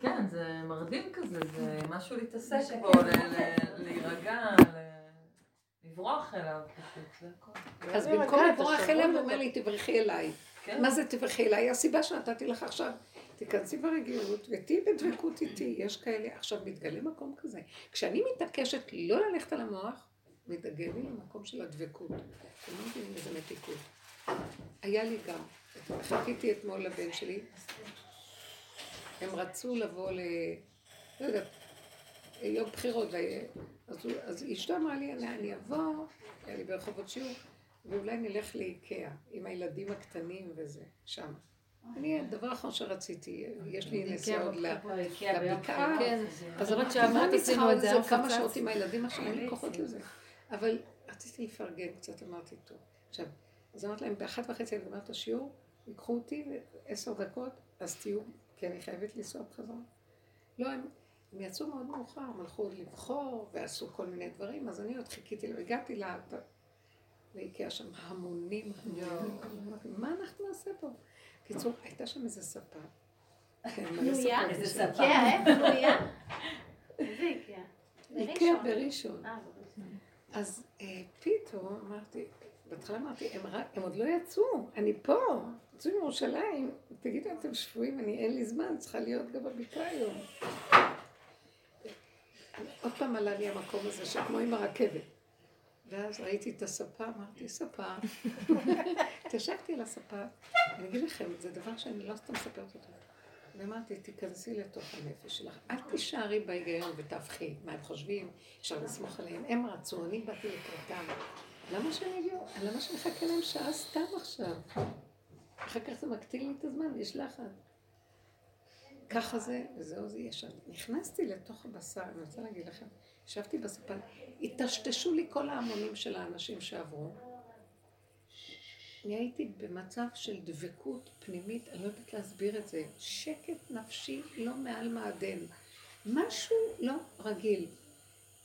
כן, זה מרדים כזה, זה משהו להתעסק בו, להירגע, לברוח אליו. אז במקום לברוח אליו, הוא אומר לי, תברכי אליי. כן. מה זה תברכי אליי? הסיבה שנתתי לך עכשיו, תיכנסי ברגילות ותהיי בדבקות איתי. יש כאלה, עכשיו מתגלה מקום כזה. כשאני מתעקשת לא ללכת על המוח, מתגלה לי למקום של הדבקות. אתם לא מבינים איזה מתיקות. היה לי גם, חיכיתי אתמול לבן שלי, הם רצו לבוא ל... לא יודעת, יום בחירות, אז, אז אשתו אמרה לי, אני אבוא, היה לי ברחובות שיעור, ואולי נלך לאיקאה עם הילדים הקטנים וזה, שם. אני, הדבר האחרון שרציתי, יש לי נסיעה עוד לבקעה, כן, אז אמרת שאמרת עשינו את זה, כמה שעות עם הילדים עכשיו, אין לי כוחות לזה. אבל רציתי לפרגן קצת, אמרתי, טוב. עכשיו, אז אמרתי להם, באחת וחצי אני גמרת השיעור, ייקחו אותי עשר דקות, אז תהיו, כי אני חייבת לנסוע בחזרה. לא, הם, הם יצאו מאוד מאוחר, הם הלכו לבחור ועשו כל מיני דברים, אז אני עוד חיכיתי, הגעתי לה, והגיע שם המונים, מה אנחנו נעשה פה? קיצור, הייתה שם איזה ספה. פנויה? איזה ספה? כן, פנויה? איזה איקאה? איקאה בראשון. אה, אז אה, פתאום אמרתי, בהתחלה אמרתי, הם, רק, הם עוד לא יצאו, אני פה, יצאו מירושלים, תגידו, אתם שבויים, אני אין לי זמן, צריכה להיות גם בבקעה היום. עוד פעם עלה לי המקום הזה, שכמו עם הרכבת. ואז ראיתי את הספה, אמרתי, ספה. התיישבתי על הספה, אני אגיד לכם, זה דבר שאני לא סתם מספרת אותו. ואמרתי, תיכנסי לתוך הנפש שלך, אל תישארי בהיגיון ותהפכי מה הם חושבים, אפשר לסמוך עליהם. הם רצו, אני באתי לקראתם. למה שאני אגיע? למה שאני אחכה להם שעה סתם עכשיו? אחר כך זה מקטין לי את הזמן, יש לחץ. ככה זה, וזהו זה ישר. נכנסתי לתוך הבשר, אני רוצה להגיד לכם, ישבתי בספה, היטשטשו לי כל ההמונים של האנשים שעברו. אני הייתי במצב של דבקות פנימית, אני לא יודעת להסביר את זה. שקט נפשי לא מעל מעדן. משהו לא רגיל.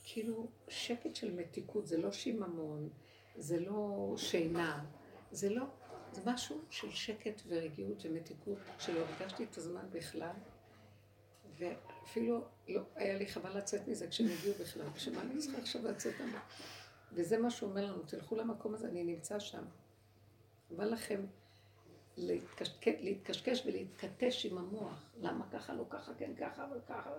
כאילו, שקט של מתיקות, זה לא שיממון, זה לא שינה, זה לא, זה משהו של שקט ורגיעות ומתיקות, שלא הרגשתי את הזמן בכלל, ואפילו לא, היה לי חבל לצאת מזה כשהם הגיעו בכלל, בשביל מה אני צריכה עכשיו לצאת מזה? וזה מה שהוא אומר לנו, תלכו למקום הזה, אני נמצא שם. חבל לכם להתקשקש ולהתכתש עם המוח. למה ככה, לא ככה, כן ככה, וככה.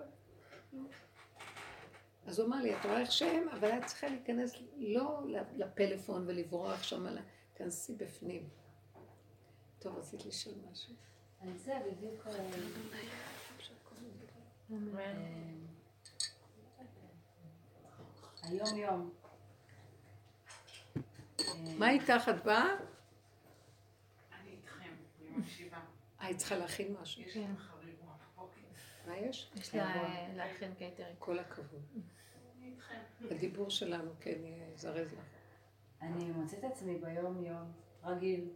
אז הוא אמר לי, את רואה איך שהם, אבל את צריכה להיכנס לא לפלאפון ולברוח שם, אלא תכנסי בפנים. טוב, רצית לשאול משהו. על זה בדיוק... אה, היום יום. מה איתך? את באה? מקשיבה. אה, היא צריכה להכין משהו. יש לי מחר מה יש? יש לה להכין קייטרינג. כל הכבוד. הדיבור שלנו כן יזרז לך. אני מוצאת עצמי ביום יום רגיל.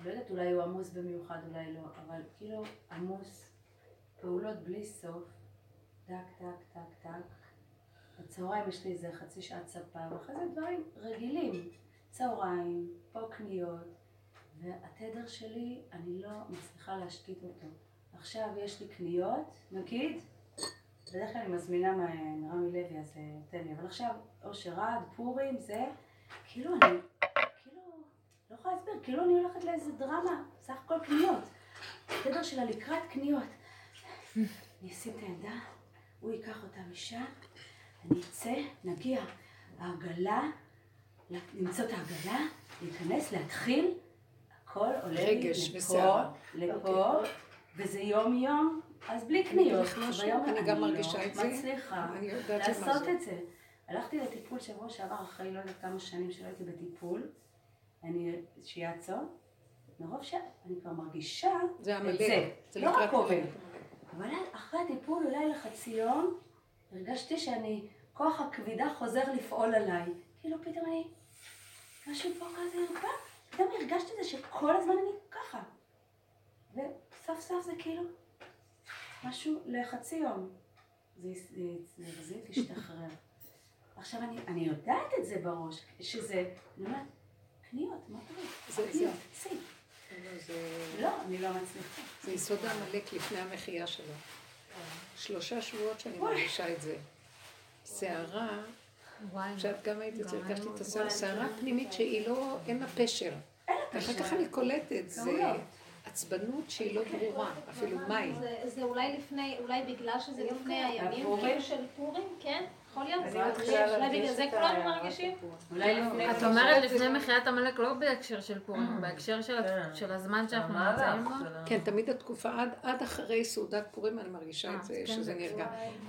לא יודעת, אולי הוא עמוס במיוחד, אולי לא, אבל כאילו עמוס, פעולות בלי סוף, טק, טק, טק, טק. בצהריים יש לי איזה חצי שעת ספה, ואחרי זה דברים רגילים. צהריים, פה קניות, והתדר שלי, אני לא מצליחה להשתית אותו. עכשיו יש לי קניות, נגיד, בדרך כלל אני מזמינה מרמי לוי, אז אה, תן לי, אבל עכשיו, אושר עד, פורים, זה, כאילו אני, כאילו, לא יכולה להסביר, כאילו אני הולכת לאיזה דרמה, סך הכל קניות. התדר שלה לקראת קניות. אני אשים את העמדה, הוא ייקח אותה משם, אני אצא, נגיע, העגלה, למצוא את העגלה, להיכנס, להתחיל, הכל עולה לי לפה, לפה, וזה יום יום, אז בלי קניות. ביום אני גם מרגישה את זה. מצליחה לעשות את זה. הלכתי לטיפול שבוע שעבר אחרי לא יודעת כמה שנים שלא הייתי בטיפול, אני שיאצו, מרוב שאני כבר מרגישה את זה, זה לא רק עובד. אבל אחרי הטיפול אולי לחצי יום, הרגשתי שאני, כוח הכבידה חוזר לפעול עליי. כאילו פתאום אני, משהו פה כזה הרבה. פתאום הרגשתי את זה שכל הזמן אני ככה. וסוף סוף זה כאילו משהו לחצי יום. זה החזיק להשתחרר. עכשיו אני, אני יודעת את זה בראש, שזה, אני אומרת, קניות, מה קורה? זה קניות, סי. לא, זה- לא, אני לא מצליחה. זה יסוד העמלק לפני המחייה שלו. שלושה שבועות שאני מרגישה את זה. סערה. כשאת גם היית אצלי, גם הרגשתי את הסערה, סערה פנימית שהיא לא, אין לה פשר. ואחר כך אני קולטת, זה. עצבנות שהיא לא ברורה, אפילו מהי. זה- זה אולי לפני, אולי בגלל שזה לפני הימים הפורים? כאילו של פורים, כן? יכול להיות? אולי בגלל זה כולנו מרגישים? לפני... את אומרת לפני מחיית עמלק לא בהקשר של פורים, בהקשר של כן. של הזמן שאנחנו נמצאים בו. כן, תמיד התקופה, עד, עד אחרי סעודת פורים אני מרגישה אה, את זה, כן, שזה זה נרגע.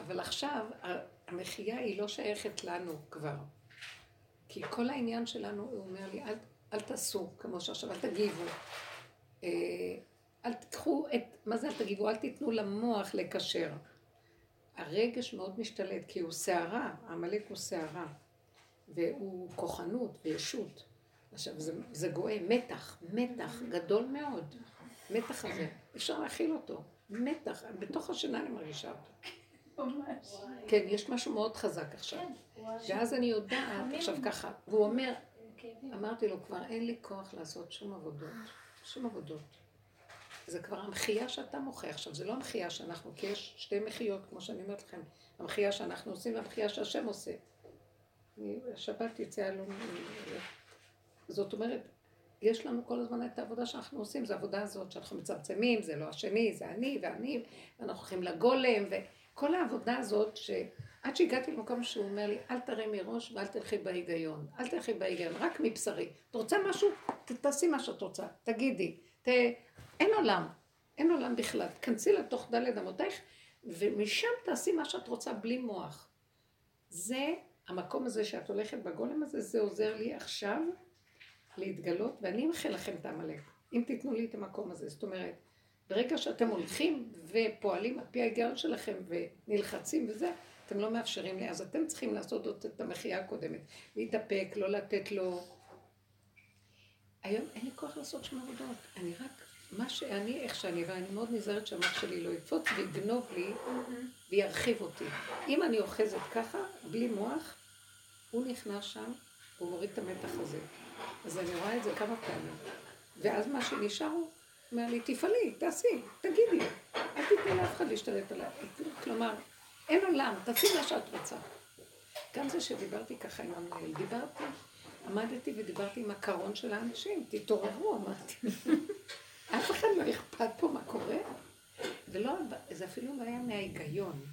אבל עכשיו, המחייה היא לא שייכת לנו כבר. כי כל העניין שלנו, הוא אומר לי, אל, אל תעשו כמו שעכשיו, אל תגיבו. אה, אל תיקחו את, מה זה אל תגיבו? אל תיתנו למוח לקשר. הרגש מאוד משתלט, כי הוא סערה, עמלק הוא סערה, והוא כוחנות וישות. עכשיו, זה, זה גואה, מתח, מתח גדול מאוד. מתח הזה, אפשר להכיל אותו. מתח, בתוך השינה אני מרגישה אותו. ממש. כן, יש משהו מאוד חזק עכשיו. ואז אני יודעת, עכשיו ככה, והוא אומר, אמרתי לו, כבר אין לי כוח לעשות שום עבודות, שום עבודות. זה כבר המחייה שאתה מוחה עכשיו, זה לא המחייה שאנחנו, כי יש שתי מחיות, כמו שאני אומרת לכם, המחייה שאנחנו עושים והמחייה שהשם עושה. אני, השבת יצאה לו, זאת אומרת, יש לנו כל הזמן את העבודה שאנחנו עושים, זו העבודה הזאת שאנחנו מצמצמים, זה לא השני, זה אני ואני, ואנחנו הולכים לגולם, וכל העבודה הזאת, שעד שהגעתי למקום שהוא אומר לי, אל תרימי ראש ואל תלכי בהיגיון, אל תלכי בהיגיון, רק מבשרי. את רוצה משהו? תעשי מה שאת רוצה, תגידי. ת... אין עולם, אין עולם בכלל. תכנסי לתוך דלת אמותייך, ומשם תעשי מה שאת רוצה בלי מוח. זה, המקום הזה שאת הולכת בגולם הזה, זה עוזר לי עכשיו להתגלות, ואני אמחה לכם את העמלק, אם תיתנו לי את המקום הזה. זאת אומרת, ברגע שאתם הולכים ופועלים על פי ההיגיון שלכם ונלחצים וזה, אתם לא מאפשרים לי, אז אתם צריכים לעשות עוד את המחייה הקודמת. להתאפק, לא לתת לו... היום אין לי כוח לעשות שום עבודות, אני רק, מה שאני, איך שאני, ואני מאוד נזהרת שהמוח שלי לא יקפוץ ויגנוב לי וירחיב אותי. אם אני אוחזת ככה, בלי מוח, הוא נכנס שם, הוא מוריד את המתח הזה. אז אני רואה את זה כמה פעמים. ואז מה שנשאר הוא אומר לי, תפעלי, תעשי, תגידי, אל תתני לאף אחד להשתלט עליי. כלומר, אין עולם, תעשי מה שאת רוצה. גם זה שדיברתי ככה עם המנהל, דיברתי, עמדתי ודיברתי עם הקרון של האנשים, תתעוררו, אמרתי. אף אחד לא אכפת פה מה קורה, ולא, זה אפילו לא היה מההיגיון.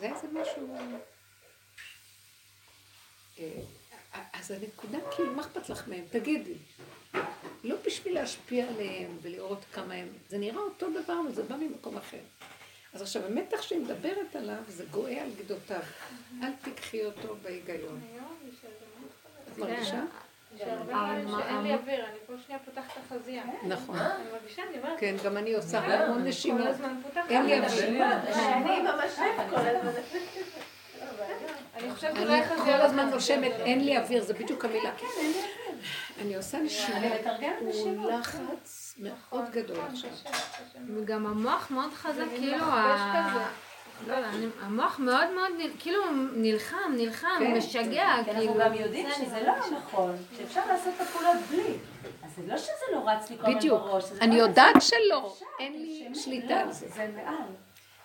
זה איזה משהו... אה, אז הנקודה, כאילו, מה אכפת לך מהם? תגידי. לא בשביל להשפיע עליהם ולראות כמה הם... זה נראה אותו דבר, אבל זה בא ממקום אחר. אז עכשיו, המתח שהיא מדברת עליו, זה גואה על גדותיו. אל תיקחי אותו בהיגיון. את מרגישה? פעמים מה- שאין לי אוויר, אני כל שנייה פותחת את החזייה. נכון. אני מרגישה, אני אומרת, כן, גם אני עושה המון כל נשימות. הזמן פותחת. אין לי אני אוויר. אני ממש כל הזמן. אני חושבת אני אולי כל חזייה הזמן נושמת, אין לי אוויר, זה בדיוק המילה. אני עושה אני נשימות, מתרגמת הוא. לחץ מאוד גדול עכשיו. וגם המוח מאוד חזק, כאילו, ה-. לא המוח מאוד מאוד, כאילו, נלחם, נלחם, כן. משגע, כי אנחנו כאילו. גם יודעים שזה לא נכון, שאפשר לעשות את הפעולות בלי. אז זה לא שזה לא רץ לי כל הזמן בדיוק. בראש. זה אני לא יודעת. שלא, אין לי שליטה על זה. זה מעל.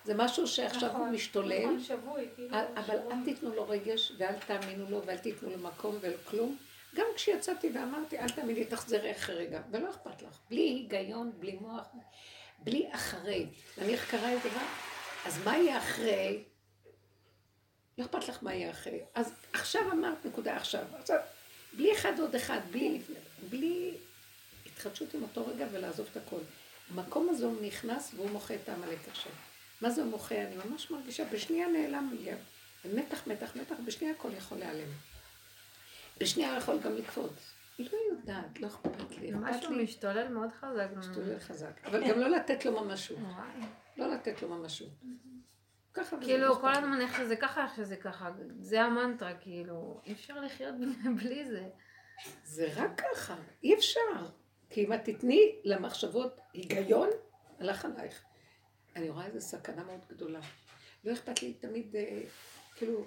זה משהו שעכשיו הוא נכון, משתולל, נכון, כאילו, אבל. אל תיתנו לו רגש ואל תאמינו לו ואל תיתנו לו מקום ולכלום. גם כשיצאתי ואמרתי, אל תאמיני, תחזרי אחרי רגע, ולא אכפת לך. בלי היגיון, בלי מוח, בלי אחרי. נניח קרה איזה דבר, אז מה יהיה אחרי? לא אכפת לך מה יהיה אחרי. אז עכשיו אמרת נקודה עכשיו. עכשיו, בלי אחד עוד אחד, בלי, בלי התחדשות עם אותו רגע ולעזוב את הכל. המקום הזה הוא נכנס והוא מוחה את העמלק עכשיו. מה זה מוחה? אני ממש מרגישה, בשנייה נעלם לי. מתח, מתח, מתח, בשנייה הכל יכול להיעלם. בשנייה יכול גם לקפוץ. היא לא יודעת, לא אכפת לי. משהו משתולל מאוד חזק. משתולל חזק. אבל גם לא לתת לו ממשות. לא לתת לו ממשות. כאילו, כל. הזמן איך שזה ככה, איך שזה ככה. זה המנטרה, כאילו, אי אפשר לחיות בלי זה. זה רק ככה, אי אפשר. כי אם את תתני למחשבות היגיון, הלך עלייך. אני רואה איזו סכנה מאוד גדולה. לא אכפת לי תמיד, אה, כאילו,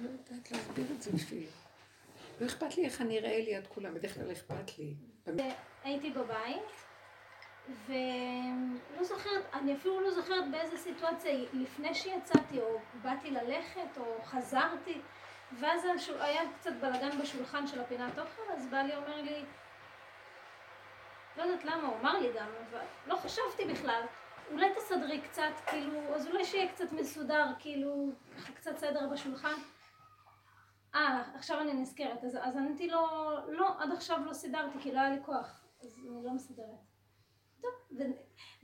לא יודעת להסביר את זה בשבילי. לא אכפת לי איך אני אראה ליד כולם, בדרך כלל אכפת לי. הייתי בבית, ולא זוכרת, אני אפילו לא זוכרת באיזה סיטואציה, לפני שיצאתי, או באתי ללכת, או חזרתי, ואז. היה קצת בלאגן בשולחן של הפינת אוכל, אז בעלי אומר לי, לא יודעת למה, הוא אמר לי גם, אבל לא חשבתי בכלל, אולי תסדרי קצת, כאילו, אז אולי שיהיה קצת מסודר, כאילו, קצת סדר בשולחן. אה, עכשיו אני נזכרת, אז, אז עניתי לו, לא, עד עכשיו לא סידרתי, כי לא היה לי כוח, אז אני לא מסדרת. טוב,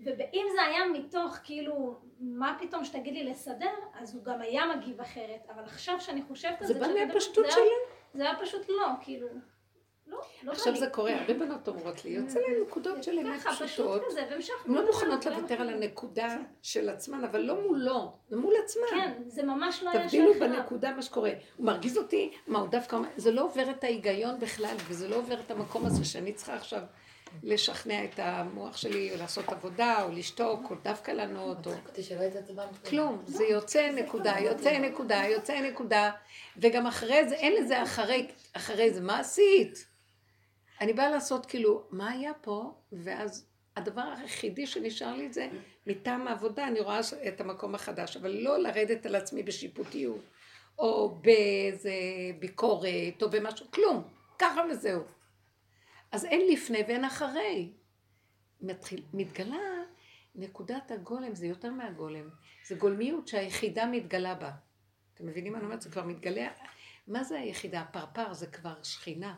ואם זה היה מתוך, כאילו, מה פתאום שתגיד לי לסדר, אז הוא גם היה מגיב אחרת, אבל עכשיו שאני חושבת על זה זה, בא מהפשטות מדברת, זה. היה- פשוט לא, כאילו, לא, לא עכשיו לי. זה קורה, הרבה בנות אומרות לי, יוצא להם נקודות של אמת פשוטות. הן לא לדבר, מוכנות לוותר על יכולתי. הנקודה של עצמן, אבל לא מולו, זה מול עצמן. כן, זה ממש לא היה תבדילו שייך אליו. בנקודה מה שקורה. הוא מרגיז אותי, מה הוא דווקא אומר, זה לא עובר את ההיגיון בכלל, וזה לא עובר את המקום הזה שאני צריכה עכשיו לשכנע את המוח שלי, או לעשות עבודה, או לשתוק, או דווקא לענות, או... כלום, זה יוצא נקודה, יוצא נקודה, יוצא נקודה, וגם אחרי זה, אין לזה אחרי, אחרי זה, מה עשית? אני באה לעשות כאילו, מה היה פה? ואז הדבר היחידי שנשאר לי זה, מטעם העבודה אני רואה את המקום החדש, אבל לא לרדת על עצמי בשיפוטיות, או באיזה ביקורת, או במשהו, כלום, ככה וזהו. אז אין לפני ואין אחרי. מתחיל, מתגלה נקודת הגולם, זה יותר מהגולם. זה גולמיות שהיחידה מתגלה בה. אתם מבינים מה אני אומרת? זה כבר מתגלה. מה זה היחידה? הפרפר זה כבר שכינה.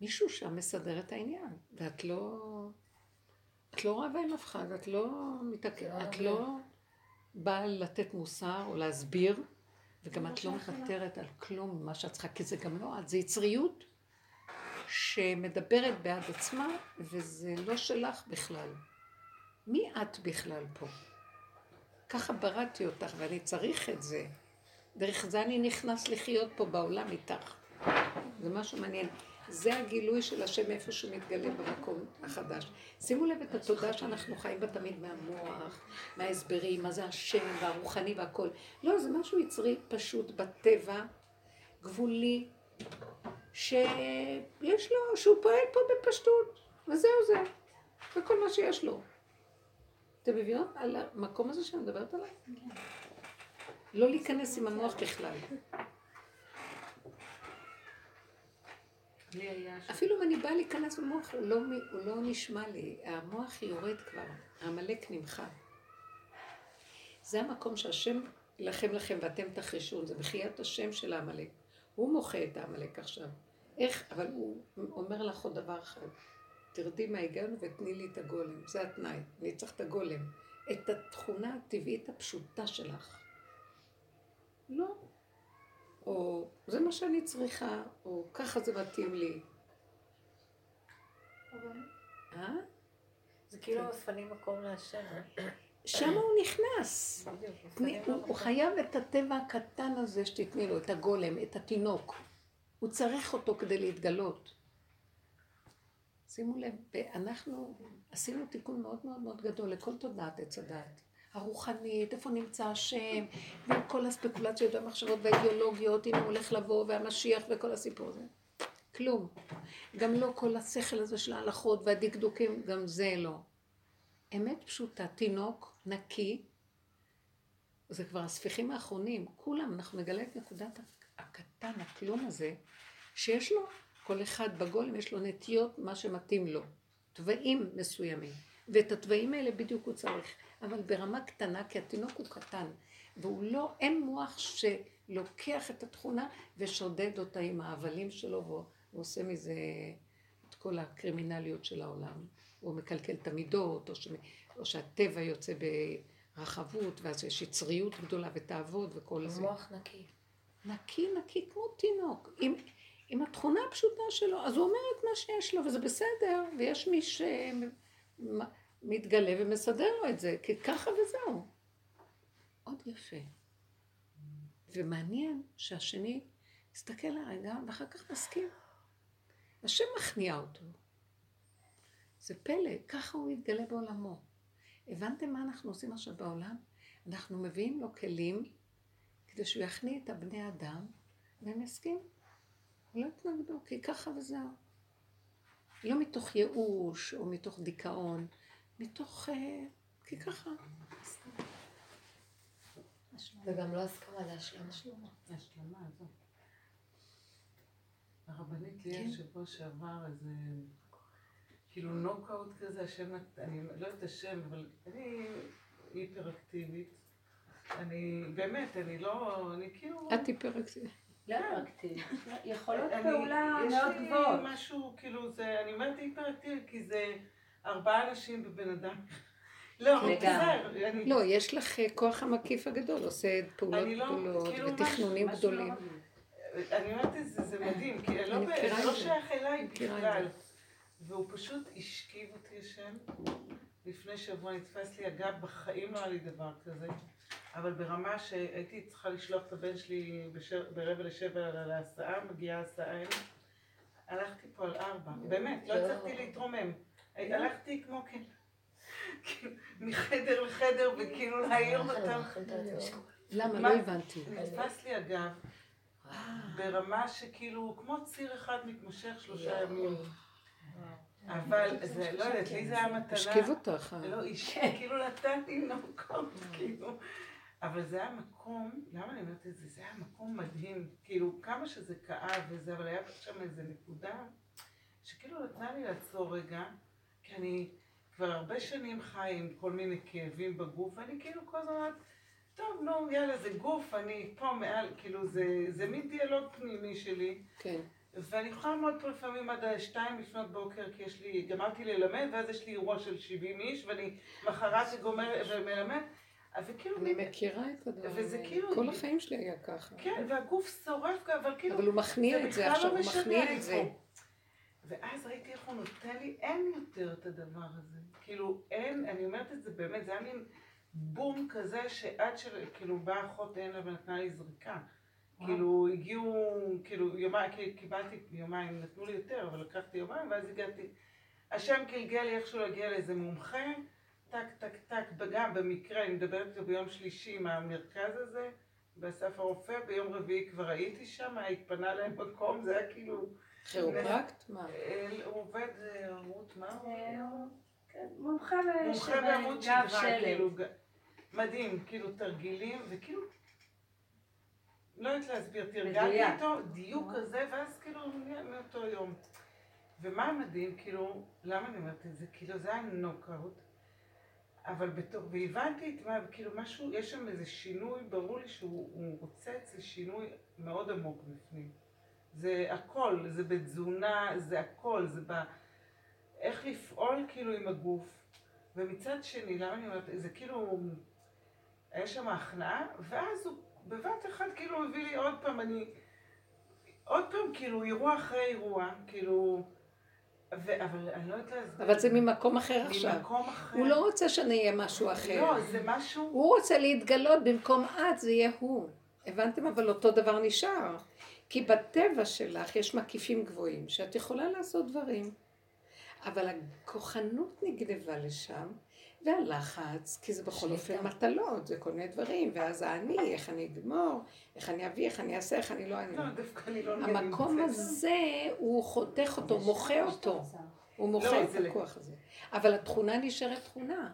מישהו שם מסדר את העניין, ואת לא... את לא רבה עם אף אחד, את לא מתעכבת, את לא באה לתת מוסר או להסביר, וגם את לא מוותרת על כלום ממה שאת צריכה, כי זה גם לא את, זה יצריות שמדברת בעד עצמה, וזה לא שלך בכלל. מי את בכלל פה? ככה בראתי אותך, ואני צריך את זה. דרך זה אני נכנס לחיות פה בעולם איתך. זה משהו מעניין. זה הגילוי של השם איפה שהוא מתגלה במקום החדש. שימו לב את התודה שאנחנו חיים בה תמיד מהמוח, מההסברים, מה זה השם והרוחני והכל. לא, זה משהו יצרי פשוט בטבע, גבולי, שיש לו, שהוא פועל פה בפשטות, וזהו זה. זה כל מה שיש לו. אתם מבינות על המקום הזה שאני מדברת עליו? לא להיכנס עם המוח בכלל. לי היה ש... אפילו אם אני באה להיכנס במוח, הוא לא, הוא לא נשמע לי. המוח יורד כבר, העמלק נמחק. זה המקום שהשם יילחם לכם ואתם תחרשון, זה מחיית השם של העמלק. הוא מוחה את העמלק עכשיו. איך? אבל הוא אומר לך עוד דבר אחד. תרדי מההיגיון ותני לי את הגולם. זה התנאי. אני צריך את הגולם. את התכונה הטבעית הפשוטה שלך. לא. או זה מה שאני צריכה, או ככה זה מתאים לי. אה? זה כאילו מפנים מקום להשם. שם הוא נכנס. הוא. חייב את הטבע הקטן הזה שתתני לו, את הגולם, את התינוק. הוא צריך אותו כדי להתגלות. שימו לב, אנחנו עשינו תיקון מאוד מאוד מאוד גדול לכל תודעת עץ הדת. הרוחנית, איפה נמצא השם, ועם כל הספקולציות והמחשבות והאידיאולוגיות, אם הוא הולך לבוא, והמשיח וכל הסיפור הזה. כלום. גם לא כל השכל הזה של ההלכות והדקדוקים, גם זה לא. אמת פשוטה, תינוק נקי, זה כבר הספיחים האחרונים, כולם, אנחנו נגלה את נקודת הקטן, הכלום הזה, שיש לו, כל אחד בגולם יש לו נטיות, מה שמתאים לו, תוואים מסוימים, ואת התוואים האלה בדיוק הוא צריך, אבל ברמה קטנה, כי התינוק הוא קטן, והוא לא, אין מוח שלוקח את התכונה ושודד אותה עם ההבלים שלו, והוא עושה מזה את כל הקרימינליות של העולם. הוא מקלקל את המידות, או, ש... או שהטבע יוצא ברחבות, ואז יש יצריות גדולה ותאוות וכל זה. מוח נקי. נקי נקי כמו תינוק. עם, עם התכונה הפשוטה שלו, אז הוא אומר את מה שיש לו, וזה בסדר, ויש מי שמתגלה ומסדר לו את זה, כי ככה וזהו. עוד יפה. ומעניין שהשני מסתכל לרגע, ואחר כך מסכים. השם מכניע אותו. זה פלא, ככה הוא יתגלה בעולמו. הבנתם מה אנחנו עושים עכשיו בעולם? אנחנו מביאים לו כלים כדי שהוא יכניע את הבני אדם, והם יסכים. לא התנגדו, כי ככה וזהו. לא מתוך ייאוש או מתוך דיכאון, מתוך... אה, כי ככה. וגם לא הסכמה להשלמה. השלמה, זו. הרבנית לי כן. השבוע שעבר איזה, כאילו נוקאוט כזה, השם, אני לא יודעת את השם, אבל אני היפראקטיבית. אני, באמת, אני לא, אני כאילו... את היפראקטיבית. לא אקטיבית. יכולות אני- פעולה יש מאוד לי גבוהות. משהו, כאילו, זה, אני אומרת היפראקטיבית כי זה ארבעה אנשים בבן אדם. לא, אני- לא, יש לך אה, כוח המקיף הגדול, עושה פעולות לא- גדולות כאילו ותכנונים גדולים. לא מגניב. אני אומרת את זה, זה מדהים, כי לא, אני לא זה. שייך אליי בכלל. והוא פשוט השכיב אותי השם. לפני שבוע נתפס לי הגב, בחיים לא היה לי דבר כזה. אבל ברמה שהייתי צריכה לשלוח את הבן שלי ברבע לשבע להסעה, מגיעה הסעה. הלכתי פה על ארבע, באמת, לא לא. הצלחתי להתרומם. הלכתי כמו כן, כאילו, מחדר לחדר, וכאילו להעיר אותם. למה? מה? לא הבנתי. נתפס לי הגב ברמה שכאילו, כמו ציר אחד מתמשך שלושה ימים. אבל זה, לא יודעת, לי זה היה מתנה. השכיב אותך. אה. לא, אישי, כאילו נתן לי נוקות, כאילו. אבל זה היה מקום, למה אני אומרת את זה? זה היה מקום מדהים. כאילו, כמה שזה כאב וזה, אבל היה שם איזה נקודה שכאילו נתנה לי לעצור רגע, כי אני כבר הרבה שנים חי עם כל מיני כאבים בגוף, ואני כאילו כל הזמן אומרת, טוב, נו, יאללה, זה גוף, אני פה מעל, כאילו, זה, זה מין דיאלוג פנימי שלי. כן. ואני יכולה לעמוד פה לפעמים עד שתיים לפנות בוקר, כי יש לי, גמרתי ללמד, ואז יש לי אירוע של 70 איש, ואני מחרת גומר ומלמד, וכאילו, אני מכירה את הדברים וזה. כאילו- כל החיים שלי היה ככה. כן, והגוף שורף, אבל כאילו, אבל הוא מכניע את זה עכשיו, לא הוא מכניע את זה. ואז ראיתי איך הוא נותן לי, אין יותר את הדבר הזה. כאילו, אין, אני אומרת את זה באמת, זה היה מין בום כזה שעד של, כאילו, באה אחות הנה ונתנה לי זריקה. כאילו, הגיעו, כאילו, יומיים, קיבלתי יומיים, נתנו לי יותר, אבל לקחתי יומיים, ואז הגעתי. השם גלגל לי איכשהו להגיע לאיזה מומחה, טק, טק, טק, וגם במקרה, אני מדברת איתו ביום שלישי מהמרכז הזה, באסף הרופא, ביום רביעי כבר הייתי שם, התפנה להם מקום, זה היה כאילו... כירופרקט? מה? אה, הוא עובד, אה, רות, מה הוא? אה, כן, מומחה בעמוד גב שדרה. כאילו, מדהים, כאילו תרגילים, וכאילו, לא יודעת להסביר, תרגלתי. איתו דיוק כזה, ואז כאילו, מאותו יום. ומה המדהים, כאילו, למה אני אומרת את זה? כאילו, זה היה נוקאוט, אבל בתור, והבנתי את מה, כאילו, משהו, יש שם איזה שינוי, ברור לי שהוא הוא רוצה אצלי שינוי מאוד עמוק בפנים. זה הכל, זה בתזונה, זה הכל, זה ב... איך לפעול כאילו עם הגוף. ומצד שני, למה אני אומרת, זה כאילו, היה שם הכנעה, ואז הוא בבת אחת כאילו הביא לי עוד פעם, אני, עוד פעם כאילו אירוע אחרי אירוע, כאילו, ו, אבל אני לא יודעת להסביר. אבל זה ממקום אחר עכשיו. ממקום אחר. הוא לא רוצה שאני אהיה משהו אחר. לא, זה משהו, הוא רוצה להתגלות במקום את, זה יהיה הוא. הבנתם? אבל אותו דבר נשאר. כי בטבע שלך יש מקיפים גבוהים, שאת יכולה לעשות דברים. אבל הכוחנות נגנבה לשם, והלחץ, כי זה בכל אופן. מטלות, זה כל מיני דברים, ואז האני, איך אני אגמור, איך אני אביא, איך אני אעשה, איך אני לא אני. לא, אני לא המקום. הזה, הוא חותך אותו, מוחה אותו. הוא מוחה לא, את הכוח הזה. אבל התכונה נשארת תכונה.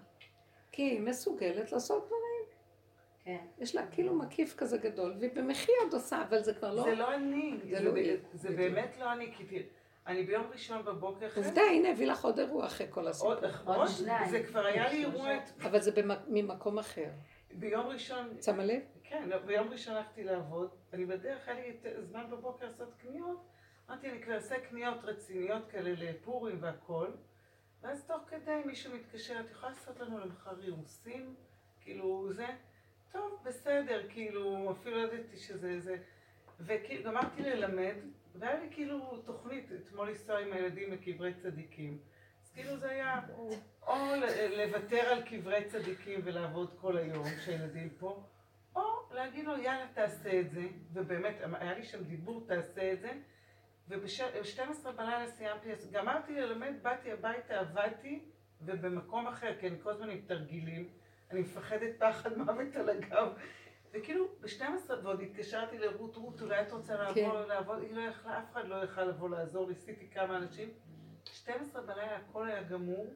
כי היא מסוגלת לעשות דברים. כן. יש לה כאילו מקיף כזה גדול, והיא במחי עוד עושה, אבל זה כבר לא... זה לא אני, זה זה, לא היא. זה באמת לא אני, כי תראה, אני ביום ראשון בבוקר, עובדה, הנה, הביא לך עוד אירוע אחרי כל הסיפור. עוד, עוד עוד, שניים. זה כבר היה לי אירוע, את- אבל זה ממקום אחר. ביום ראשון, שמה לב? כן, לא, ביום ראשון הלכתי לעבוד, אני בדרך, היה לי זמן בבוקר לעשות קניות, אמרתי, אני כבר אעשה קניות רציניות כאלה לפורים והכל, ואז תוך כדי מישהו מתקשר, את יכולה לעשות לנו למחר אירוסים? כאילו, זה, טוב, בסדר, כאילו, אפילו לא ידעתי שזה זה, וכאילו, גמרתי ללמד, והיה לי כאילו תוכנית, אתמול לנסוע עם הילדים לקברי צדיקים. אז כאילו זה היה או לוותר על קברי צדיקים ולעבוד כל היום כשהילדים פה, או להגיד לו יאללה תעשה את זה, ובאמת היה לי שם דיבור תעשה את זה, וב-12 בלילה סיימתי, גמרתי ללמד, באתי הביתה, עבדתי, ובמקום אחר, כי אני כל הזמן עם תרגילים, אני מפחדת פחד מוות על הגב, וכאילו, ב-12, ועוד התקשרתי לרות, רות, אולי את רוצה כן. לעבור, לעבוד, היא לא יכלה, אף אחד לא יכל לבוא לעזור, ניסיתי כמה אנשים. 12 בלילה הכל היה גמור,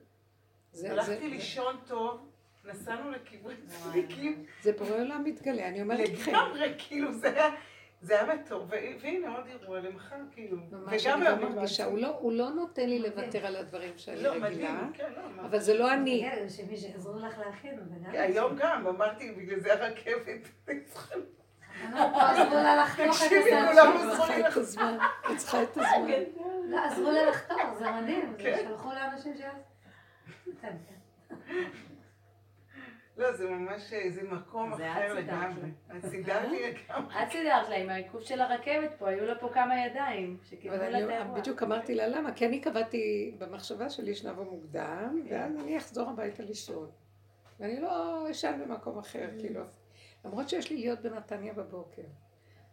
זה- הלכתי זה- לישון טוב, נסענו לכיוון צדיקים, זה בורא עולם מתגלה, אני אומרת לכם. לגמרי, כאילו, זה היה, זה היה מטור, והנה עוד אירוע למחר, כאילו, ממש, וגם אני גם מרגישה, הוא לא- הוא לא נותן לי לוותר על הדברים שאני לא, רגילה, מדהים, כן, לא, אבל זה לא אני. כן, שמי שיעזרו לך להכין, וגם... היום גם, אמרתי, בגלל זה הרכבת, לחתוך תקשיבי, כולם. עזרו את הזמן, היא צריכה את הזמן. לא, עזרו לה לחתוך, זה מדהים. כן. שלחו לאנשים שיעשו. כן, כן. לא, זה ממש, זה מקום אחר לגמרי. את סידרת לי לגמרי. את סידרת לה עם העיכוב של הרכבת פה, היו לה פה כמה ידיים שקיבלו לה את האירוע. בדיוק אמרתי לה למה, כי אני קבעתי במחשבה שלי שנבוא מוקדם, ואז אני אחזור הביתה לישון. ואני לא אשן במקום אחר, כאילו, למרות שיש לי להיות בנתניה בבוקר.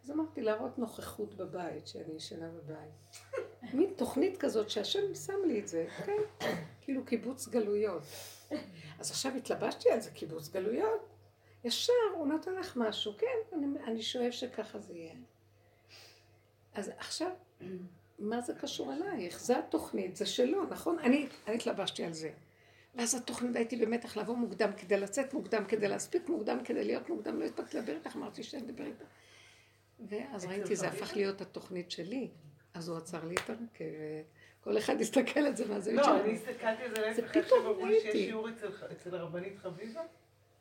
אז אמרתי להראות נוכחות בבית, שאני ישנה בבית. מין תוכנית כזאת שהשם שם לי את זה, כן? כאילו קיבוץ גלויות. אז עכשיו התלבשתי על זה, קיבוץ גלויות. ישר, הוא נותן לך משהו, כן, אני, אני שואף שככה זה יהיה. אז עכשיו, מה זה קשור אלייך? זה התוכנית, זה שלו, נכון? אני, אני התלבשתי על זה. ואז התוכנית הייתי במתח לבוא מוקדם כדי לצאת מוקדם, כדי להספיק מוקדם, כדי להיות מוקדם, לא הספקתי לדבר איתך, אמרתי שאני אדבר איתה. ואז ראיתי, זה הפך להיות התוכנית שלי. אז הוא עצר לי את הרכבת. כל אחד הסתכל על זה מהזווית לא, שלו. אני הסתכלתי על זה זה להפך, עכשיו אמרו לי שיש. שיעור אצל- הרבנית חביבה,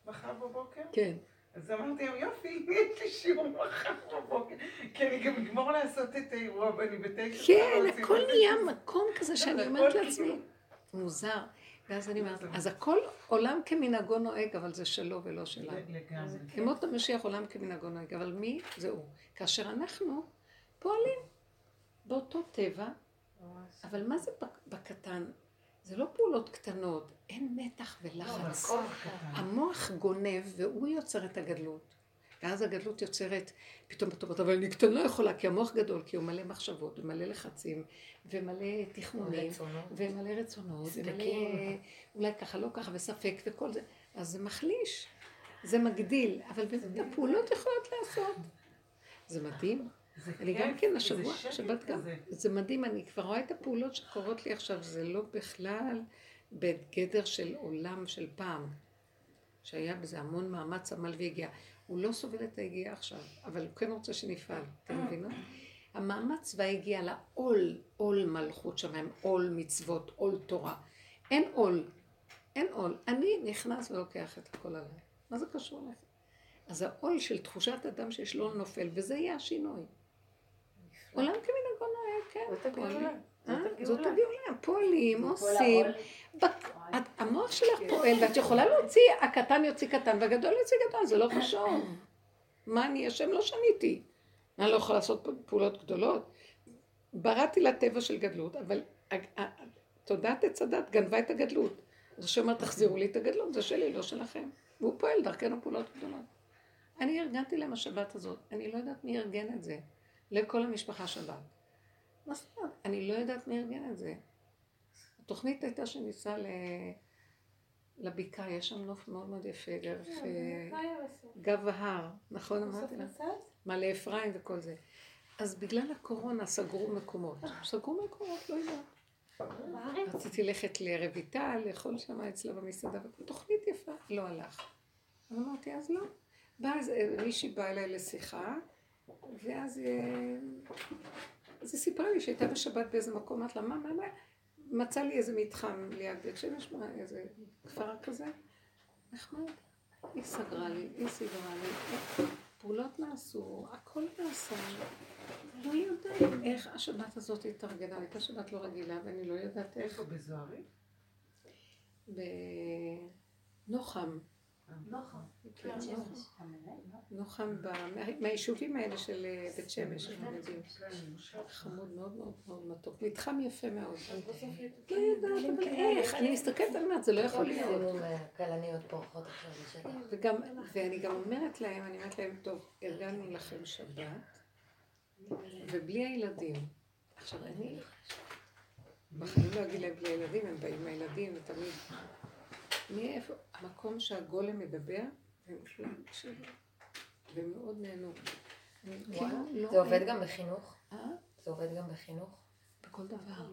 מחר בבוקר. כן. אז אמרתי להם, יופי, יש לי שיעור מחר בבוקר. כי אני גם אגמור לעשות את האירוע, ואני בתשע. כן, הכל זה. נהיה מקום כזה שאני אומרת כאילו- לעצמי, מוזר. ואז אני אומרת. אז הכל עולם כמנהגו נוהג, אבל זה שלו ולא שלנו. לגמרי. ימות המשיח עולם כמנהגו נוהג, אבל מי זה הוא? כאשר אנחנו פועלים באותו טבע, אבל מה זה בק- בקטן? זה לא פעולות קטנות, אין מתח ולחץ. קטן. המוח גונב והוא יוצר את הגדלות. ואז הגדלות יוצרת, פתאום את אומרת, אבל אני קטן לא יכולה, כי המוח גדול, כי הוא מלא מחשבות, ומלא לחצים, ומלא תכנונים. ומלא רצונות, ומלא. אולי ככה, לא ככה, וספק וכל זה. אז זה מחליש, זה מגדיל, אבל באמת הפעולות יכולות לעשות. זה מדהים. אני גם כן השבוע, שבת גם. זה מדהים, אני כבר רואה את הפעולות שקורות לי עכשיו, זה לא בכלל בגדר של עולם של פעם, שהיה בזה המון מאמץ עמל והגיע. הוא לא סובל את היגיעה עכשיו, אבל הוא כן רוצה שנפעל, אתם מבינות? המאמץ והיגיעה לעול, עול מלכות שמיים, עול מצוות, עול תורה. אין עול, אין עול. אני נכנס ולוקח את הכל עליי. מה זה קשור אליך? אז העול של תחושת אדם שיש לו נופל, וזה יהיה השינוי. עולם כמנהגו נוהג, כן. זאת הגאולה. פועלים. זאת אה? הגאולה. זאת הגאולה, פועלים, עושים. המוח שלך פועל, ואת יכולה להוציא, הקטן יוציא קטן, והגדול יוציא גדול, זה לא חשוב. מה אני אשם? לא שניתי. אני לא יכולה לעשות פעולות גדולות. בראתי לטבע של גדלות, אבל תודעת עץ הדת גנבה את הגדלות. אז השם אומר, תחזירו לי את הגדלות, זה שלי, לא שלכם. והוא פועל דרכנו פעולות גדולות. אני ארגנתי להם השבת הזאת, אני לא יודעת מי ארגן את זה. לכל המשפחה שבת. מה זאת אומרת? אני לא יודעת מי ארגן את זה. התוכנית הייתה שניסע ל... לבקעה, יש שם נוף מאוד מאוד יפה, דרך אה, גב ההר, נכון אמרתי לך? מעלה אפרים וכל זה. אז בגלל הקורונה סגרו מקומות. סגרו מקומות, לא יודעת. רציתי ללכת לרויטל, לאכול שם אצלה במסעדה, תוכנית יפה, לא הלך. אז אמרתי, אז לא. באה איזה, מישהי באה אליי לשיחה, ואז אה, אז היא סיפרה לי שהייתה בשבת באיזה מקום, אמרת לה, מה, מה, מה? מצא לי איזה מתחם ליד בית שמש, מה, איזה כפר כזה. נחמד. היא סגרה לי, היא סידרה לי, פעולות נעשו, הכל נעשה. לא יודעת איך השבת הזאת התארגנה, הייתה שבת לא רגילה ואני לא יודעת איך. איפה בזוהרי? בנוחם. כן, נוחם. שמש. ב- מה- מהיישובים האלה של אה, בית שמש. כן, מושב. חמוד מאוד מאוד מאוד מתוק, מתחם יפה מאוד. לא יודעת, אבל איך, אני מסתכלת על מה, זה לא יכול להיות. אה, ואני גם אומרת להם, אני אומרת להם, טוב, ארגנו לכם שבת, ובלי הילדים. עכשיו, אני בחיים לא אגיד להם בלי הילדים, הם באים עם הילדים, ותמיד... מאיפה, המקום שהגולם מדבר, והם כאילו מקשיבים. והם מאוד נהנו. כאילו לא- זה עובד גם בחינוך? אה? זה עובד גם בחינוך? בכל דבר.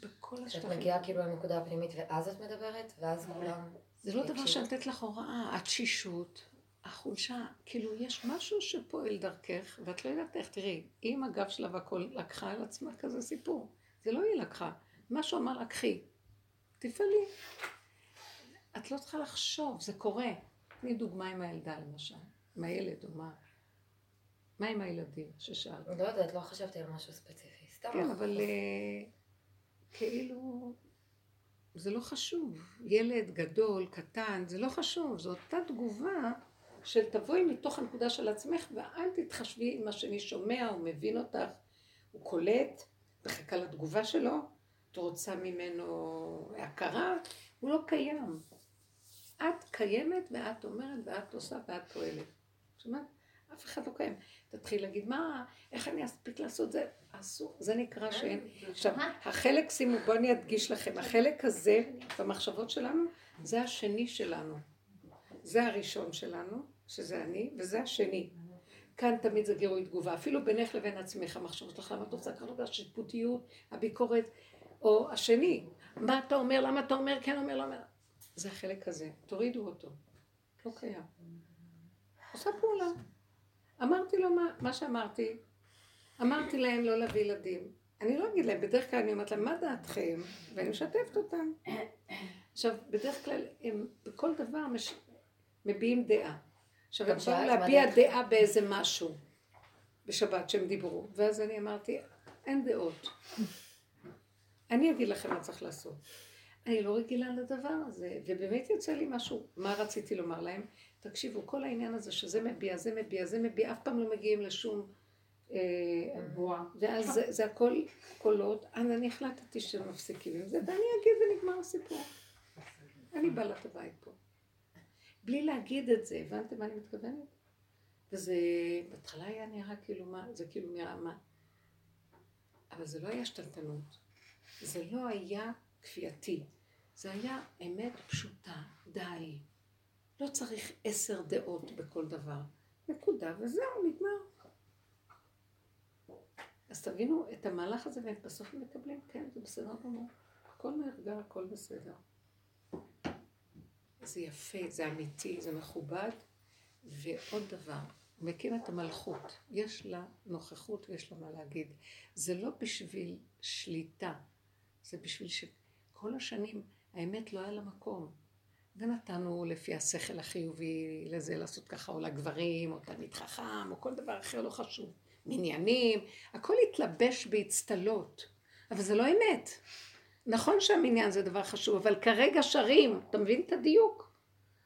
בכל כשאת השטחים. מגיעה כאילו לנקודה הפנימית ואז את מדברת, ואז כולם... זה לא דבר יקשיבו. שאני נותנת לך הוראה, התשישות, החולשה, כאילו יש משהו שפועל דרכך, ואת לא יודעת איך, תראי, היא עם הגב שלה והכל לקחה על עצמה כזה סיפור. זה לא היא לקחה, משהו אמר לה, קחי, תפעלי. את לא צריכה לחשוב, זה קורה. תני דוגמה עם הילדה למשל, עם הילד או מה. מה עם הילדים ששאלת? לא יודעת, לא חשבתי על משהו ספציפי. סתם. כן, אבל אה, כאילו, זה לא חשוב. ילד גדול, קטן, זה לא חשוב. זו אותה תגובה של תבואי מתוך הנקודה של עצמך ואל תתחשבי אם השני שומע או מבין אותך. הוא קולט, מחכה לתגובה שלו, את רוצה ממנו הכרה, הוא לא קיים. את קיימת ואת אומרת ואת עושה ואת פועלת. שומעת? אף אחד לא קיים. תתחיל להגיד, מה, איך אני אספיק לעשות זה? אסור. זה נקרא שאין. עכשיו, החלק, שימו, בואו אני אדגיש לכם, החלק הזה במחשבות שלנו, זה השני שלנו. זה הראשון שלנו, שזה אני, וזה השני. כאן תמיד זה גירוי תגובה, אפילו בינך לבין עצמך, המחשבות שלך, למה את רוצה ככה, השיפוטיות, הביקורת, או השני, מה אתה אומר, למה אתה אומר, כן אומר, למה... זה החלק הזה, תורידו אותו, לא קיים. עושה פעולה. אמרתי לו מה, מה שאמרתי, אמרתי להם לא להביא ילדים. אני לא אגיד להם, בדרך כלל אני אומרת להם, מה דעתכם? ואני משתפת אותם. עכשיו, בדרך כלל הם בכל דבר מש... מביעים דעה. עכשיו, הם באו להביע? דעה באיזה משהו בשבת שהם דיברו, ואז אני אמרתי, אין דעות. אני אגיד לכם מה צריך לעשות. אני לא רגילה לדבר הזה, ובאמת יצא לי משהו, מה רציתי לומר להם? תקשיבו, כל העניין הזה שזה מביע, זה מביע, זה מביע, אף פעם לא מגיעים לשום... אה, בועה. ואז זה, זה הכל קולות, אני החלטתי שמפסיקים עם זה, ואני אגיד ונגמר הסיפור. אני בעלת הבית פה. בלי להגיד את זה, הבנתם מה אני מתכוונת? וזה, בהתחלה היה נראה כאילו מה, זה כאילו נראה מה. אבל זה לא היה שתלטנות. זה לא היה כפייתי. זה היה אמת פשוטה, די. לא צריך עשר דעות בכל דבר. נקודה, וזהו, נגמר. אז תבינו את המהלך הזה, והם בסוף מקבלים, כן, זה בסדר גמור. הכל נרגע, הכל בסדר. זה יפה, זה אמיתי, זה מכובד. ועוד דבר, הוא מקים את המלכות. יש לה נוכחות ויש לה מה להגיד. זה לא בשביל שליטה, זה בשביל שכל השנים האמת לא היה לה מקום. ונתנו לפי השכל החיובי לזה לעשות ככה, או לגברים, או תלמיד חכם, או כל דבר אחר לא חשוב. מניינים, הכל התלבש באצטלות, אבל זה לא אמת. נכון שהמניין זה דבר חשוב, אבל כרגע שרים, אתה מבין את הדיוק?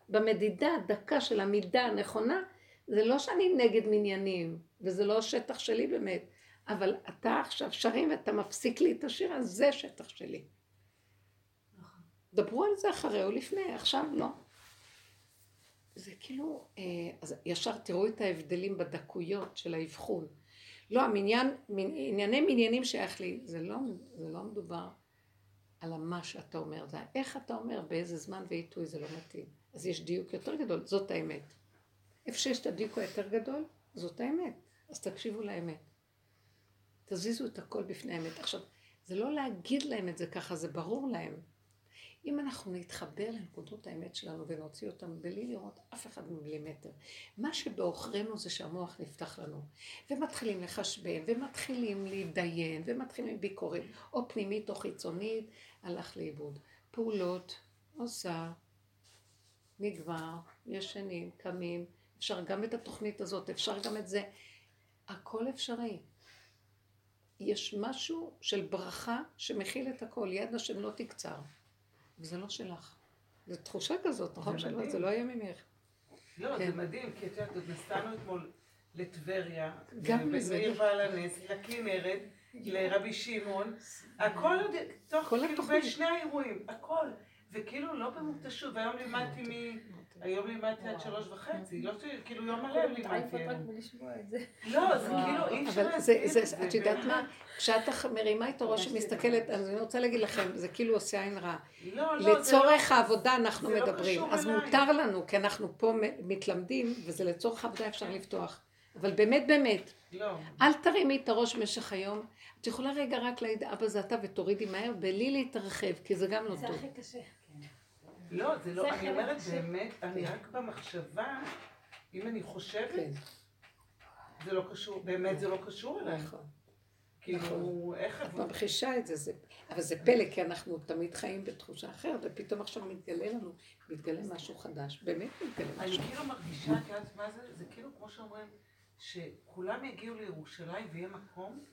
במדידה הדקה של המידה הנכונה, זה לא שאני נגד מניינים, וזה לא שטח שלי באמת, אבל אתה עכשיו שרים ואתה מפסיק לי את השיר, אז זה שטח שלי. דברו על זה אחרי או לפני, עכשיו לא. זה כאילו, אה, אז ישר תראו את ההבדלים בדקויות של האבחון. לא, המניין, ענייני מניינים שייך לי, זה לא, זה לא מדובר על המה שאתה אומר, זה איך אתה אומר, באיזה זמן ועיתוי זה לא מתאים. אז יש דיוק יותר גדול, זאת האמת. איפה שיש את הדיוק היותר גדול, זאת האמת. אז תקשיבו לאמת. תזיזו את הכל בפני האמת. עכשיו, זה לא להגיד להם את זה ככה, זה ברור להם. אם אנחנו נתחבר לנקודות האמת שלנו ונוציא אותם בלי לראות אף אחד ממילימטר, מה שבעוכרינו זה שהמוח נפתח לנו, ומתחילים לחשבן, ומתחילים להתדיין, ומתחילים ביקורת, או פנימית או חיצונית, הלך לאיבוד. פעולות, עושה, נגמר, ישנים, קמים, אפשר גם את התוכנית הזאת, אפשר גם את זה, הכל אפשרי. יש משהו של ברכה שמכיל את הכל, יד השם לא תקצר. וזה לא שלך. זו תחושה כזאת, נכון זה שלא? מדהים. זה לא היה ממך. לא, כן. זה מדהים, כי את יודעת, עוד נסענו אתמול לטבריה, גם לזה. בעיר בעל הנס, לכנרת, לרבי שמעון, הכל עוד, תוך כאילו בין. שני האירועים, הכל, וכאילו לא במוקדשות, והיום לימדתי היום לימדתי עד שלוש וחצי, לא ש- כאילו יום מלא לימדתי זה. לא, זה כאילו אי אפשר אבל להסביר זה, את זה, זה. את יודעת מה? כשאת מרימה את הראש ומסתכלת, אז אני רוצה להגיד לכם, זה כאילו עושה עין רע. לא, לא, זה לצורך לא- העבודה אנחנו זה לא מדברים, אז. מותר לנו, כי אנחנו פה מתלמדים, וזה לצורך העבודה אפשר לפתוח. אבל באמת באמת, לא. אל תרימי את הראש במשך היום. את יכולה רגע רק להגיד, אבא זה אתה ותורידי מהר, בלי להתרחב, כי זה גם לא זה טוב. הכי קשה. לא, זה לא, אני אומרת באמת, אני רק במחשבה, אם אני חושבת, כן, זה לא קשור, באמת זה לא קשור אליי. נכון. כאילו, איך... את ממחישה את זה, זה, אבל זה פלא, כי אנחנו תמיד חיים בתחושה אחרת, ופתאום עכשיו מתגלה לנו, מתגלה משהו חדש, באמת מתגלה אני משהו. כאילו מרגישה, את יודעת מה זה? זה כאילו כמו שאומרים, שכולם יגיעו לירושלים ויהיה מקום,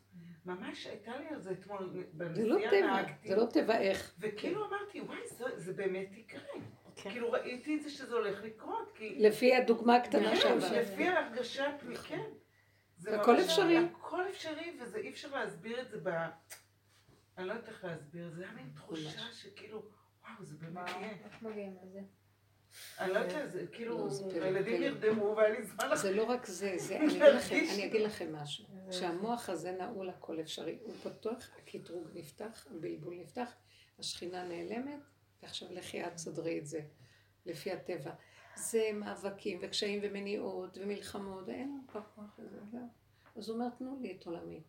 ממש הייתה לי על זה אתמול, לא בנסיעה נהגתי, זה לא טבע איך. וכאילו אמרתי, וואי, זה- באמת יקרה. כאילו ראיתי את זה שזה הולך לקרות, כי... לפי הדוגמה הקטנה כן, שעברת. לפי ההרגשה הפנימית, כן. זה הכל אפשרי. הכל אפשרי, וזה אי אפשר להסביר את זה ב... אני לא יודעת איך להסביר, זה היה מין תחושה שכאילו, וואו, זה באמת יהיה. איך מגיעים לזה? אני לא יודעת, זה כאילו, לא, זה פלא, הילדים. נרדמו והיה לי זמן זה לא רק זה, זה, אני אגיד לכם, משהו. כשהמוח הזה נעול הכל אפשרי, הוא פתוח, הקטרוג נפתח, הבלבול נפתח, השכינה נעלמת, ועכשיו לכי את סדרי את זה, לפי הטבע. זה מאבקים וקשיים ומניעות ומלחמות, אין לנו כבר כוח לזה. אז הוא אומר, תנו לי את עולמי.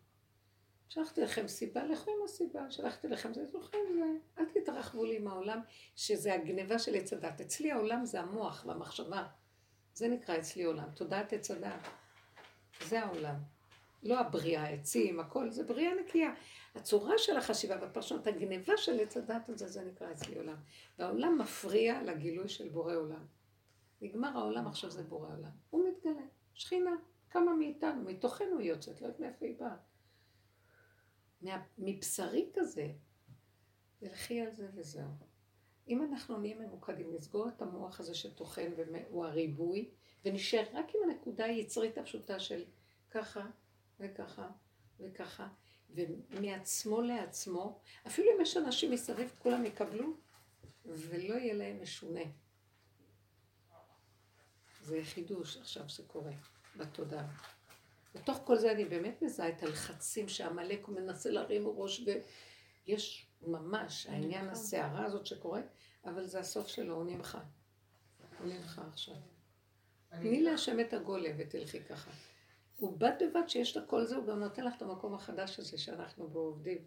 שלחתי לכם סיבה, לכו עם הסיבה, שלחתי לכם זה, זוכרים זה, אל תתרחבו לי עם העולם, שזה הגניבה של עץ הדת. אצלי העולם זה המוח והמחשבה. זה נקרא אצלי עולם, תודעת עץ הדת. זה העולם. לא הבריאה, העצים, הכל, זה בריאה נקייה. הצורה של החשיבה והפרשנות, הגניבה של עץ הדת הזה, זה נקרא אצלי עולם. והעולם מפריע לגילוי של בורא עולם. נגמר העולם, עכשיו זה בורא עולם. הוא מתגלה. שכינה, כמה מאיתנו, מתוכנו היא יוצאת, לא יודעת מאיפה היא באה. מבשרי כזה, תלכי על זה וזהו. אם אנחנו נהיה ממוקדים, נסגור את המוח הזה שטוחן והוא הריבוי, ונשאר רק עם הנקודה היצרית הפשוטה של ככה וככה וככה, ומעצמו לעצמו, אפילו אם יש אנשים מסביב, כולם יקבלו, ולא יהיה להם משונה. זה חידוש עכשיו שקורה בתודעה. בתוך כל זה אני באמת מזהה את הלחצים שעמלק הוא מנסה להרים ראש, ויש ממש העניין הסערה הזאת שקורה, אבל זה הסוף שלו, הוא נמחה. הוא נמחה עכשיו. תני להשם את הגולם ותלכי ככה. ובד בבד שיש את הכל זה, הוא גם נותן לך את המקום החדש הזה שאנחנו בו עובדים.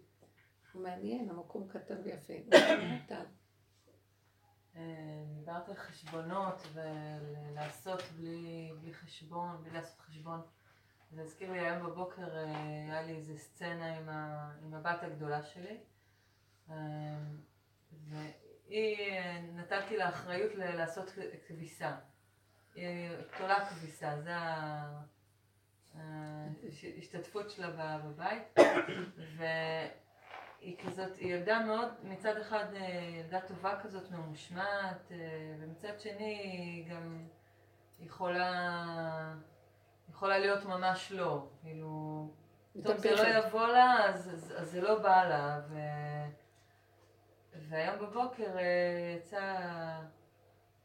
הוא מעניין, המקום קטן ויפה. הוא. אה, דיברת על חשבונות ולעשות בלי, בלי חשבון, בלי לעשות חשבון. זה הזכיר לי היום בבוקר, אה, היה לי איזה סצנה עם, ה, עם הבת הגדולה שלי. אה, והיא, אה, נתתי לה אחריות ל- לעשות כביסה. היא תולה כביסה, זה ההשתתפות שלה בבית. והיא כזאת, היא ילדה מאוד, מצד אחד ילדה טובה כזאת, ממושמעת, ומצד שני גם יכולה, יכולה להיות ממש לא, כאילו, טוב, זה לא. יבוא לה, אז, אז, אז זה לא בא לה, ו... והיום בבוקר אה, יצא,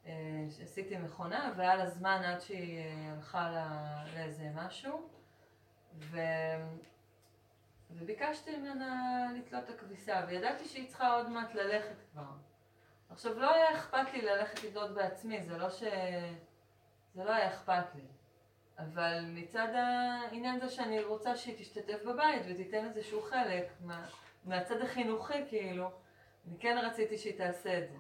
אה, עשיתי מכונה, והיה לה זמן עד שהיא אה, הלכה ל- לאיזה משהו, ו... וביקשתי ממנה לתלות את הכביסה, וידעתי שהיא צריכה עוד מעט ללכת כבר. עכשיו, לא היה אכפת לי ללכת לתלות בעצמי, זה לא ש... זה לא היה אכפת לי. אבל מצד העניין זה שאני רוצה שהיא תשתתף בבית ותיתן איזשהו חלק מה, מהצד החינוכי כאילו, אני כן רציתי שהיא תעשה את זה.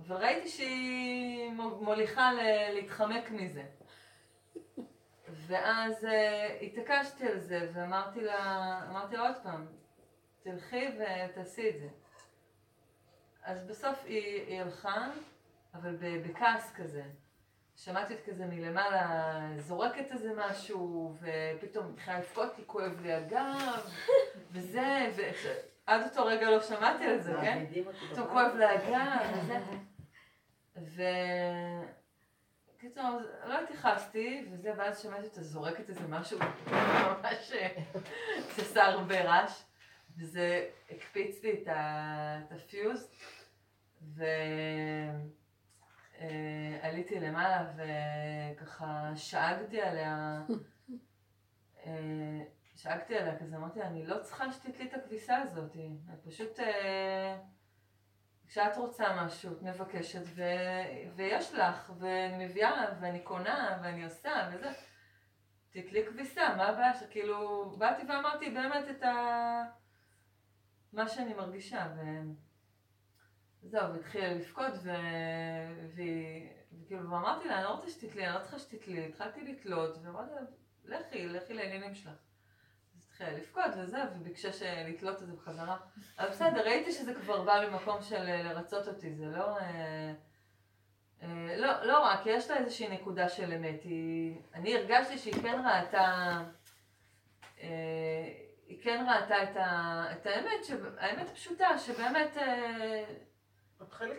אבל ראיתי שהיא מו- מוליכה ל- להתחמק מזה. ואז אה, התעקשתי על זה ואמרתי לה, אמרתי לה עוד פעם, תלכי ותעשי את זה. אז בסוף היא, היא הלכה, אבל בכעס כזה. שמעתי את כזה מלמעלה, זורקת איזה משהו, ופתאום התחילה לבכות לי, כואב לי הגב, וזה, ועד אותו רגע לא שמעתי על זה, כן? פתאום כואב לי הגב, וזה. ו... קיצור, אז לא התייחסתי, וזה, ואז שמעתי אותה זורקת איזה משהו, ממש עשה הרבה רעש, וזה הקפיץ לי את הפיוז, ו... אה, עליתי למעלה וככה שאגתי עליה, אה, שאגתי עליה כזה, אמרתי לה, אני לא צריכה שתתלי את הכביסה הזאת, אני פשוט, אה, כשאת רוצה משהו, את מבקשת, ו, ויש לך, ואני מביאה, ואני קונה, ואני עושה, וזה, תתלי כביסה, מה הבעיה שכאילו, באתי ואמרתי באמת את ה... מה שאני מרגישה, ו... זהו, והתחילה לבכות, ו... וכאילו, ואמרתי לה, אני לא רוצה שתתלי, אני לא צריכה שתתלי, התחלתי לתלות, ואמרתי לה, לכי, לכי לעניינים שלך. אז התחילה לבכות וזה, וביקשה לתלות את זה בחזרה. אבל בסדר, ראיתי שזה כבר בא ממקום של אה, לרצות אותי, זה לא... אה, אה, לא, לא רק, יש לה איזושהי נקודה של אמת. היא, אני הרגשתי שהיא כן ראתה, היא כן ראתה את, ה, את האמת, ש, האמת הפשוטה, שבאמת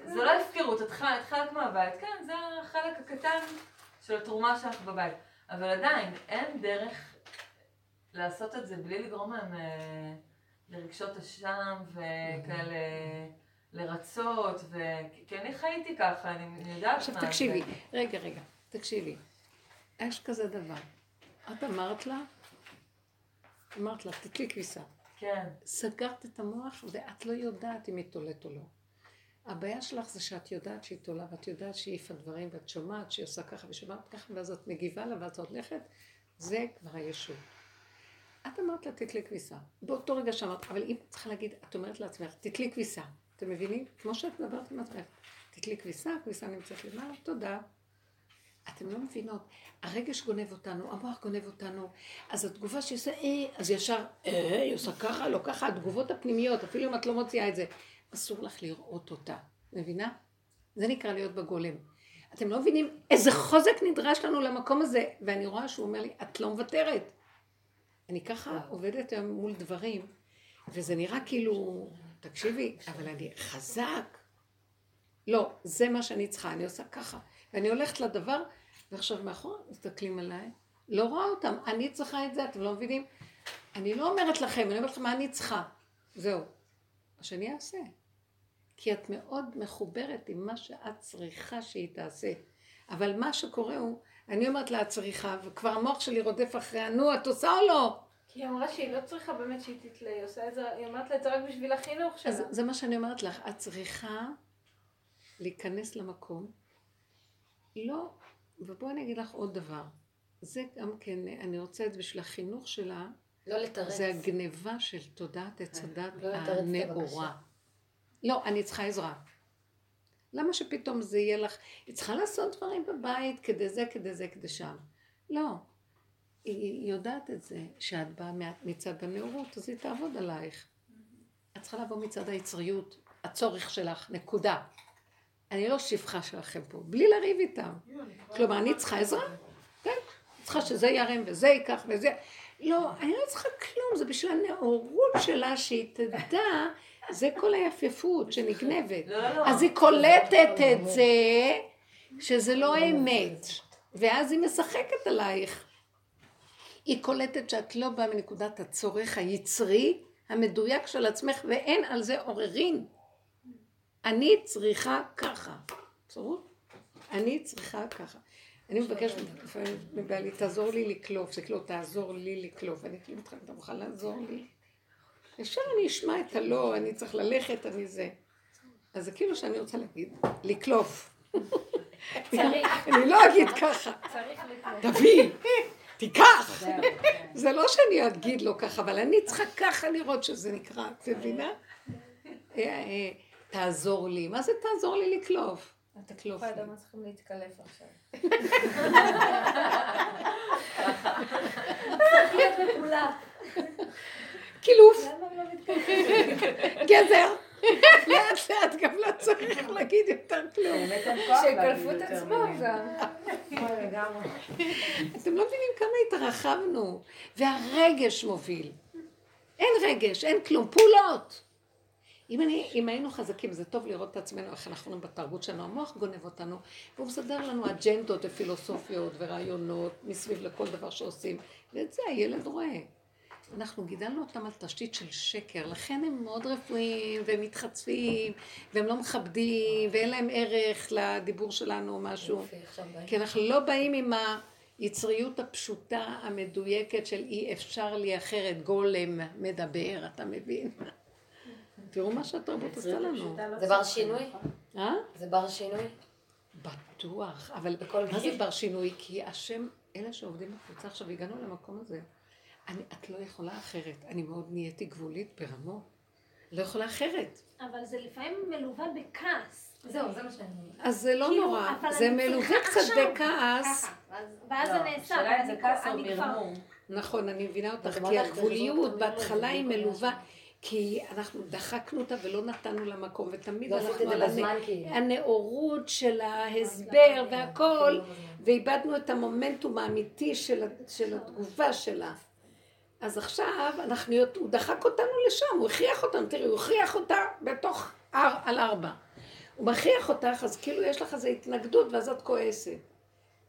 זה לא הפקרות, את חלק, את חלק מהבית, כן, זה החלק הקטן של התרומה שלך בבית. אבל עדיין, אין דרך לעשות את זה בלי לגרום להם אה, לרגשות אשם וכאלה לרצות, ו... כי אני חייתי ככה, אני יודעת עכשיו מה תקשיבי, זה. רגע, רגע, תקשיבי. יש כזה דבר. את אמרת לה, אמרת לה, תתלי כביסה. כן, סגרת את המוח ואת לא יודעת אם היא תולת או לא. הבעיה שלך זה שאת יודעת שהיא תולה ואת יודעת שהיא העיפה דברים ואת שומעת שהיא עושה ככה ושומעת ככה ואז את מגיבה לה ואת הולכת, זה כבר הישות. את אמרת לה תתלי כביסה. באותו רגע שאמרת, אבל אם את צריכה להגיד, את אומרת לעצמך, תתלי כביסה. אתם מבינים? כמו שאת מדברת עם עצמך. תתלי כביסה, הכביסה נמצאת למעלה, תודה. אתם לא מבינות, הרגש גונב אותנו, המוח גונב אותנו, אז התגובה שהיא עושה, אה, אז ישר, אה, היא עושה ככה, לא ככה, התגובות הפנימיות, אפילו אם את לא מוציאה את זה, אסור לך לראות אותה, מבינה? זה נקרא להיות בגולם. אתם לא מבינים איזה חוזק נדרש לנו למקום הזה, ואני רואה שהוא אומר לי, את לא מוותרת. אני ככה עובדת היום מול דברים, וזה נראה כאילו, תקשיבי, אבל אני חזק. לא, זה מה שאני צריכה, אני עושה ככה. ואני הולכת לדבר, ועכשיו מאחור מסתכלים עליי, לא רואה אותם, אני צריכה את זה, אתם לא מבינים? אני לא אומרת לכם, אני אומרת לכם מה אני צריכה. זהו. מה שאני אעשה. כי את מאוד מחוברת עם מה שאת צריכה שהיא תעשה. אבל מה שקורה הוא, אני אומרת לה, את צריכה, וכבר המוח שלי רודף אחריה, נו, את עושה או לא? כי היא אמרה שהיא לא צריכה באמת שהיא תתלה, היא עושה את זה, היא אומרת לה את זה רק בשביל החינוך שלה. אז זה מה שאני אומרת לך, את צריכה להיכנס למקום. לא, ובואי אני אגיד לך עוד דבר. זה גם כן, אני רוצה את זה בשביל החינוך שלה, לא לתרץ. זה הגניבה של תודעת עץ הדת לא הנאורה. לא, אני צריכה עזרה. למה שפתאום זה יהיה לך, היא צריכה לעשות דברים בבית, כדי זה, כדי זה, כדי שם. לא. היא יודעת את זה, שאת באה מצד הנאורות, אז היא תעבוד עלייך. את צריכה לבוא מצד היצריות, הצורך שלך, נקודה. אני לא שפחה שלכם פה, בלי לריב איתם. כלומר, אני צריכה עזרה? כן. צריכה שזה ירם וזה ייקח וזה... לא, אני לא צריכה כלום, זה בשביל הנאורות שלה, שהיא תדע, זה כל היפיפות שנגנבת. לא, לא. אז היא קולטת את זה, שזה לא אמת, ואז היא משחקת עלייך. היא קולטת שאת לא באה מנקודת הצורך היצרי, המדויק של עצמך, ואין על זה עוררין. אני צריכה ככה. בסדר? אני צריכה ככה. אני מבקשת מבעלי, תעזור לי לקלוף, זה כאילו, תעזור לי לקלוף. אני כאילו אתה מוכן לעזור לי? ישר אני אשמע את הלא, אני צריך ללכת, אני זה. אז זה כאילו שאני רוצה להגיד, לקלוף. אני לא אגיד ככה. תביא, תיקח. זה לא שאני אגיד לו ככה, אבל אני צריכה ככה לראות שזה נקרא, את מבינה? אה, אה, תעזור לי. מה זה תעזור לי לקלוף? תקלוף לי. האדמה צריכים להתקלף עכשיו. צריך להיות מקולף. קילוף, הוא לא? גזר. לאט לאט גם לא צריך להגיד יותר כלום. שיקלפו את עצמם. גם. אתם לא מבינים כמה התרחבנו, והרגש מוביל. אין רגש, אין כלום, פעולות. אם, אני, אם היינו חזקים, זה טוב לראות את עצמנו, איך אנחנו בתרבות שלנו, המוח גונב אותנו, והוא מסדר לנו אג'נדות ופילוסופיות ורעיונות מסביב לכל דבר שעושים, ואת זה הילד רואה. אנחנו גידלנו אותם על תשתית של שקר, לכן הם מאוד רפואיים, והם מתחצפים, והם לא מכבדים, ואין להם ערך לדיבור שלנו או משהו. כי אנחנו לא באים עם היצריות הפשוטה, המדויקת של אי אפשר לי אחרת, גולם מדבר, אתה מבין? תראו מה שהתרבות עושה לנו. זה בר שינוי? אה? זה בר שינוי? בטוח, אבל בכל מה זה? בר שינוי? כי השם, אלה שעובדים בקבוצה עכשיו, הגענו למקום הזה. אני, את לא יכולה אחרת. אני מאוד נהייתי גבולית ברמות. לא יכולה אחרת. אבל זה לפעמים מלווה בכעס. זהו, זה מה שאני... אז זה לא כאילו, נורא. זה מלווה קצת בכעס. ואז לא, זה נעשה, השאלה אם זה כעס או. מרמור. נכון, אני מבינה אותך, כי אומרת הגבוליות בהתחלה היא מלווה. כי אנחנו דחקנו אותה ולא נתנו לה מקום, ותמיד לא הלכנו את על. הנאורות של ההסבר והכל. ואיבדנו את המומנטום האמיתי של התגובה שלה. אז עכשיו אנחנו, הוא דחק אותנו לשם, הוא הכריח אותנו, תראי, הוא הכריח אותה בתוך הר על ארבע. הוא מכריח אותך, אז כאילו יש לך איזו התנגדות ואז את כועסת.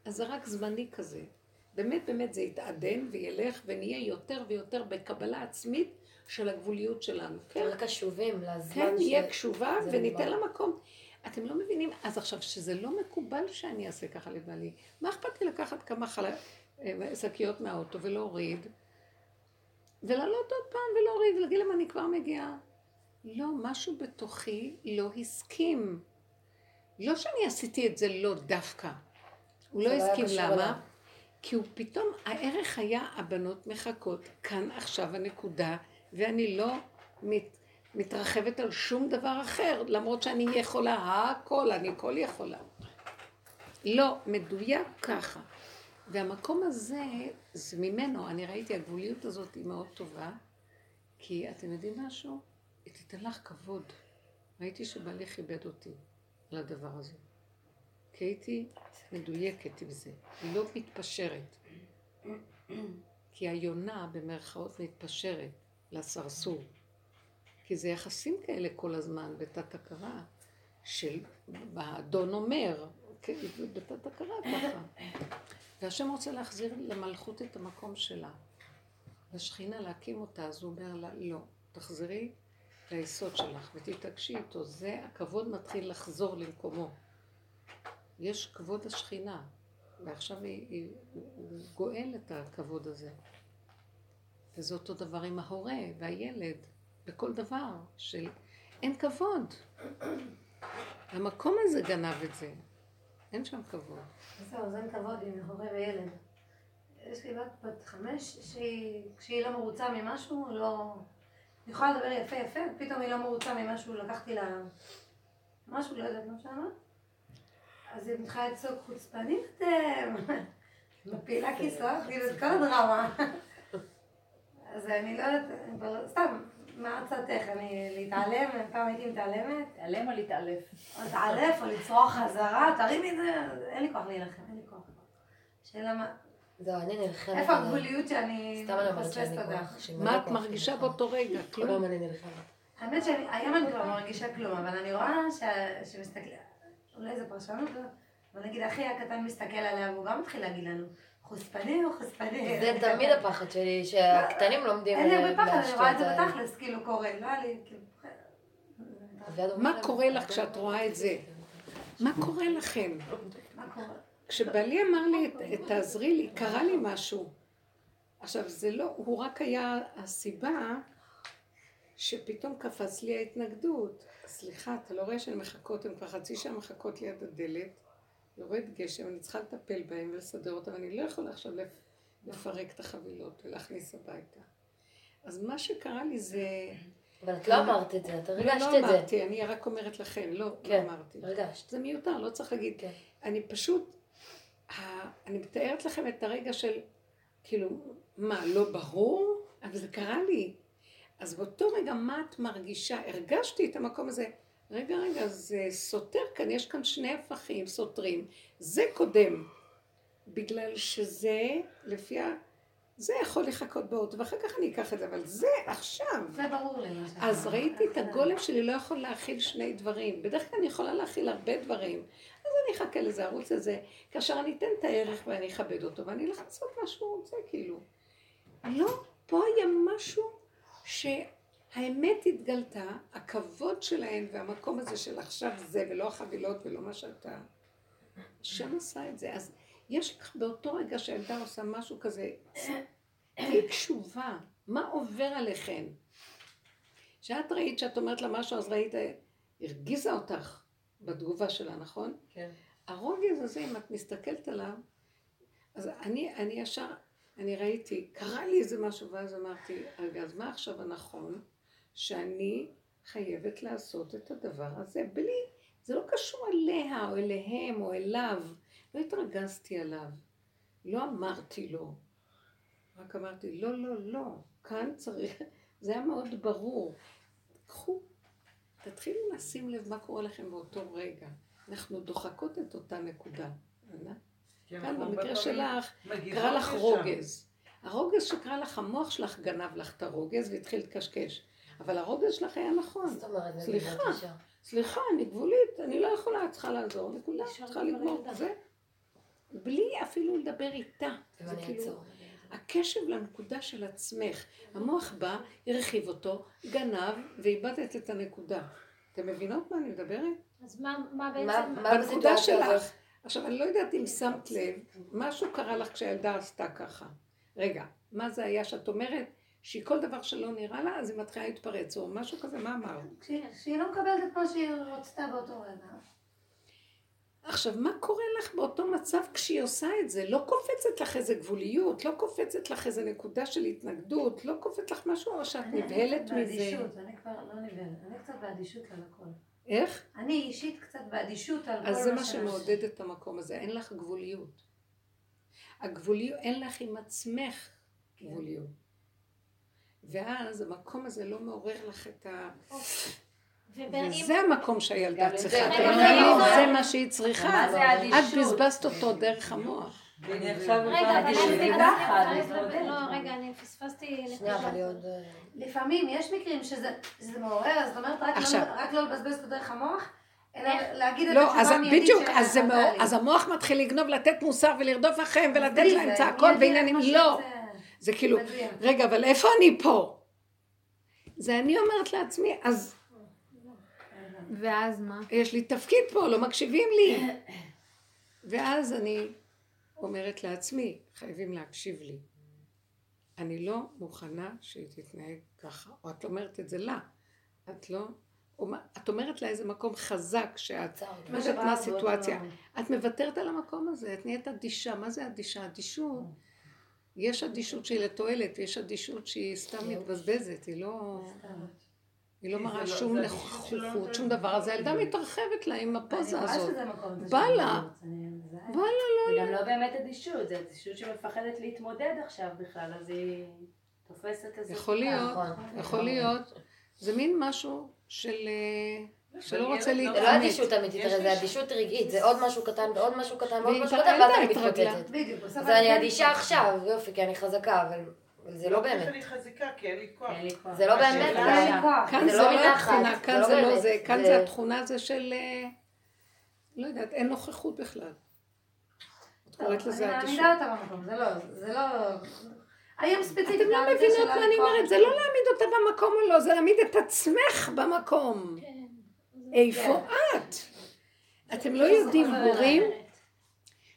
אז זה רק זמני כזה. באמת באמת זה יתעדן וילך ונהיה יותר ויותר בקבלה עצמית של הגבוליות שלנו. כן, יותר קשובים לזמן כן, ש... נהיה קשובה וניתן. לה מקום. אתם לא מבינים, אז עכשיו, שזה לא מקובל שאני אעשה ככה לבעלי, מה אכפת לי לקחת כמה חל... אה, שקיות מהאוטו ולהוריד, ולעלות עוד פעם ולהוריד, ולהגיד להם אני כבר מגיעה. לא, משהו בתוכי לא הסכים. לא שאני עשיתי את זה לא דווקא. הוא לא לא הסכים, למה? כי הוא פתאום, הערך היה הבנות מחכות, כאן עכשיו הנקודה, ואני לא מת, מתרחבת על שום דבר אחר, למרות שאני יכולה הכל, אני כל יכולה. לא, מדויק ככה. והמקום הזה, זה ממנו, אני ראיתי, הגבוליות הזאת היא מאוד טובה, כי אתם יודעים משהו? היא תיתן לך כבוד. ראיתי שבעלי כיבד אותי על הדבר הזה. כי הייתי מדויקת עם זה, היא לא מתפשרת. כי היונה במרכאות מתפשרת לסרסור. כי זה יחסים כאלה כל הזמן בתת הכרה של האדון אומר, כן, בתת הכרה ככה. והשם רוצה להחזיר למלכות את המקום שלה. לשכינה להקים אותה, אז הוא אומר לה, לא, תחזרי ליסוד שלך ותתעקשי איתו, זה הכבוד מתחיל לחזור למקומו. יש כבוד השכינה, ועכשיו היא, היא, הוא גואל את הכבוד הזה. וזה אותו דבר עם ההורה והילד, בכל דבר, של אין כבוד. המקום הזה גנב את זה, אין שם כבוד. זהו, זה אין כבוד עם הורה וילד. יש לי בת בת חמש, שהיא, כשהיא לא מרוצה ממשהו, לא... היא יכולה לדבר יפה יפה, פתאום היא לא מרוצה ממשהו, לקחתי לה משהו, לא יודעת מה שאמרת. אז היא מתחילה לצעוק חוצפנים אתם, מפילה כיסאות, כאילו את כל הדרמה. אז אני לא יודעת, סתם, מה הצעתך? אני להתעלם? פעם הייתי מתעלמת? תיעלם או להתעלף? או להתעלף, או לצרוח חזרה, תרימי את זה, אין לי כוח להילחם, אין לי כוח. שאלה מה, זהו, אני נלחמת. איפה הגבוליות שאני מפספסת. שמלא מה את מרגישה. באותו רגע? כל כלום. אני נלחמת. האמת שהיום אני כבר לא מרגישה כלום, אבל אני רואה ש- שמסתכל, אולי זו פרשנות? אבל נגיד אחי הקטן מסתכל עליה והוא גם מתחיל להגיד לנו, חוספני או חוספני? זה תמיד הפחד שלי, שהקטנים לומדים אין לי הרבה פחד, אני רואה את זה בתכלס, כאילו קורה, לא היה לי, כאילו... מה קורה לך כשאת רואה את זה? מה קורה לכם? כשבעלי אמר לי, "ת- תעזרי לי, קרה לי משהו. עכשיו, זה לא, הוא רק היה הסיבה שפתאום קפץ לי ההתנגדות. סליחה, אתה לא רואה שהן מחכות, הן כבר חצי שעה מחכות ליד הדלת, יורד גשם, אני צריכה לטפל בהן ולסדר אותן, אני לא יכולה עכשיו לפ- לפרק את החבילות ולהכניס הביתה. אז מה שקרה לי זה... אבל את לא אמרת את זה, את לא, הרגשת לא את זה. אמרתי, אני רק אומרת לכם, לא, לא כן, אמרתי. הרגשת. זה מיותר, לא צריך להגיד. כן. אני פשוט, אני מתארת לכם את הרגע של, כאילו, מה, לא ברור? אבל זה קרה לי. אז באותו רגע, מה את מרגישה? הרגשתי את המקום הזה. רגע, רגע, זה סותר כאן, יש כאן שני הפכים סותרים. זה קודם, בגלל שזה, לפי ה... זה יכול לחכות באוטו, ואחר כך אני אקח את זה, אבל זה עכשיו. זה ברור לי. אז. ראיתי את הגולם שלי לא יכול להכיל שני דברים. בדרך כלל אני יכולה להכיל הרבה דברים. אז אני אחכה לזה, ערוץ לזה, כאשר אני אתן את הערך ואני אכבד אותו, ואני אלך לעשות מה שהוא רוצה, כאילו. לא, פה היה משהו שהאמת התגלתה, הכבוד שלהן והמקום הזה של עכשיו זה, ולא החבילות ולא מה שאתה... השם עשה את זה. אז יש לך באותו רגע שהילדה עושה משהו כזה, תהיי קשובה, מה עובר עליכן? כשאת ראית שאת אומרת לה משהו, אז ראית, הרגיזה אותך בתגובה שלה, נכון? כן. הרוגז הזה, אם את מסתכלת עליו, אז אני, אני ישר, אני ראיתי, קרה לי איזה משהו, ואז אמרתי, רגע, אז מה עכשיו הנכון? שאני חייבת לעשות את הדבר הזה בלי, זה לא קשור אליה או אליהם או אליו, לא התרגזתי עליו, לא אמרתי לו, רק אמרתי, לא, לא, לא, כאן צריך, זה היה מאוד ברור. קחו, תתחילו לשים לב מה קורה לכם באותו רגע. אנחנו דוחקות את אותה נקודה. כאן במקרה שלך, קרה לך. רוגז. הרוגז שקרה לך, המוח שלך גנב לך את הרוגז והתחיל לקשקש. אבל הרוגז שלך היה נכון. זאת אומרת, סליחה. סליחה, אני גבולית, אני לא יכולה, את צריכה לעזור, נקודה, צריכה לגמור זה. בלי אפילו לדבר איתה. זה כאילו. הקשב לנקודה של עצמך. המוח בא, הרחיב אותו, גנב, ואיבדת את הנקודה. אתם מבינות מה אני מדברת? אז מה, בעצם... מה בנקודה? שלך. עכשיו, אני לא יודעת אם שמת לב, משהו קרה לך כשהילדה עשתה ככה. רגע, מה זה היה שאת אומרת שהיא כל דבר שלא נראה לה, אז היא מתחילה להתפרץ, או משהו כזה, מה אמרת? שהיא לא מקבלת את מה שהיא רצתה באותו רגע. עכשיו, מה קורה לך באותו מצב כשהיא עושה את זה? לא קופצת לך איזה גבוליות, לא קופצת לך איזה נקודה של התנגדות, לא קופץ לך משהו, או שאת אני נבהלת מזה. באדישות, אני כבר לא נבהלת, אני קצת באדישות על הכל. איך? אני אישית קצת באדישות על כל מה אז זה מה שמעודד את המקום הזה, אין לך גבוליות. הגבוליות, אין לך עם עצמך גבוליות. ואז המקום הזה לא מעורר לך את ה... וזה המקום שהילדה צריכה. רגע. זה מה שהיא צריכה. את? בזבזת אותו דרך המוח. והנה רגע, אבל אני לא. לא, רגע, אני פספסתי. אה, לפעמים יש מקרים שזה מעורר, אז זאת אומרת רק. לא- לא לבזבז אותו דרך המוח? להגיד את לא, התשובה אז המיידית בדיוק, אז, המוח מתחיל לגנוב, לתת מוסר ולרדוף אחריהם ולתת להם צעקות ועניינים. את מה לא. זה כאילו. רגע, אבל איפה אני פה? זה אני אומרת לעצמי, אז ואז מה? יש לי תפקיד פה, לא מקשיבים לי. ואז אני אומרת לעצמי, חייבים להקשיב לי. אני לא מוכנה שהיא תתנהג ככה. או את אומרת את זה לה. את לא... או מה- את אומרת לה איזה מקום חזק שאת... מה הסיטואציה. את מוותרת על המקום הזה, את נהיית אדישה. מה זה אדישה? אדישות. יש אדישות שהיא לתועלת, ויש אדישות שהיא סתם מתבזבזת, היא לא... היא לא מראה לא- שום נותנת שום דבר, אז הילדה. מתרחבת לה עם הפוזה הזאת. בא לה. בא לה, זה גם לא באמת אדישות, זה אדישות שמפחדת להתמודד עכשיו בכלל, אז היא תופסת איזה... יכול להיות, נכון. יכול להיות. זה מין משהו של... שלא רוצה ילד לא- זה לא להתעמת. אדישות אמיתית, זה אדישות רגעית, זה עוד משהו קטן ועוד משהו קטן ועוד משהו קטן, ואז אני. מתפוצצת. אז אני אני- אדישה עכשיו, יופי, כי אני חזקה, אבל זה לא באמת. אני חזקה, כי אין לי כוח. זה לא באמת, זה-. כאן זה זה לא לא התכונה, זה כאן לא זה לא זה, כאן זה- זה התכונה זה של... אה, לא יודעת, אין נוכחות בכלל. את קוראת לזה אני אדישות. מעמידה אותה במקום, זה לא, זה לא... היום ספציפית, אתם לא זה מבינות מה אני. אומרת, זה לא להעמיד אותה במקום או לא, זה להעמיד את עצמך במקום. כן. איפה את? אתם לא יודעים הורים.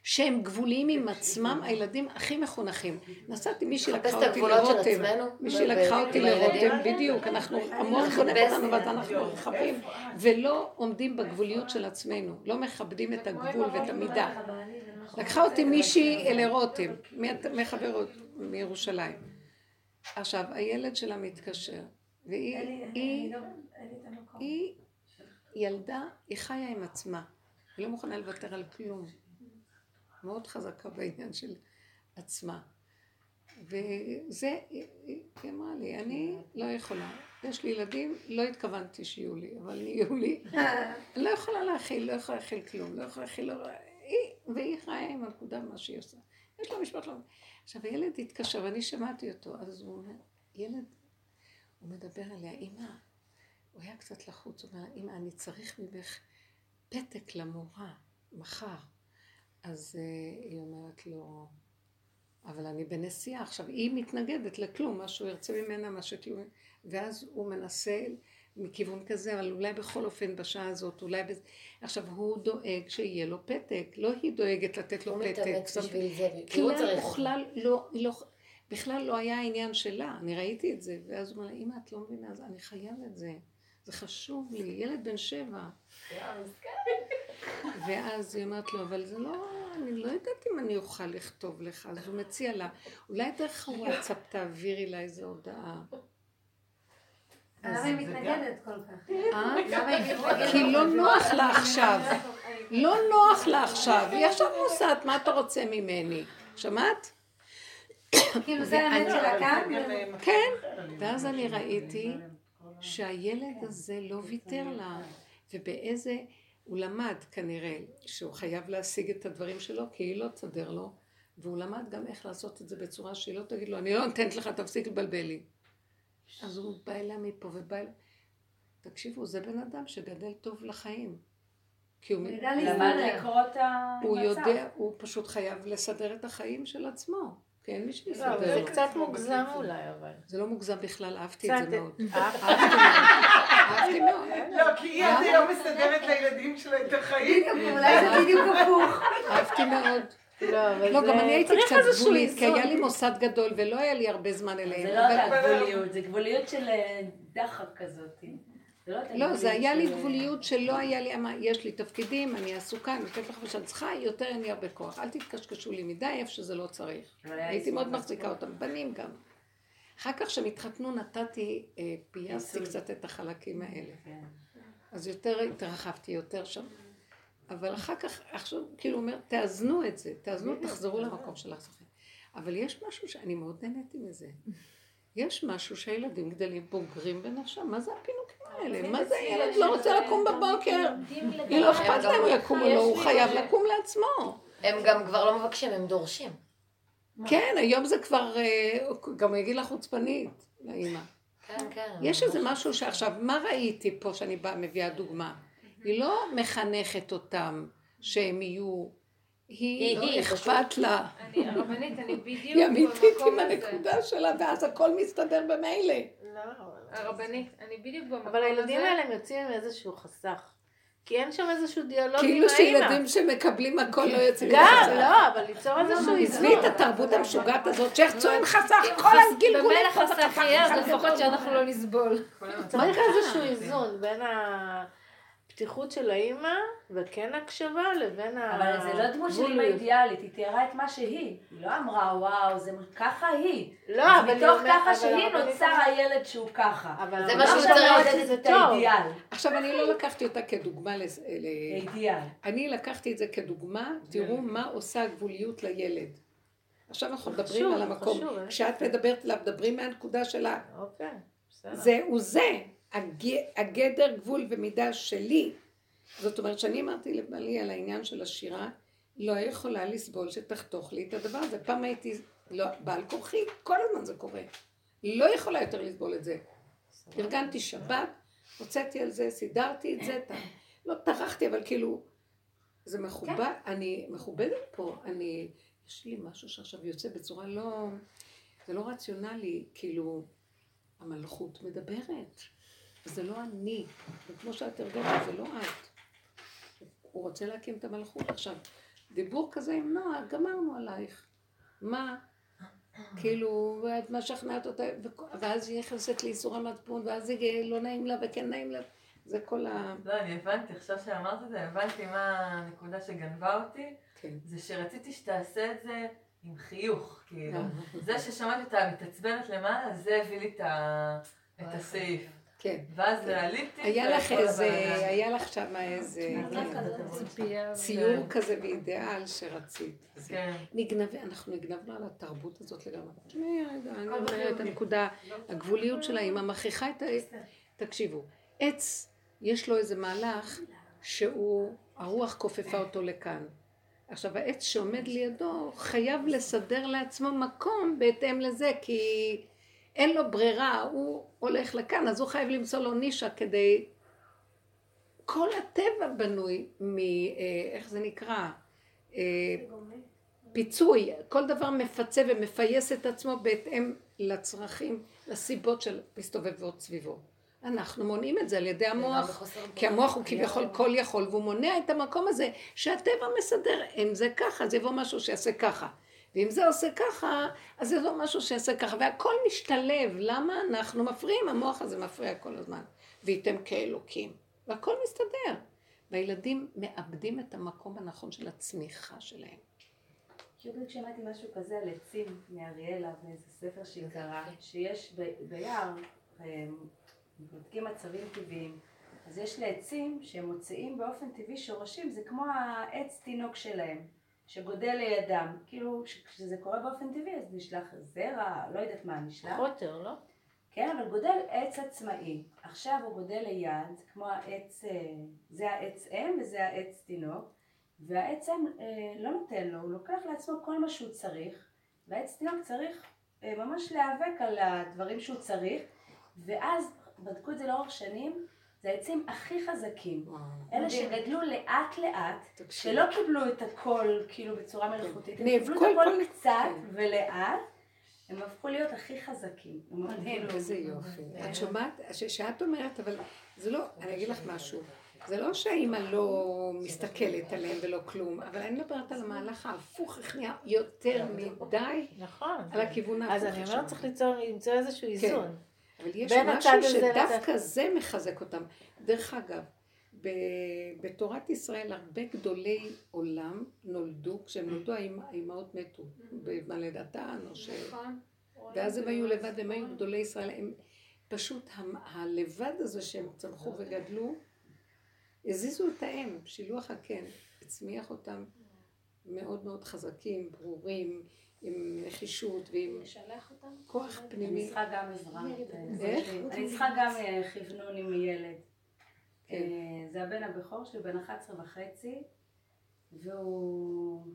שהם גבוליים עם עצמם, הילדים הכי מחונכים. נסעתי, מישהי לקחה את אותי לרותם. עצמנו. מישי ב- לקחה אותי הילדים. לרותם, בדיוק, אנחנו, המוח חונק אותנו ואז. אנחנו רחבים, ולא עומדים בגבוליות של עצמנו, לא מכבדים את הגבול ואת המידה. לקחה אותי מישהי לרותם, מחברות מירושלים. עכשיו, הילד שלה מתקשר, והיא היא- ילדה, היא חיה עם עצמה, היא לא מוכנה לוותר על כלום. מאוד חזקה בעניין של עצמה. וזה, היא אמרה לי, אני לא יכולה. יש לי ילדים, לא התכוונתי שיהיו לי, אבל יהיו לי. אני לא יכולה להכיל, לא יכולה להכיל כלום, לא יכולה להכיל... לא... היא, והיא חיה עם הנקודה מה שהיא עושה. יש לה משפט לא... עכשיו, הילד התקשר, ואני שמעתי אותו, אז הוא אומר, ילד, הוא מדבר עליה, אמא, הוא היה קצת לחוץ, הוא אומר, אמא, אני צריך ממך פתק למורה, מחר. אז uh, היא אומרת לו, אבל אני בנסיעה. עכשיו, היא מתנגדת לכלום, מה שהוא ירצה ממנה, מה שכלום. ואז הוא מנסה מכיוון כזה, אבל אולי בכל אופן בשעה הזאת, אולי... בז... עכשיו, הוא דואג שיהיה לו פתק, לא היא דואגת לתת לו פתק. כלל. בכלל לא, לא, בכלל לא היה העניין שלה, אני ראיתי את זה, ואז הוא אומר אמא, את לא מבינה, אני חייב את זה, זה חשוב לי, ילד בן שבע. ואז היא אומרת לו, אבל זה לא, אני לא יודעת אם אני אוכל לכתוב לך, אז הוא מציע לה, אולי דרך הוואטסאפ תעבירי לה איזה הודעה. למה היא מתנגדת כל כך? אה? כי לא נוח לה עכשיו. לא נוח לה עכשיו. היא עכשיו נוסעת, מה אתה רוצה ממני? שמעת? כאילו זה האמת שלה כאן? כן. ואז אני ראיתי שהילד הזה לא ויתר לה, ובאיזה... הוא למד כנראה שהוא חייב להשיג את הדברים שלו, כי היא לא תסדר לו, והוא למד גם איך לעשות את זה בצורה שהיא לא תגיד לו, אני לא נותנת לך, תפסיק לבלבל לי. אז הוא בא אליה מפה ובא אליה... תקשיבו, זה בן אדם שגדל טוב לחיים. כי הוא, הוא הוא- למד לקרוא את הוא המצב. יודע, הוא פשוט חייב לסדר את החיים של עצמו. כן, מי לא, שיסדר אבל זה. קצת מוגזם אולי, אבל. זה לא מוגזם בכלל, אהבתי את זה מאוד. אהבת? אהבתי מאוד. אהבתי מאוד. לא, כי היא עד היום מסדרת לילדים שלה את החיים. בדיוק, אולי זה בדיוק הפוך. אהבתי מאוד. לא, לא. גם אני הייתי קצת גבולית, כי. היה לי מוסד גדול ולא היה לי הרבה זמן אליהם. זה לא גבוליות, זה גבוליות של אה, דחק כזאת. לא לא, זה היה לי גבוליות שלא היה לי, יש לי תפקידים, אני עסוקה, אני נותנת לך ושאת צריכה, יותר אין לי הרבה כוח. אל תתקשקשו לי מדי איפה שזה לא צריך. הייתי מאוד מחזיקה אותם, בנים גם. אחר כך כשהם התחתנו נתתי, אה, פייסתי. קצת את החלקים האלה. כן. אז יותר התרחבתי, יותר שם. אבל אחר כך, עכשיו, כאילו אומר, תאזנו את זה, תאזנו, תחזרו למקום שלך. אבל יש משהו שאני מאוד נהניתי מזה. יש משהו שהילדים גדלים בוגרים בנפשם, מה זה הפינוקים האלה? מה זה ילד לא רוצה לקום בבוקר? היא לא אכפת להם הוא יקום או לא, הוא חייב לקום לעצמו. הם גם כבר לא מבקשים, הם דורשים. כן, היום זה כבר, אה, גם יגיד לך חוצפנית, לאמא. כן, כן. יש איזה משהו שעכשיו, מה ראיתי פה שאני באה, מביאה דוגמה? היא לא מחנכת אותם שהם יהיו, היא, לא היא, אכפת לה. אני, הרבנית, אני בדיוק היא אמיתית במקום עם הזה. הנקודה שלה, ואז הכל מסתדר במילא. לא, אבל- הרבנית, אני בדיוק במקום הזה. אבל הילדים האלה הם יוצאים עם איזשהו חסך. כי אין שם איזשהו דיאלוג עם כאילו האמא. שילדים שמקבלים הכל לא יוצאים גם. לא, אבל ליצור איזשהו איזון. עזבי את התרבות המשוגעת הזאת, שיחצו עם חסך, כל הגלגולים. במלך חסך יהיה, אז לפחות שאנחנו לא נסבול. צריך איזשהו איזון בין הפתיחות של האימא, וכן הקשבה, לבין ה... אבל זה לא דמות של אימא. אידיאלית, היא תיארה את מה שהיא. היא לא אמרה, וואו, זה ככה היא. לא, אז אבל היא מתוך אומרת- ככה אבל שהיא נוצר הילד שהוא ככה. אבל זה מה שהוא צריך. שזה את. האידיאל. עכשיו, אני לא לקחתי אותה כדוגמה ל... האידיאל. אני לקחתי את זה כדוגמה, תראו מה עושה הגבוליות לילד. עכשיו אנחנו מדברים חשוב, על המקום. חשוב, אה? כשאת מדברת אליו, מדברים מהנקודה שלה. אוקיי, בסדר. זהו זה, הג- הגדר גבול ומידה שלי. זאת אומרת, שאני אמרתי לבעלי על העניין של השירה, לא יכולה לסבול שתחתוך לי את הדבר הזה. פעם הייתי, לא, בעל כורחי, כל הזמן זה קורה. לא יכולה יותר לסבול את זה. ארגנתי שבת, הוצאתי על זה, סידרתי את זה, ט- לא טרחתי, אבל כאילו, זה מכובד, אני מכובדת פה, אני, יש לי משהו שעכשיו יוצא בצורה לא, זה לא רציונלי, כאילו, המלכות מדברת, וזה לא אני, וכמו שאת הרגשת, זה לא את. הוא רוצה להקים את המלכות. עכשיו, דיבור כזה עם נועה, גמרנו עלייך. מה? כאילו, ואת משכנעת אותה, וכ- ואז היא נכנסת לאיסור המצפון, ואז היא לא נעים לה וכן נעים לה. זה כל ה... לא, אני הבנתי, עכשיו שאמרת את זה, הבנתי מה הנקודה שגנבה אותי, כן. זה שרציתי שתעשה את זה עם חיוך, כאילו. אה. זה ששמעתי אותה מתעצבנת למעלה, זה הביא לי את את הסעיף. כן. ואז העליתי היה לך איזה. היה לך שם איזה ציפייה. ציור כזה ואידיאל שרצית. כן. נגנב, אנחנו נגנבנו על התרבות הזאת לגמרי. רגע, אני אומרת את הנקודה, הגבוליות שלה, היא מכריחה את ה... תקשיבו, עץ, יש לו איזה מהלך שהוא, הרוח כופפה אותו לכאן. עכשיו, העץ שעומד לידו חייב לסדר לעצמו מקום בהתאם לזה, כי אין לו ברירה, הוא הולך לכאן, אז הוא חייב למצוא לו נישה כדי... כל הטבע בנוי מ... אה, איך זה נקרא? אה, פיצוי, כל דבר מפצה ומפייס את עצמו בהתאם לצרכים, לסיבות של מסתובבות סביבו. אנחנו מונעים את זה על ידי המוח, כי המוח הוא כביכול כל יכול, והוא מונע את המקום הזה שהטבע מסדר, אם זה ככה, אז יבוא משהו שיעשה ככה. ואם זה עושה ככה, אז יבוא משהו שיעשה ככה, והכל משתלב. למה אנחנו מפריעים? המוח הזה מפריע כל הזמן. וייתם כאלוקים. והכל מסתדר. והילדים מאבדים את המקום הנכון של הצמיחה שלהם. בדיוק שמעתי משהו כזה על עצים מאריאלה באיזה ספר שהיא קראה, שיש ב- ביער, בודקים מצבים טבעיים, אז יש לעצים שהם מוציאים באופן טבעי שורשים, זה כמו העץ תינוק שלהם, שגודל לידם, כאילו כשזה קורה באופן טבעי אז נשלח זרע, לא יודעת מה נשלח. חוטר, לא? כן, אבל גודל עץ עצמאי. עכשיו הוא גודל ליד, כמו העץ, אה, זה העץ אם וזה העץ תינוק, והעץ אם אה, לא נותן לו, הוא לוקח לעצמו כל מה שהוא צריך, והעץ תינוק צריך אה, ממש להיאבק על הדברים שהוא צריך, ואז בדקו את זה לאורך שנים, זה העצים הכי חזקים. אלה שגדלו לאט לאט, שלא קיבלו את הכל כאילו בצורה מלאכותית, הם קיבלו את הכל כל- קצת כן. ולאט, הם הפכו להיות הכי חזקים. מדהים, איזה יופי. את שומעת, ש- שאת אומרת, אבל זה לא, אני אגיד לך משהו. זה לא שהאימא לא מסתכלת עליהם ולא כלום, אבל אני מדברת על המהלך ההפוך, איך נהיה יותר מדי נכון. על הכיוון ההפוך. אז אני. אומרת, צריך ליצור למצוא איזשהו איזון. אבל יש משהו שדווקא זה מחזק אותם. דרך אגב, ב- בתורת ישראל הרבה גדולי עולם נולדו, כשהם נולדו האמ- האימהות מתו, בלידתן או ש... נכון. ואז הם היו לבד, הם היו גדולי ישראל, הם פשוט הלבד הזה שהם צמחו וגדלו, הזיזו את האם, שילוח הקן, הצמיח אותם מאוד מאוד חזקים, ברורים, עם נחישות ועם? כוח אני פנימי. צריכה גם עזרה. איך? אני צריכה גם אה, כוונון עם ילד. כן. אה, זה הבן הבכור שלי, בן 11 וחצי, והוא...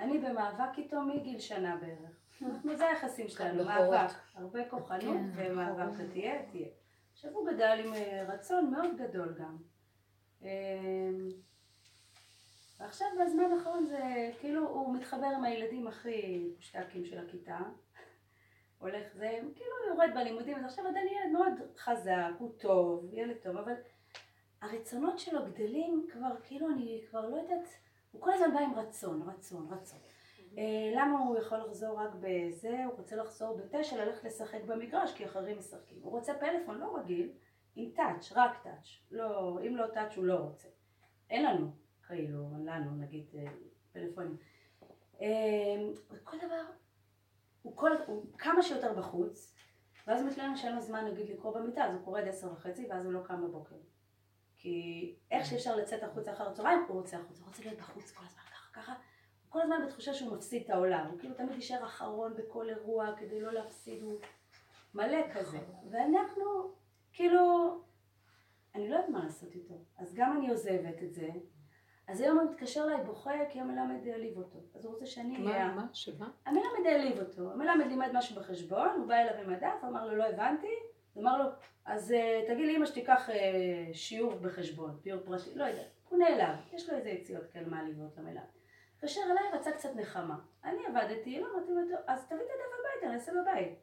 אני במאבק איתו מגיל שנה בערך. אנחנו, זה היחסים שלנו. מאבק. הרבה כוחנות ומאבק, אתה תהיה, תהיה. עכשיו הוא גדל עם אה, רצון מאוד גדול גם. ועכשיו בזמן האחרון זה כאילו הוא מתחבר עם הילדים הכי פושטקים של הכיתה. הולך זה, כאילו יורד בלימודים, אז עכשיו עדיין ילד מאוד חזק, הוא טוב, ילד טוב, אבל הרצונות שלו גדלים כבר, כאילו אני כבר לא יודעת, הוא כל הזמן בא עם רצון, רצון, רצון. אה, למה הוא יכול לחזור רק בזה, הוא רוצה לחזור בתשע, ללכת לשחק במגרש, כי אחרים משחקים. הוא רוצה פלאפון לא רגיל, עם טאץ', רק טאץ'. לא, אם לא טאץ' הוא לא רוצה. אין לנו, כאילו, לנו נגיד אה, פלאפונים. אה, כל דבר, הוא, כל, הוא כמה שיותר בחוץ, ואז הוא מתלונן שאין לו זמן נגיד לקרוא במיטה, אז הוא קורא עד עשר וחצי, ואז הוא לא קם בבוקר. כי איך שאפשר לצאת החוצה אחר הצהריים, הוא רוצה החוצה, הוא רוצה להיות בחוץ כל הזמן ככה, ככה. הוא כל הזמן בתחושה שהוא מפסיד את העולם, הוא כאילו תמיד יישאר אחרון בכל אירוע כדי לא להפסיד, הוא מלא כזה. ואנחנו, כאילו, אני לא יודעת מה לעשות איתו. אז גם אני עוזבת את זה. אז היום הוא מתקשר אליי בוכה כי המלמד העליב אותו. אז הוא רוצה שאני אהיה... מה, מה, שמה? המלמד העליב אותו, המלמד לימד משהו בחשבון, הוא בא אליו עם הדף, אמר לו לא הבנתי, הוא אמר לו אז אה, תגיד לאמא שתיקח אה, שיעור בחשבון, שיעור פרטי, לא יודעת, הוא נעלב, יש לו איזה יציאות כאלה מעליבות למלמד. התקשר אליי, רצה קצת נחמה. אני עבדתי, לא אמרתי לו, "טוב, אז תביא את הדף הביתה, נעשה בבית.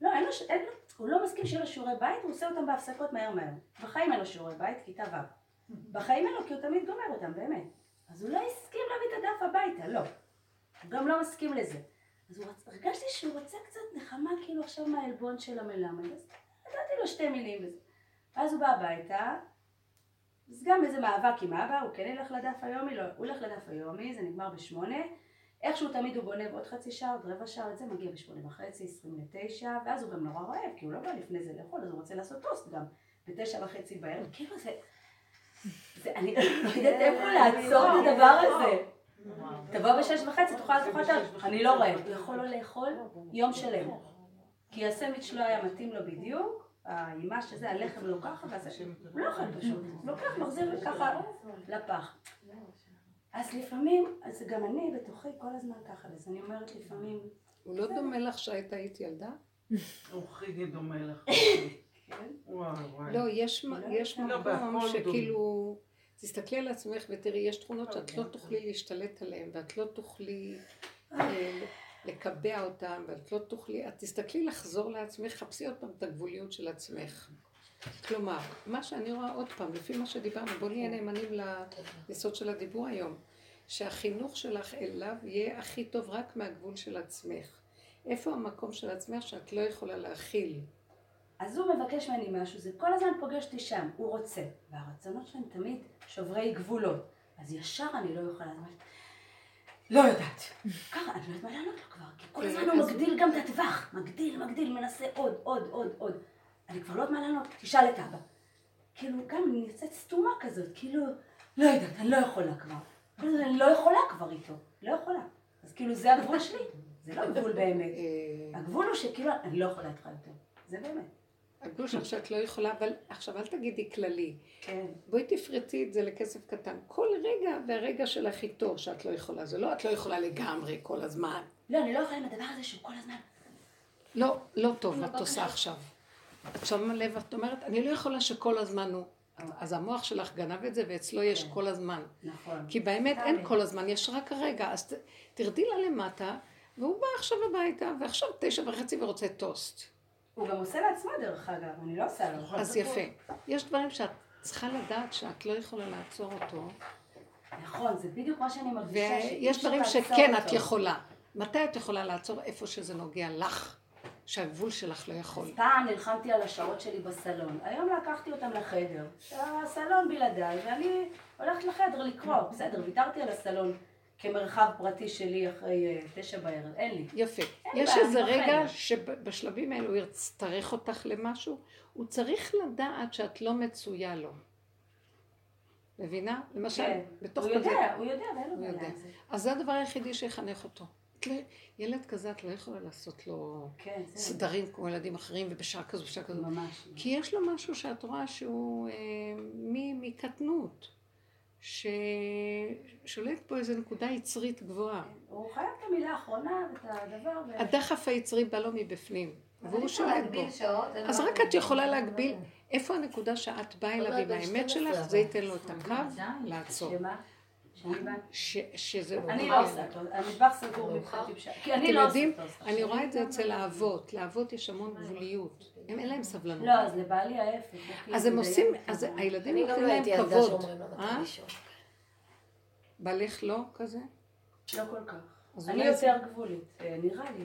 לא, אין לו, אין הוא לא מסכים שיהיו לו שיעורי בית, הוא עושה אותם בהפסקות מהר מהר. בחיים אין לו שיעורי בית, כיתה ו'. בחיים אין כי הוא תמיד גומר אותם, באמת. אז הוא לא הסכים להביא את הדף הביתה, לא. הוא גם לא מסכים לזה. אז הוא רצ... הרגשתי שהוא רוצה קצת נחמה כאילו עכשיו מהעלבון של המלמד. אז נתתי לו שתי מילים וזה. ואז הוא בא הביתה, אז גם איזה מאבק עם אבא, הוא כן ילך לדף היומי, לא, הוא ילך לדף היומי, זה נגמר בשמונה. איכשהו תמיד הוא גונב עוד חצי שעה, עוד רבע שעה, את זה מגיע בשמונה וחצי, עשרים לתשע, ואז הוא גם נורא רעב, כי הוא לא בא לפני זה לאכול, אז הוא רוצה לעשות טוסט גם, בתשע וחצי בערב, כאילו זה... אני לא יודעת איפה לעצור את הדבר הזה. תבוא בשש וחצי, תאכל תאכל את אני לא רעב. הוא יכול לא לאכול יום שלם. כי הסנדוויץ' לא היה מתאים לו בדיוק, האימה שזה, הלחם לא ככה, וזה, הוא לא אוכל פשוט. לוקח, מחזיר ככה לפח. אז לפעמים, אז גם אני בתוכי כל הזמן ככה, אז אני אומרת לפעמים, הוא לא דומה לך שהיית היית ילדה? הוא חיגי דומה לך. כן? לא, יש לא, מקום שכאילו תסתכלי על עצמך ותראי, יש תכונות שאת לא תוכלי להשתלט עליהן, ואת לא תוכלי אה, לקבע אותן, ואת לא תוכלי, את תסתכלי לחזור לעצמך, חפשי עוד פעם את הגבוליות של עצמך. כלומר, מה שאני רואה עוד פעם, לפי מה שדיברנו, בוא נהיה נאמנים ליסוד של הדיבור היום, שהחינוך שלך אליו יהיה הכי טוב רק מהגבול של עצמך. איפה המקום של עצמך שאת לא יכולה להכיל? אז הוא מבקש ממני משהו, זה כל הזמן פוגש אותי שם, הוא רוצה. והרצונות שלהם תמיד שוברי גבולות. אז ישר אני לא יכולה לענות. לא יודעת. ככה, אני לא יודעת מה לענות לו כבר, כי כל הזמן הוא מגדיל גם את הטווח. מגדיל, מגדיל, מנסה עוד, עוד, עוד, עוד. אני כבר לא יודעת מה לענות, תשאל את אבא. כאילו, גם אני יוצאת סתומה כזאת, כאילו, לא יודעת, אני לא יכולה כבר. אני לא יכולה כבר איתו, לא יכולה. אז כאילו, זה הגבול שלי. זה לא גבול באמת. הגבול הוא שכאילו, אני לא יכולה איתך יותר. זה באמת. הגבול שלך שאת לא יכולה, אבל עכשיו אל תגידי כללי. כן. בואי תפרטי את זה לכסף קטן. כל רגע והרגע שלך איתו שאת לא יכולה. זה לא את לא יכולה לגמרי כל הזמן. לא, אני לא יכולה עם הדבר הזה שהוא כל הזמן... לא, לא טוב, את עושה עכשיו. את שמה לב, את אומרת, אני לא יכולה שכל הזמן הוא. אז המוח שלך גנב את זה, ואצלו יש כל הזמן. נכון. כי באמת אין כל הזמן, יש רק הרגע. אז תרדי לה למטה, והוא בא עכשיו הביתה, ועכשיו תשע וחצי ורוצה טוסט. הוא גם עושה לעצמו דרך אגב, אני לא עושה לו. אז יפה. יש דברים שאת צריכה לדעת שאת לא יכולה לעצור אותו, נכון, זה בדיוק מה שאני מרגישה. ויש דברים שכן. את יכולה. מתי את יכולה לעצור? איפה שזה נוגע לך, שהגבול שלך לא יכול. פעם נלחמתי על השעות שלי בסלון, היום לקחתי אותם לחדר. הסלון בלעדיי, ואני הולכת לחדר לקרוא. בסדר, ויתרתי על הסלון כמרחב פרטי שלי אחרי אה, תשע בערב, אין לי. יפה. אין יש איזה בחיים. רגע שבשלבים האלו הוא יצטרך אותך למשהו, הוא צריך לדעת שאת לא מצויה לו. מבינה? למשל, כן. בתוך הוא כזה... יודע, הוא יודע, ואין לו בעיה זה. אז זה הדבר היחידי שיחנך אותו. לא- ילד כזה את לא יכולה לעשות לו כן, זה סדרים כמו ילדים אחרים ובשעה כזו ובשעה כזו. ממש. כי יש לו משהו שאת רואה שהוא אה, מקטנות, ששולט פה איזו נקודה יצרית גבוהה. הוא חייב את המילה האחרונה ואת הדבר. הדחף היצרי בא לו מבפנים, והוא שולט בו. אז מה רק את. יכולה להגביל איפה הנקודה שאת באה אליו עם האמת 12 שלך, זה ייתן לו את הקו לעצור. שזה... אני לא עושה אותו, המטבח סגור מבחינתי. כי אני אתם לא עושה יודעים, אותו. אני רואה את זה אצל האבות, לאבות יש המון גבוליות, הם אין להם סבלנות. לא, אז לבעלי ההפך. כאילו אז הם עושים. אז הילדים אני גם נותנים לא להם הייתי ילדה כבוד. שאומרים אה? מתי לישון. בעלך לא כזה? לא כל כך. אני יותר גבולית, אה, נראה לי.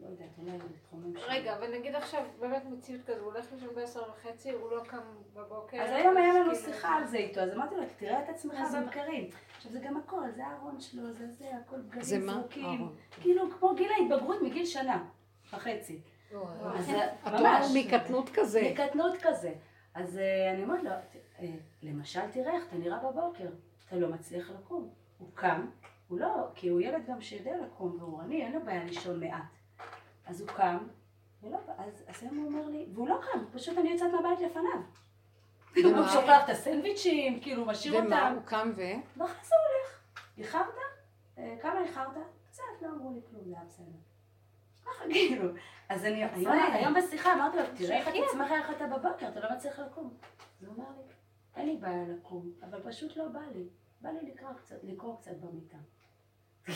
לא יודעת, אולי בתחומים שלי. רגע, אבל נגיד עכשיו באמת מציאות כזו, הוא הולך לישון בעשר וחצי, הוא לא קם בבוקר. אז היום היה לנו כאילו- שיחה על זה איתו, אז אמרתי לו, תראה את עצמך? בבקרים. עכשיו זה גם הכל, זה הארון שלו, זה זה, הכל בגדים? זרוקים. כאילו כמו גיל ההתבגרות מגיל שנה וחצי. ממש. מקטנות כזה. מקטנות כזה. אז אה, אני אומרת לו, אה, למשל תראה איך אתה נראה בבוקר, אתה לא מצליח לקום. הוא קם, הוא לא, כי הוא ילד גם שיודע לקום, והוא עני, אין לו בעיה לישון מעט. אז הוא קם, ולא, אז, אז היום הוא אומר לי, והוא לא קם, פשוט אני יוצאת מהבית לפניו. הוא ומה? שוכח את הסנדוויצ'ים, כאילו, משאיר ומה, אותם. הוא קם ו... ואחרי זה הוא הולך. איחרת? אה, כמה איחרת? קצת, לא אמרו לי כלום, זה היה בסדר. ככה כאילו. אז אני היום, היום בשיחה אמרתי לו, תראה איך את עצמך איך אתה בבוקר, אתה לא מצליח לקום. אז הוא אמר לי, אין לי בעיה לקום, אבל פשוט לא בא לי. בא לי לקרוא קצת, לקרוא קצת במיטה.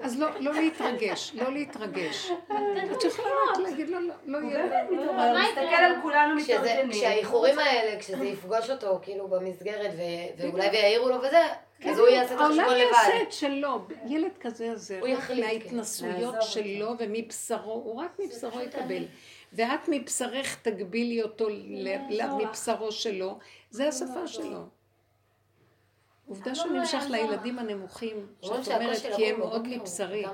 אז לא, לא להתרגש, לא להתרגש. את יכולה רק להגיד לו, לא, לא הוא יהיה. באמת מתעורר, מה הוא מסתכל יקרה? על כולנו מתארגנים. כשהאיחורים האלה, כשזה יפגוש אותו כאילו במסגרת ואולי ויעירו לו וזה, אז הוא יעשה את החשבון העולם לבד. יעשה את שלו. ילד כזה זה הוא רק יחליט, כן. מההתנסויות לעזוב שלו ומבשרו, הוא רק מבשרו יקבל. ואת מבשרך תגבילי אותו ל- יעזור לך. מבשרו שלו, זה השפה שלו. עובדה שהוא לא נמשך לילדים הנמוכים, שאת אומרת, כי הם מאוד מבשרי.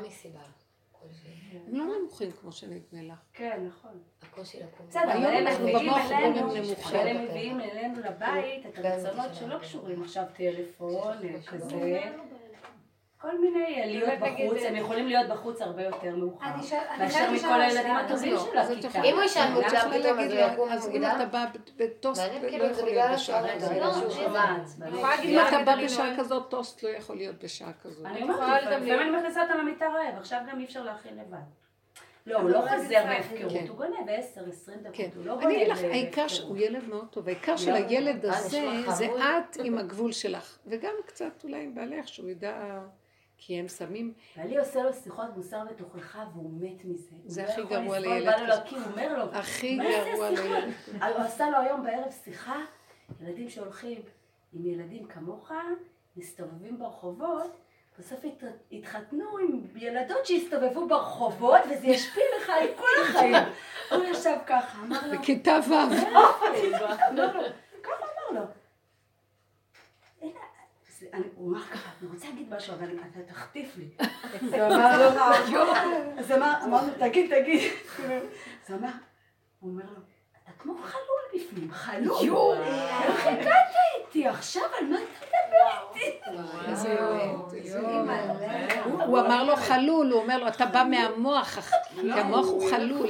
הם לא נמוכים כמו שנדמה לך. כן, נכון. הקושי לקום. בסדר, היום אבל הם אנחנו מביאים במוח רואים אלינו, הם נמוכים. אבל הם מביאים אלינו לבית את גם הרצונות שלא. קשורים עכשיו טלפון, אה, כזה, לא כל מיני אה, להיות בחוץ, אה, הם יכולים להיות בחוץ הרבה יותר מאוחר, אני שאל- אני מאשר חייבת מכל לשאול הילדים הטובים לא, של הכיתה. אם הוא ישן את מוקדם פתאום, אז הוא יקום אז אם? אתה בא בטוסט, לא כאילו יכול להיות בשעה כזאת. לא, אם אתה בא בשעה כזאת, טוסט לא יכול להיות בשעה כזאת. אני אומרת, לפעמים אני מכניסה אותם למיטה רעב, עכשיו גם אי אפשר להכין לבד. לא, הוא לא אבל חוזר זה בהפקרות, כן. הוא גונב 10, 20 דקות, כן. הוא לא גונב אני אגיד לך, בהפקרות. העיקר שהוא ילד מאוד טוב, העיקר של לא, הילד אה, הזה זה. את עם הגבול שלך, וגם קצת אולי עם בעלך, שהוא ידע, כי הם שמים, ואני עושה לו שיחות מוסר ותוכחה והוא מת מזה. זה הוא לא הכי יכול גרוע לילד לו כזה. להקים, הוא אומר לו, הכי גרוע? לילד. הוא עשה לו היום בערב שיחה, ילדים שהולכים עם ילדים כמוך, מסתובבים ברחובות, בסוף הת- התחתנו עם ילדות שהסתובבו ברחובות, וזה ישפיע לך על כל החיים. הוא ישב ככה, אמר לו, בכיתה ו', אמר לו, ככה אמר לו. "אין, זה- אני- הוא אמר ככה, אני רוצה להגיד משהו, אבל אתה תחטיף לי. אז הוא אמר לו, אז אמר, אמרנו, תגיד, תגיד. אז הוא אמר, הוא אומר לו, אתה כמו חלול בפנים, חלול. איך הגעת איתי עכשיו, על מה אתה מדבר איתי? הוא- אמר לו חלול, הוא אומר לו, אתה בא מהמוח, כי המוח הוא חלול,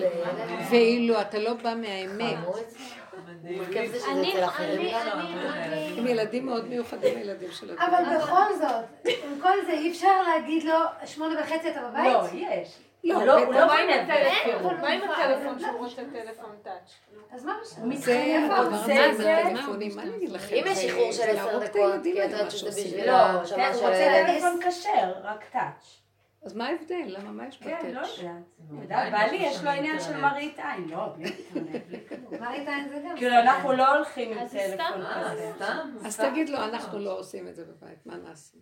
ואילו אתה לא בא מהאמת. זה הם ילדים מאוד מיוחדים, הילדים של הדברים. אבל בכל זאת, עם כל זה אי אפשר להגיד לו, שמונה וחצי אתה בבית? לא, יש. לא, הוא לא- הוא. לא מה עם גונב הטלפון? בהפקרות. מה עם הטלפון שהוא רוצה טלפון טאץ'? אז מה משנה? זה הדבר זה- הזה זה- עם הטלפונים, מה אני אגיד לכם? אם יש זה- איחור של זה עשר את דקות, כי את יודעת שזה. בשבילו, לא, הוא רוצה. טלפון כשר, רק טאץ'. אז מה ההבדל? למה, מה יש כן, לא בטץ'? יודעת. בעלי יש לו עניין של מראית עין, לא, בלי כלום. מה איתה עם זה גם? כאילו אנחנו לא הולכים עם טלפון כזה. אז תגיד לו, אנחנו לא עושים את זה בבית, מה נעשה?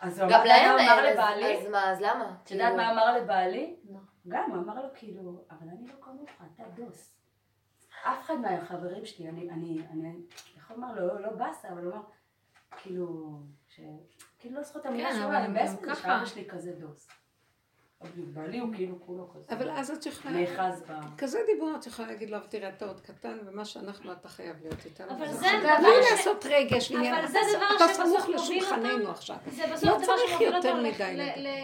אז הוא גם אמר, להם הוא אמר אין, לבעלי, אז- מה, אז למה? את יודעת כאילו, מה אמר לבעלי? גם, הוא אמר לו כאילו, אבל אני לא כמוך, אתה דוס. אף אחד מהחברים שלי, אני, אני, אני, יכול לומר, לא, לא באסה, אבל הוא אמר, כאילו, ש... כאילו לא זכות המילה כן, שלו, אבל אני מזה ככה. שאבא שלי כזה דוס. אבל בעלי הוא כאילו כולו כזה. אבל אז את יכולה... נאחז ב... כזה דיבור את יכולה להגיד לו, תראה, אתה עוד קטן, ומה שאנחנו, אתה חייב להיות איתנו. אבל זה. דבר בלי ש- לעשות רגש, אבל. זה אתה- דבר אתה שבסוף סמוך מוביל לשולחננו אותם. עכשיו. זה לא בסוף דבר צריך שמוביל אותם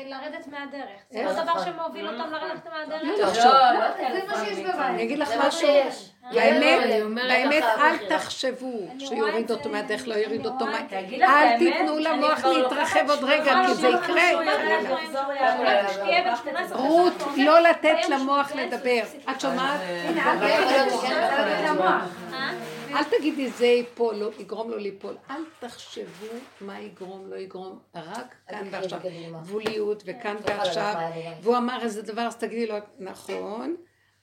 לרדת מהדרך. זה? לא דבר. שמוביל אותם לרדת מהדרך. לא, טוב. תחשוב. לא, זה מה שיש בבית. אני אגיד לך משהו, שיש. באמת, אני אומרת באמת אל. תחשבו שיוריד אותו מהדרך, לא יוריד אותו מה... אל תיתנו למוח כבר להתרחב עוד רגע, כי זה יקרה. שהוא יודע חלילה. לחזור אבל יעלה. כשתהיה בת 18 רות, לא לתת למוח לדבר. את שומעת? אה? אל תגידי זה ייפול, לא, יגרום לו ליפול. אל תחשבו מה יגרום, לא יגרום, רק כאן ועכשיו. גבוליות וכאן לא יכולה ועכשיו. גם. והוא אמר איזה דבר, אז תגידי לו, נכון,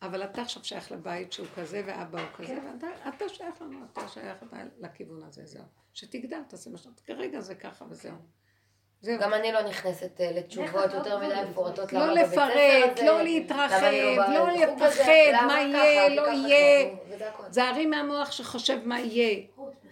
אבל אתה עכשיו שייך לבית שהוא כזה, ואבא הוא כזה, ואתה אתה שייך לנו, אתה שייך לכיוון הזה, זהו. שתגדל, תעשה מה שאתה, כרגע זה ככה וזהו. זהו. גם אני לא נכנסת אה, לתשובות יותר מדי מפורטות. לא לפרט, לא להתרחב, לא הזה, לפחד, מה יהיה, לא יהיה. הכל. זהרי מהמוח שחושב מה יהיה.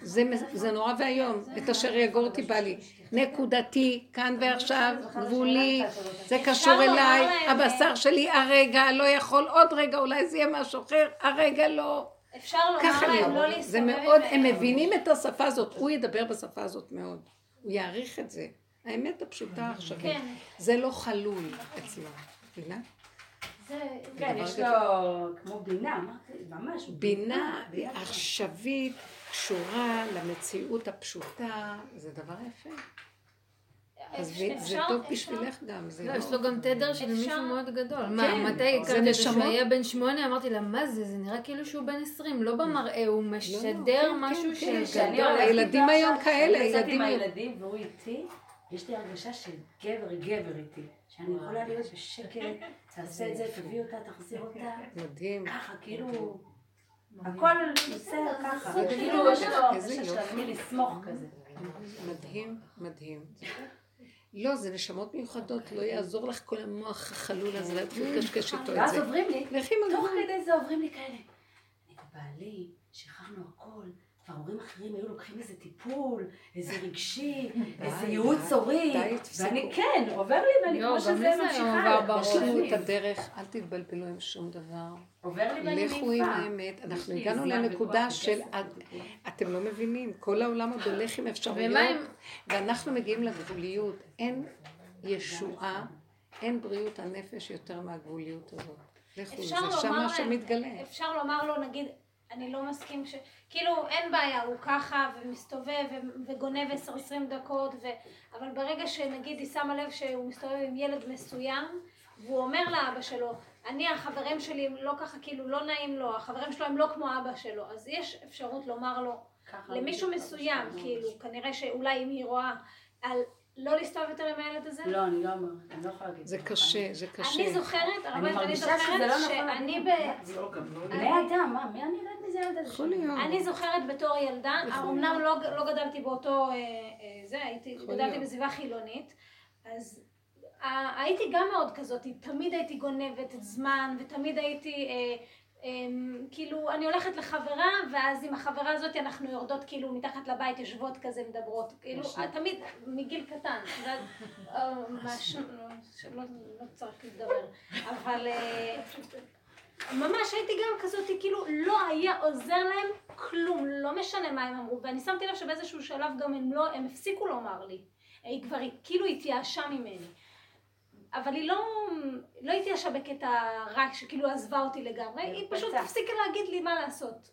זה, זה נורא ואיום. את אשר יגור אותי בא לי. נקודתי, כאן ועכשיו, גבולי, זה קשור אליי, הבשר שלי הרגע לא יכול, עוד רגע אולי זה יהיה משהו אחר, הרגע לא. אפשר לומר להם לא. להסתובב זה. מאוד, הם מבינים את השפה הזאת, הוא ידבר בשפה הזאת מאוד. הוא יעריך את זה. האמת הפשוטה העכשווית. כן. זה לא חלול אצלו, מבינה? זה... כן, יש. לו כמו בינה, ממש. בינה עכשווית קשורה למציאות הפשוטה, זה דבר יפה. אז זה טוב בשבילך גם, זה לא, יש לו גם תדר של מישהו מאוד גדול. כן, מה, מתי הכרתי. שהוא היה בן שמונה? אמרתי לה, מה זה? זה נראה כאילו שהוא בן עשרים, לא במראה, הוא משדר כן, משהו כן, של כשאני גדול. הולכת הילדים היום כאלה, כשאני יוצאת ילדים עם. הילדים והוא איתי, יש לי הרגשה שגבר גבר איתי. שאני יכולה להיות בשקט, תעשה את זה, תביא אותה, תחזיר אותה. מדהים. ככה, כאילו... הכל נוסע ככה. זה כאילו יש לו מי לסמוך כזה. מדהים, מדהים. לא, זה נשמות מיוחדות, לא יעזור לך כל המוח החלול הזה להתחיל לקשקש איתו את ואז זה. עוברים לי, תוך. כדי זה עוברים לי כאלה. אני ובעלי, שחררנו הכל, וההורים אחרים היו לוקחים איזה טיפול, איזה רגשי, איזה ייעוץ הורי. ואני כן, עובר לי ואני כמו שזה ממשיכה. יש לנו. את הדרך, אל תתבלבלו עם שום דבר. עובר לי ואני לכו עם. האמת. אנחנו הגענו לנקודה של... אתם לא מבינים, כל העולם עוד הולך עם אפשרויות. ואנחנו מגיעים לגבוליות. אין ישועה, אין בריאות הנפש יותר מהגבוליות הזאת. לכו, זה שמה להם, שמתגלה. אפשר לומר לו, נגיד, אני לא מסכים ש... כאילו, אין בעיה, הוא ככה, ומסתובב, ו- וגונב 10-20 דקות, ו... אבל ברגע שנגיד היא שמה לב שהוא מסתובב עם ילד מסוים, והוא אומר לאבא שלו, אני, החברים שלי הם לא ככה, כאילו, לא נעים לו, החברים שלו הם לא כמו אבא שלו, אז יש אפשרות לומר לו, למישהו מסוים, שלנו. כאילו, כנראה שאולי אם היא רואה, על לא להסתובב יותר עם הילד הזה? לא, אני לא אומרת, אני לא יכולה להגיד. זה. קשה, זה קשה. אני זוכרת, הרבנית, אני זוכרת לא נכון שאני. ב... לא, לא בני אדם, מה, מי אני יודעת מי זה הילד הזה? יכול להיות. אני זוכרת בתור ילדה, אמנם לא, לא גדלתי באותו, אה, אה, זה, הייתי, גדלתי. בסביבה חילונית, אז אה, הייתי גם מאוד כזאת, תמיד הייתי גונבת זמן, ותמיד הייתי, אה, כאילו, אני הולכת לחברה, ואז עם החברה הזאת אנחנו יורדות כאילו מתחת לבית, יושבות כזה, מדברות, כאילו. תמיד מגיל קטן, אה, מש- לא, לא צריך לדבר, אבל... אה, ממש הייתי גם כזאת, כאילו לא היה עוזר להם כלום, לא משנה מה הם אמרו, ואני שמתי לב שבאיזשהו שלב גם הם לא, הם הפסיקו לומר לי, היא כבר כאילו התייאשה ממני, אבל היא לא, לא התייאשה בקטע רע, שכאילו עזבה אותי לגמרי, היא פשוט הפסיקה להגיד לי מה לעשות.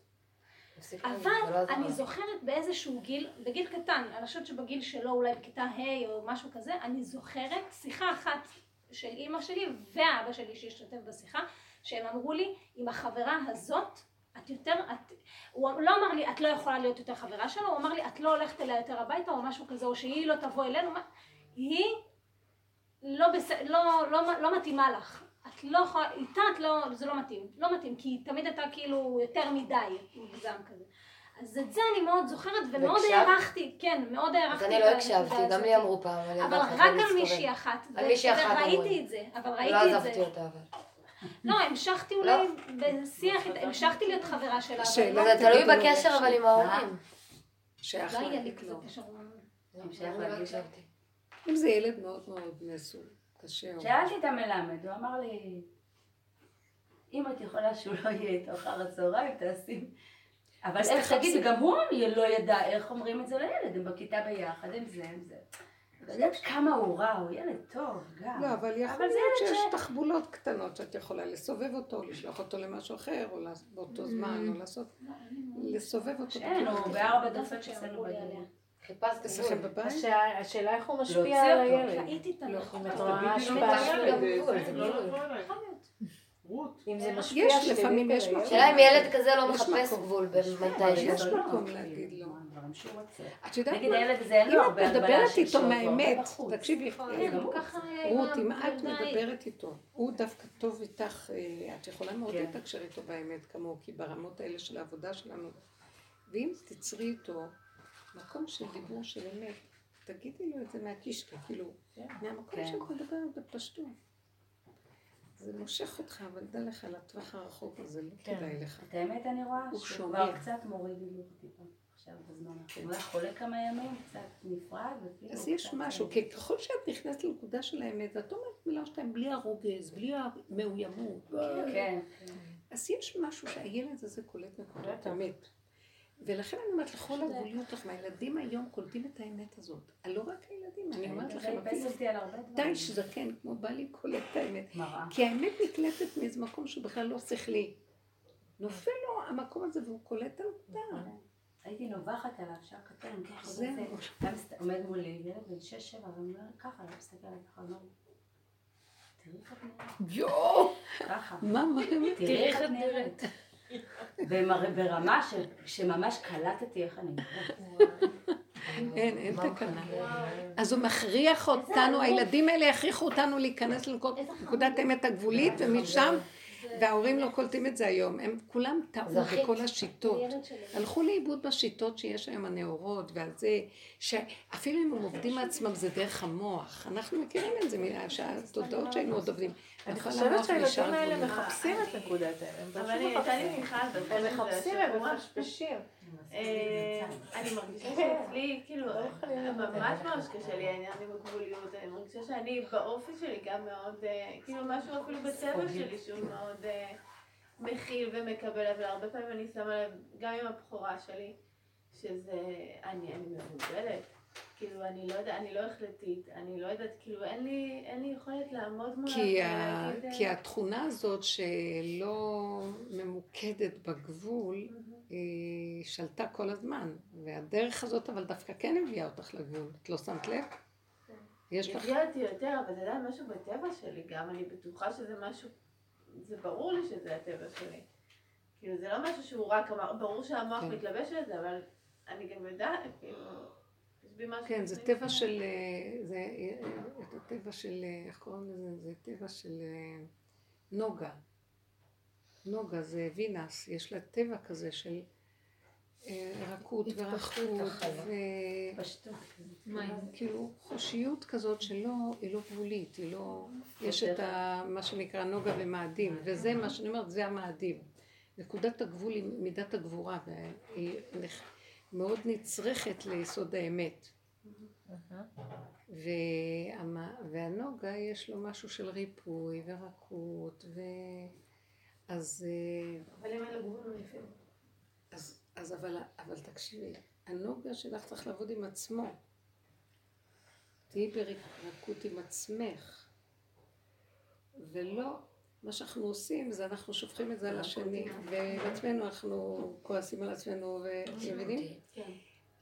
אבל אני זוכרת באיזשהו גיל, בגיל קטן, אני חושבת שבגיל שלו אולי בכיתה ה' או משהו כזה, אני זוכרת שיחה אחת של אימא שלי ואבא שלי שהשתתף בשיחה, שהם אמרו לי, עם החברה הזאת, את יותר, את, הוא לא אמר לי, את לא יכולה להיות יותר חברה שלו, הוא אמר לי, את לא הולכת אליה יותר הביתה או משהו כזה, או שהיא לא תבוא אלינו, מה- היא לא, בס... לא, לא, לא מתאימה לך. את לא יכולה, איתה את לא, זה לא מתאים, לא מתאים, כי תמיד הייתה כאילו יותר מדי מוגזם כזה. אז את זה אני מאוד זוכרת ומאוד? הערכתי, כן, מאוד הערכתי. אז אני לא הקשבתי, גם. לי אמרו פעם. אבל רק על. מישהי אחת. על מישהי אחת וראיתי אמרו את זה, אבל לא ראיתי את זה. עזבתי אותה אבל. לא, המשכתי אולי בשיח, איתה, המשכתי להיות חברה שלה. לא- זה תלוי בקשר אבל עם ההורים. שייך לא היה לי להגיד. אני לא הקשבתי. אם זה ילד מאוד מאוד מסוג קשה. או שאלתי את המלמד, הוא אמר לי, אם את יכולה שהוא לא יהיה איתו אחר הצהריים, תעשי. אבל איך. תגידי, גם הוא לא ידע איך אומרים את זה לילד, הם בכיתה ביחד, הם זה, הם זה. יודעת כמה הוא רע, הוא ילד טוב, גם. לא, אבל יכול אבל זה להיות שיש תחבולות קטנות שאת יכולה לסובב אותו, לשלוח אותו למשהו אחר, או באותו זמן, או לעשות, לסובב אותו. שאין, הוא. בארבע דקות אצלנו בדיון. חיפשת אצלכם בבית? השאלה- איך הוא משפיע על. הילד. ראיתי את לא, הנכון. אם גבול, זה לא גבול. להיות. רות. אם זה יש, משפיע שלילית לפעמים על יש. מקום. השאלה אם ילד כזה לא יש מחפש. גבול בין מתי יש שיש. מקום להגיד לו. את יודעת מה? אם את מדברת איתו מהאמת. תקשיבי, כן, אה, רות, אם את. מדברת איתו, הוא דווקא טוב איתך, אה, את יכולה מאוד כן. לתקשר איתו באמת כמוהו, כי ברמות האלה של העבודה שלנו, ואם תצרי איתו מקום של דיבור של אמת, תגידי לו את זה מהקישקע, כאילו, מהמקום כן. שאת מדברת בפשטות. זה מושך אותך, אבל דע לך, לטווח הרחוק הזה לא כן. כדאי לך. את האמת אני רואה הוא שהוא. כבר קצת מוריד לי טיפה עכשיו בזמן האחרון. הוא היה חולה כמה ימים, קצת נפרד, וכאילו... אז יש משהו, אה, כי ככל שאת נכנסת לנקודה של האמת, ואת אומרת מילה שתיים בלי הרוגז, בלי המאוימות, כן, כן. אז יש משהו שהילד הזה קולט נקודת אמת. ולכן אני אומרת, לכל הגבוליות לך, מהילדים היום קולטים את האמת הזאת. לא רק הילדים, אני אומרת זה לכם. די שזקן כמו בעלי קולט את האמת. כי האמת נקלטת מאיזה מקום שהוא בכלל לא שכלי. נופל לו המקום הזה והוא קולט את הנקודה. הייתי נובחת עליו, שעה קטן, ככה, זה עומד מולי, ילד בן שש, שבע, ואומר ככה, לא מסתכל ככה, אומר לי, תראי איך את נראית. יואו! ככה. מה, מה? תראי איך את נראית. ברמה ש- שממש קלטתי איך אני. אין, אין תקנה. אז הוא מכריח אותנו, הילדים האלה יכריחו אותנו להיכנס לנקודת האמת הגבולית, ומשם, וההורים לא קולטים את זה היום. הם כולם טעו. בכל השיטות. הלכו לאיבוד בשיטות שיש היום הנאורות, ועל זה, שאפילו אם הם עובדים מעצמם זה דרך המוח. אנחנו מכירים את זה מהתודעות שהיינו עוד עובדים. אני נכון, חושבת שהילדים האלה. מחפשים את נקודת האלה. הם אבל אני, הייתה לי. מיכל הם מחפשים, הם מפשפשים. אה, אני מרגישה שאצלי, כאילו, ממש ממש קשה לי העניין עם הגבוליות, אני מרגישה שאני באופי שלי גם מאוד, אה, כאילו משהו אפילו בצבע שלי שהוא מאוד אה, מכיל ומקבל, אבל הרבה פעמים אני שמה לב, גם עם הבכורה שלי, שזה, אני, אני מבולבלת. כאילו, אני לא יודעת, אני לא החלטית, אני לא יודעת, כאילו, אין לי, אין לי יכולת לעמוד מולה כי, ה... ולהגיד, אה, כי התכונה הזאת שלא ממוקדת בגבול, היא שלטה כל הזמן. והדרך הזאת אבל דווקא כן הביאה אותך לגבול. את לא שמת לב? יש לך... הביאה אותי יותר, אבל אתה יודע, משהו בטבע שלי גם, אני בטוחה שזה משהו זה ברור לי שזה הטבע שלי. כאילו, זה לא משהו שהוא רק אמר, ברור שהמוח כן. מתלבש על זה, אבל אני גם יודעת, כאילו. כן, זה טבע של, אה, זה אה, את הטבע של, אה, איך קוראים לזה? זה טבע של נוגה. נוגה זה וינס, יש לה טבע כזה של רכות ורחות, וכאילו חושיות כזאת שלא, היא לא גבולית, היא לא, יש את ה, מה שנקרא נוגה ומאדים, וזה מה שאני אומרת, זה המאדים. נקודת הגבול היא מידת הגבורה, והיא מאוד נצרכת ליסוד האמת. והנוגה יש לו משהו של ריפוי ורכות, ו... אז... אה, אבל אם אין לו גבול הוא יפה. אז, אז אבל, אבל תקשיבי, הנוגה שלך צריך לעבוד עם עצמו. תהיי ברכות עם עצמך. ולא, מה שאנחנו עושים זה אנחנו שופכים את זה על השני, ובעצמנו אנחנו כועסים על עצמנו, ואתם מבינים? כן.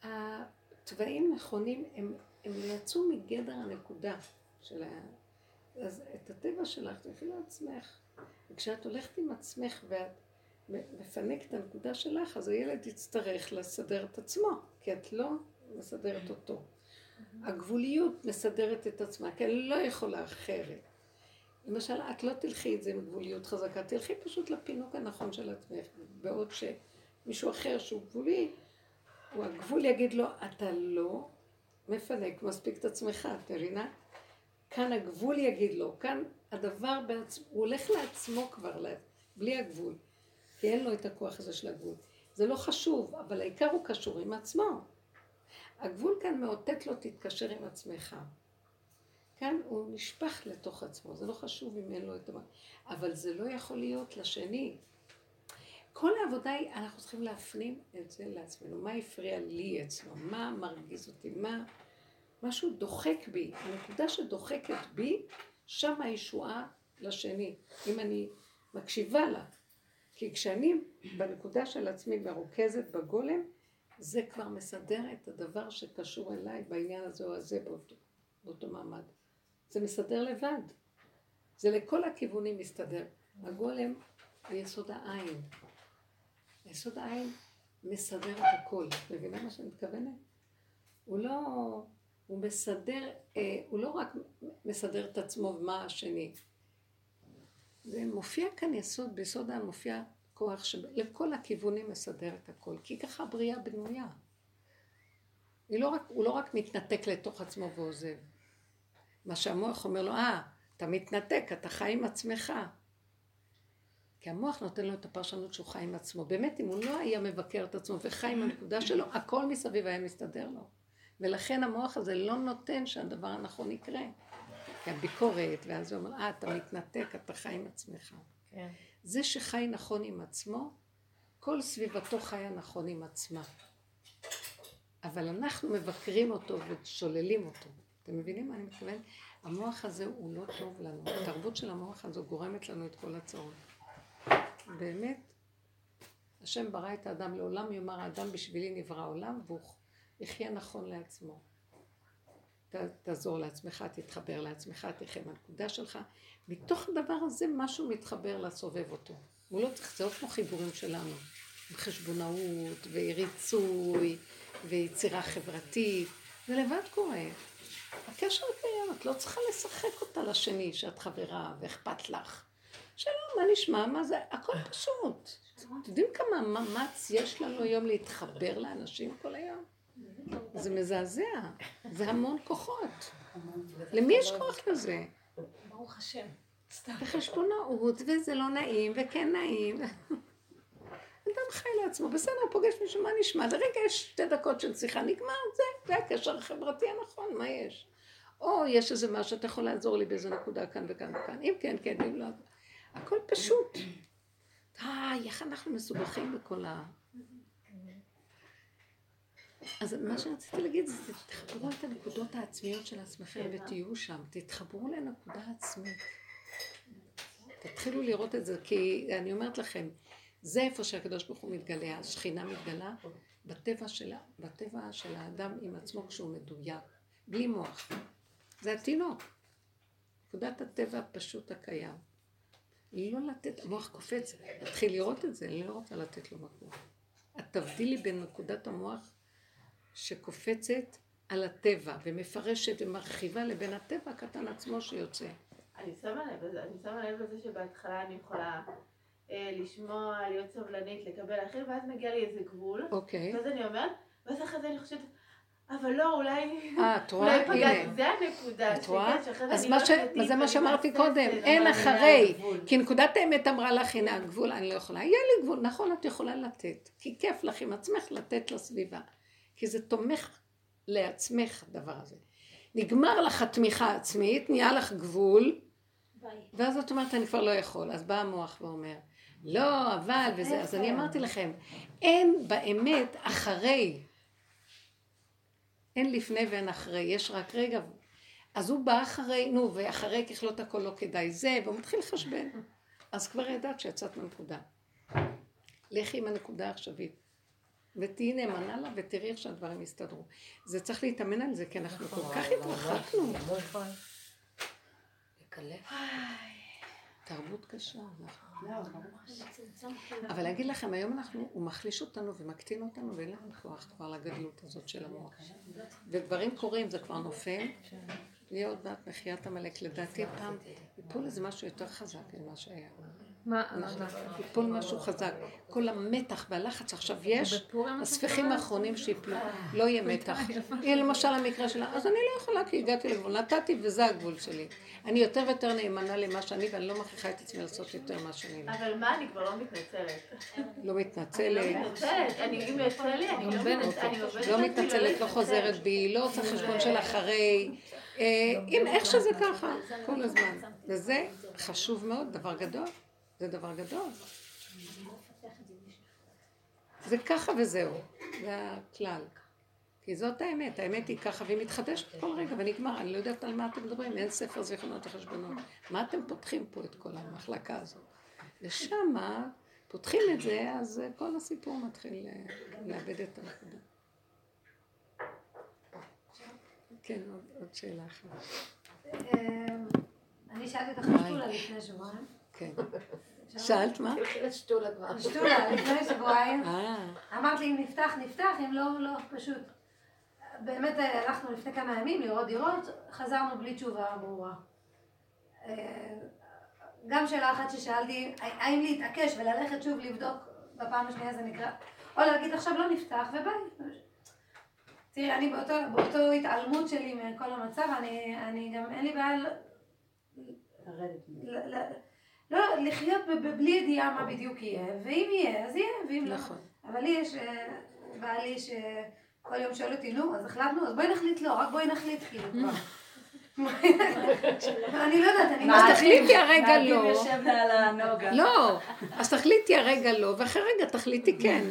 התוואים נכונים, הם, הם יצאו מגדר הנקודה של ה... אז את הטבע שלך תלכי לעצמך. וכשאת הולכת עם עצמך ואת מפנקת את הנקודה שלך, אז הילד יצטרך לסדר את עצמו, כי את לא מסדרת אותו. הגבוליות מסדרת את עצמה, כי אני לא יכולה אחרת. למשל, את לא תלכי את זה עם גבוליות חזקה, תלכי פשוט לפינוק הנכון של עצמך, בעוד שמישהו אחר שהוא גבולי, הוא הגבול יגיד לו, אתה לא מפנק מספיק את עצמך, את מבינה? כאן הגבול יגיד לו, כאן הדבר בעצמו, הוא הולך לעצמו כבר, בלי הגבול, כי אין לו את הכוח הזה של הגבול. זה לא חשוב, אבל העיקר הוא קשור עם עצמו. הגבול כאן מאותת לו, תתקשר עם עצמך. כאן הוא נשפך לתוך עצמו, זה לא חשוב אם אין לו את המ... אבל זה לא יכול להיות לשני. כל העבודה היא, אנחנו צריכים להפנים את זה לעצמנו. מה הפריע לי אצלו? מה מרגיז אותי? מה... משהו דוחק בי. הנקודה שדוחקת בי, שם הישועה לשני. אם אני מקשיבה לה. כי כשאני בנקודה של עצמי מרוכזת בגולם, זה כבר מסדר את הדבר שקשור אליי בעניין הזה או הזה באותו, באותו מעמד. זה מסדר לבד. זה לכל הכיוונים מסתדר. הגולם הוא יסוד העין. יסוד העין מסדר את הכל. מבינה מה שאני מתכוונת? הוא לא... הוא מסדר, אה, הוא לא רק מסדר את עצמו ומה השני. זה מופיע כאן יסוד, ביסוד העם מופיע כוח שלכל הכיוונים מסדר את הכל, כי ככה הבריאה בנויה. לא רק, הוא לא רק מתנתק לתוך עצמו ועוזב. מה שהמוח אומר לו, אה, אתה מתנתק, אתה חי עם עצמך. כי המוח נותן לו את הפרשנות שהוא חי עם עצמו. באמת, אם הוא לא היה מבקר את עצמו וחי עם הנקודה שלו, הכל מסביב היה מסתדר לו. ולכן המוח הזה לא נותן שהדבר הנכון יקרה. כי הביקורת, ואז הוא אומר, אה, אתה מתנתק, אתה חי עם עצמך. כן. זה שחי נכון עם עצמו, כל סביבתו חיה נכון עם עצמה. אבל אנחנו מבקרים אותו ושוללים אותו. אתם מבינים מה אני מתכוונת? המוח הזה הוא לא טוב לנו. התרבות של המוח הזו גורמת לנו את כל הצרות. באמת, השם ברא את האדם לעולם, יאמר האדם בשבילי נברא עולם, והוא יחיה נכון לעצמו. ת, תעזור לעצמך, תתחבר לעצמך, תחיה מהנקודה שלך. מתוך הדבר הזה משהו מתחבר לסובב אותו. הוא לא צריך, זה לא כמו חיבורים שלנו, עם חשבונאות וריצוי ויצירה חברתית, זה לבד קורה. הקשר קיים, את לא צריכה לשחק אותה לשני, שאת חברה ואכפת לך. שלום, מה נשמע? מה זה? הכל פשוט. אתם יודעים כמה מאמץ יש לנו היום להתחבר לאנשים כל היום? זה מזעזע, זה המון כוחות. למי יש כוח לזה? ברוך השם. בחשבונאות, וזה לא נעים, וכן נעים. אדם חי לעצמו, בסדר, פוגש מישהו, מה נשמע? לרגע יש שתי דקות של שיחה, נגמר, זה, זה הקשר החברתי הנכון, מה יש? או יש איזה משהו, אתה יכול לעזור לי באיזה נקודה כאן וכאן וכאן, אם כן, כן, אם לא, הכל פשוט. די, איך אנחנו מסובכים בכל ה... אז מה שרציתי להגיד זה, תחברו את הנקודות העצמיות של עצמכם ותהיו שם, תתחברו לנקודה עצמית. תתחילו לראות את זה, כי אני אומרת לכם, זה איפה שהקדוש ברוך הוא מתגלה, השכינה מתגלה, בטבע של, בטבע של האדם עם עצמו כשהוא מדויק, בלי מוח. זה התינוק. נקודת הטבע הפשוט הקיים. לא לתת, המוח קופץ, תתחיל לראות את זה, אני לא רוצה לתת לו מקום. את תבדילי בין נקודת המוח שקופצת על הטבע ומפרשת ומרחיבה לבין הטבע הקטן עצמו שיוצא. אני שמה לב לזה, שבהתחלה אני יכולה לשמוע, להיות סבלנית, לקבל אחר, ואז מגיע לי איזה גבול. אוקיי. ואז אני אומרת, ואז אחרי זה אני חושבת, אבל לא, אולי... אה, את רואה? אולי פגעתי, הנה. זה הנקודה. את רואה? אז מה לא ש- זה מה שאמרתי קודם, אין אני אחרי. כי נקודת האמת אמרה לך, הנה הגבול, אני לא יכולה. יהיה לי גבול, נכון, את יכולה לתת. כי כיף לך עם עצמך לתת לסביבה. כי זה תומך לעצמך, הדבר הזה. נגמר לך התמיכה העצמית, נהיה לך גבול, ביי. ואז את אומרת, אני כבר לא יכול. אז בא המוח ואומר, לא, אבל, וזה. אז אני אמרתי לכם, אין באמת אחרי. אין לפני ואין אחרי, יש רק רגע. אז הוא בא אחרי, נו, ואחרי ככלות הכל לא כדאי זה, והוא מתחיל לחשבן. אז כבר ידעת שיצאת מהנקודה. לכי עם הנקודה העכשווית. ותהיי נאמנה לה ותראי איך שהדברים יסתדרו. זה צריך להתאמן על זה, כי אנחנו כל כך התרחקנו. תרבות קשה. אבל להגיד לכם, היום אנחנו, הוא מחליש אותנו ומקטין אותנו ואין לנו כוח כבר לגדלות הזאת של המוח. ודברים קורים, זה כבר נופל. יהיה עוד מעט מחיית עמלק. לדעתי פעם ייפול איזה משהו יותר חזק ממה שהיה. מה? ייפול משהו חזק. כל המתח והלחץ עכשיו יש, הספיחים האחרונים שיפלו, לא יהיה מתח. יהיה למשל המקרה שלה, אז אני לא יכולה כי הגעתי לגבול, נתתי וזה הגבול שלי. אני יותר ויותר נאמנה למה שאני ואני לא מכריחה את עצמי לעשות יותר מה שאני לא. אבל מה, אני כבר לא מתנצלת. לא אני מתנצלת. לא מתנצלת, אני לא מתנצלת. לא מתנצלת, לא חוזרת בי, לא עושה חשבון של אחרי. אה, אם איך שזה ככה, כל הזמן. וזה חשוב מאוד, דבר גדול. זה דבר גדול. זה ככה וזהו. זה הכלל. כי זאת האמת, האמת היא ככה, והיא מתחדשת כל רגע ונגמר. אני לא יודעת על מה אתם מדברים, אין ספר זיכרונות וחשבונות. מה אתם פותחים פה את כל המחלקה הזאת? ושמה פותחים את זה, אז כל הסיפור מתחיל אה, לאבד את הנקודה. כן, עוד, שאלה אחת. אמ, אני שאלתי אותך שטולה לפני שבועיים. כן. שאלת מה? שטולה כבר. שטולה לפני שבועיים. אה, אמרת לי אם נפתח נפתח, אם לא, לא, פשוט. באמת אה, הלכנו לפני כמה ימים לראות דירות, חזרנו בלי תשובה ברורה. אה, גם שאלה אחת ששאלתי, האם להתעקש וללכת שוב לבדוק בפעם השנייה זה נקרא, או להגיד עכשיו לא נפתח וביי. תראי, אני באותו, באותו התעלמות שלי מכל המצב, אני, אני גם, אין לי בעיה ל- ל- ל- לא, לחיות בלי ידיעה מה בדיוק יהיה, ואם יהיה, אז יהיה, ואם לא. נכון. אבל לי יש, אה, בעלי שכל יום שואל אותי, נו, אז החלטנו, אז בואי נחליט לא, רק בואי נחליט, כאילו, כבר. אני לא יודעת, אני... אז תחליטי הרגע לא. יושב לה על הנוגה. לא, אז תחליטי הרגע לא, ואחרי רגע תחליטי כן.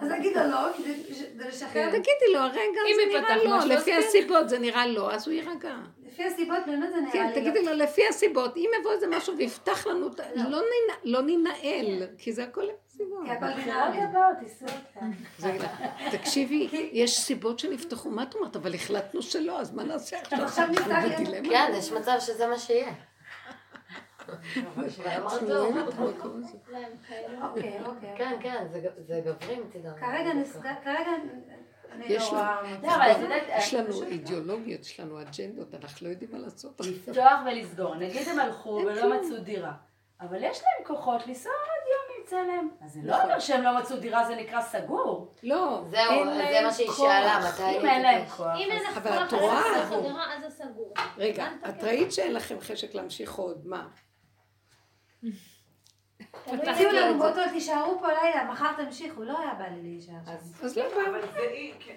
אז אגיד לו לא, כדי כדי לשחרר. תגידי לו, הרגע זה נראה לא, לפי כן. הסיבות זה נראה לא, אז הוא יירגע. לפי הסיבות באמת זה נראה כן, לי תגידי לא. לו, לפי הסיבות, אם יבוא איזה משהו ויפתח לנו, ה- לא ננ- לא ננהל, כי זה הכל סיבות. כי הכל דינמי. אותה. זה- תקשיבי, יש סיבות שנפתחו, מה את אומרת? אבל החלטנו שלא, אז מה נעשה עכשיו? עכשיו נפתח-. כן, יש מצב שזה מה שיהיה. לא. אוקיי, אוקיי. כן, כן, זה ג- זה גברי מצידם. כרגע יש לא לנו-. לא, יש לנו אידיאולוגיות, יש לנו אג'נדות, אנחנו לא יודעים מה לעשות. לפתוח ולסגור. נגיד הם הלכו ולא. מצאו דירה. אבל יש להם כוחות לנסוע עוד יום ימצא להם. אז זה לא נכון. אומר שהם לא מצאו דירה, זה נקרא סגור. לא, זהו, זה מה שהיא. שאלה, מתי... אם אין להם. כוח. אם אין אז- לך כוח אז זה סגור. רגע, את? ראית שאין לכם חשק להמשיך עוד, מה? הציעו לנו באותו, תישארו פה לילה, מחר תמשיכו, לא היה בא לי להישאר שם. אז לא בא. אבל זה היא, כן.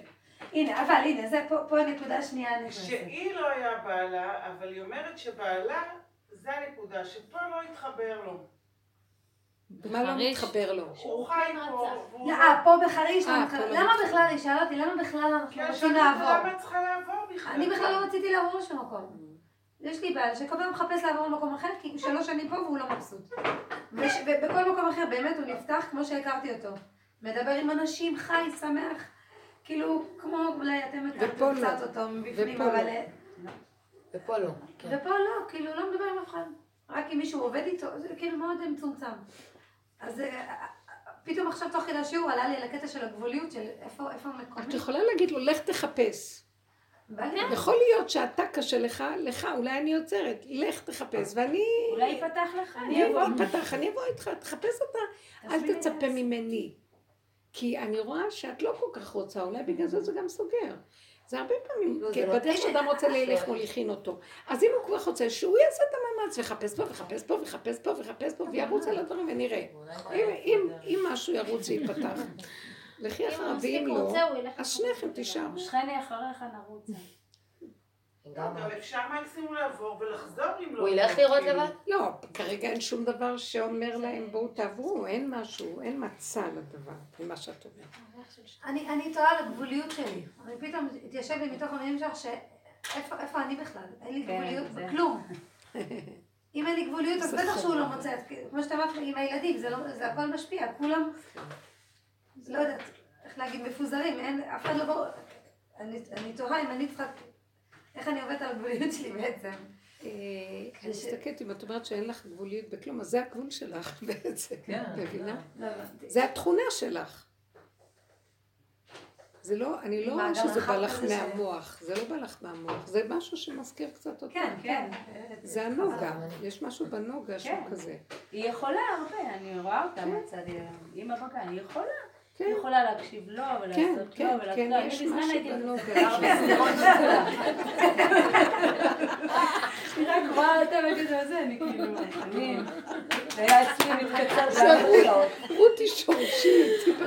הנה, אבל הנה, זה פה- פה הנקודה השנייה נכנסת. שהיא לא היה בעלה, אבל היא אומרת שבעלה, זה הנקודה, שפה לא התחבר לו. מה לא. מתחבר לו? הוא חי פה, לא, אה, פה בחריש, אה, למה- פה לא למה. בכלל, היא שאלה אותי, למה בכלל אנחנו רוצים לעבור? למה את צריכה לעבור בכלל? אני בכלל לא רציתי לעבור לשום מקום. יש לי בעל שכל פעם מחפש לעבור למקום אחר, כי שלוש שנים פה והוא לא מבסוט. ובכל מקום אחר באמת הוא נפתח כמו שהכרתי אותו. מדבר עם אנשים, חי, שמח. כאילו, כמו אולי אתם ופה הכרתם לא. קצת אותו מבפנים, ופה לא. אבל... ופה לא. כן. ופה לא, כאילו, לא מדבר עם אף אחד. רק אם מישהו עובד איתו, זה כאילו מאוד מצומצם. אז אה, פתאום עכשיו תוך כדי השיעור עלה לי על הקטע של הגבוליות, של איפה, איפה מקומי. את יכולה להגיד לו, לך תחפש. יכול להיות שאתה קשה לך, לך, אולי אני עוצרת, לך תחפש, ואני... אולי ייפתח לך, אני אבוא, ייפתח, אני אבוא איתך, תחפש אותה, אל תצפה. ממני. כי אני רואה שאת לא כל כך רוצה, אולי בגלל זה זה גם סוגר. זה הרבה פעמים, לא, כי לא בדרך. שאדם רוצה ללך מוליכין אותו. אז אם הוא כבר רוצה, שהוא יעשה את המאמץ ויחפש פה ויחפש פה ויחפש פה ויחפש פה וירוץ על הדברים ונראה. אם- אם- אם משהו ירוץ וייפתח. לכי אחריו, ואם לא, רוצה, הוא ילך אז שניכם. תישארו. שכני אחריך נרוץ. גם אפשר מקסימום לעבור ולחזור אם לא... הוא ילך לראות כאילו. לבד? לא, כרגע אין שום דבר שאומר להם בואו תעברו, אין משהו, אין מצע לדבר, ממה שאת אומרת. אני, אני תוהה על הגבוליות שלי. אני פתאום התיישב לי מתוך המילים שלך שאיפה איפה אני בכלל? אין לי כן, גבוליות בכלום. אם אין לי גבוליות, אז זה בטח שהוא לא. מוצא, כמו שאתה אמרת, עם הילדים, זה, לא, זה הכל משפיע, כולם, לא יודעת איך להגיד, מפוזרים, אין, אף אחד לא ברור, אני, אני תוהה אם אני צריכה, איך אני עובדת על הגבוליות שלי בעצם. אה, אני מסתכלת, אם את אומרת שאין לך גבוליות בכלום, אז זה הגבול שלך בעצם, כן, מבינה? לא הבנתי. זה התכונה שלך. זה לא, אני לא רואה שזה בא לך מהמוח, זה לא בא לך מהמוח, זה משהו שמזכיר קצת אותך. כן, כן. זה הנוגה, יש משהו בנוגה שהוא כן. כזה. היא יכולה הרבה, אני רואה אותה מהצד, אימא בגן, היא יכולה. כן. יכולה להקשיב לו ולעשות כן, לו ולעשות כן, לו. אני יש בזמן משהו הייתי. אני רק רואה אותה וכזה זה, אני כאילו, אני, זה היה אצלי מתקצר בארבע שעות. רותי שורשית,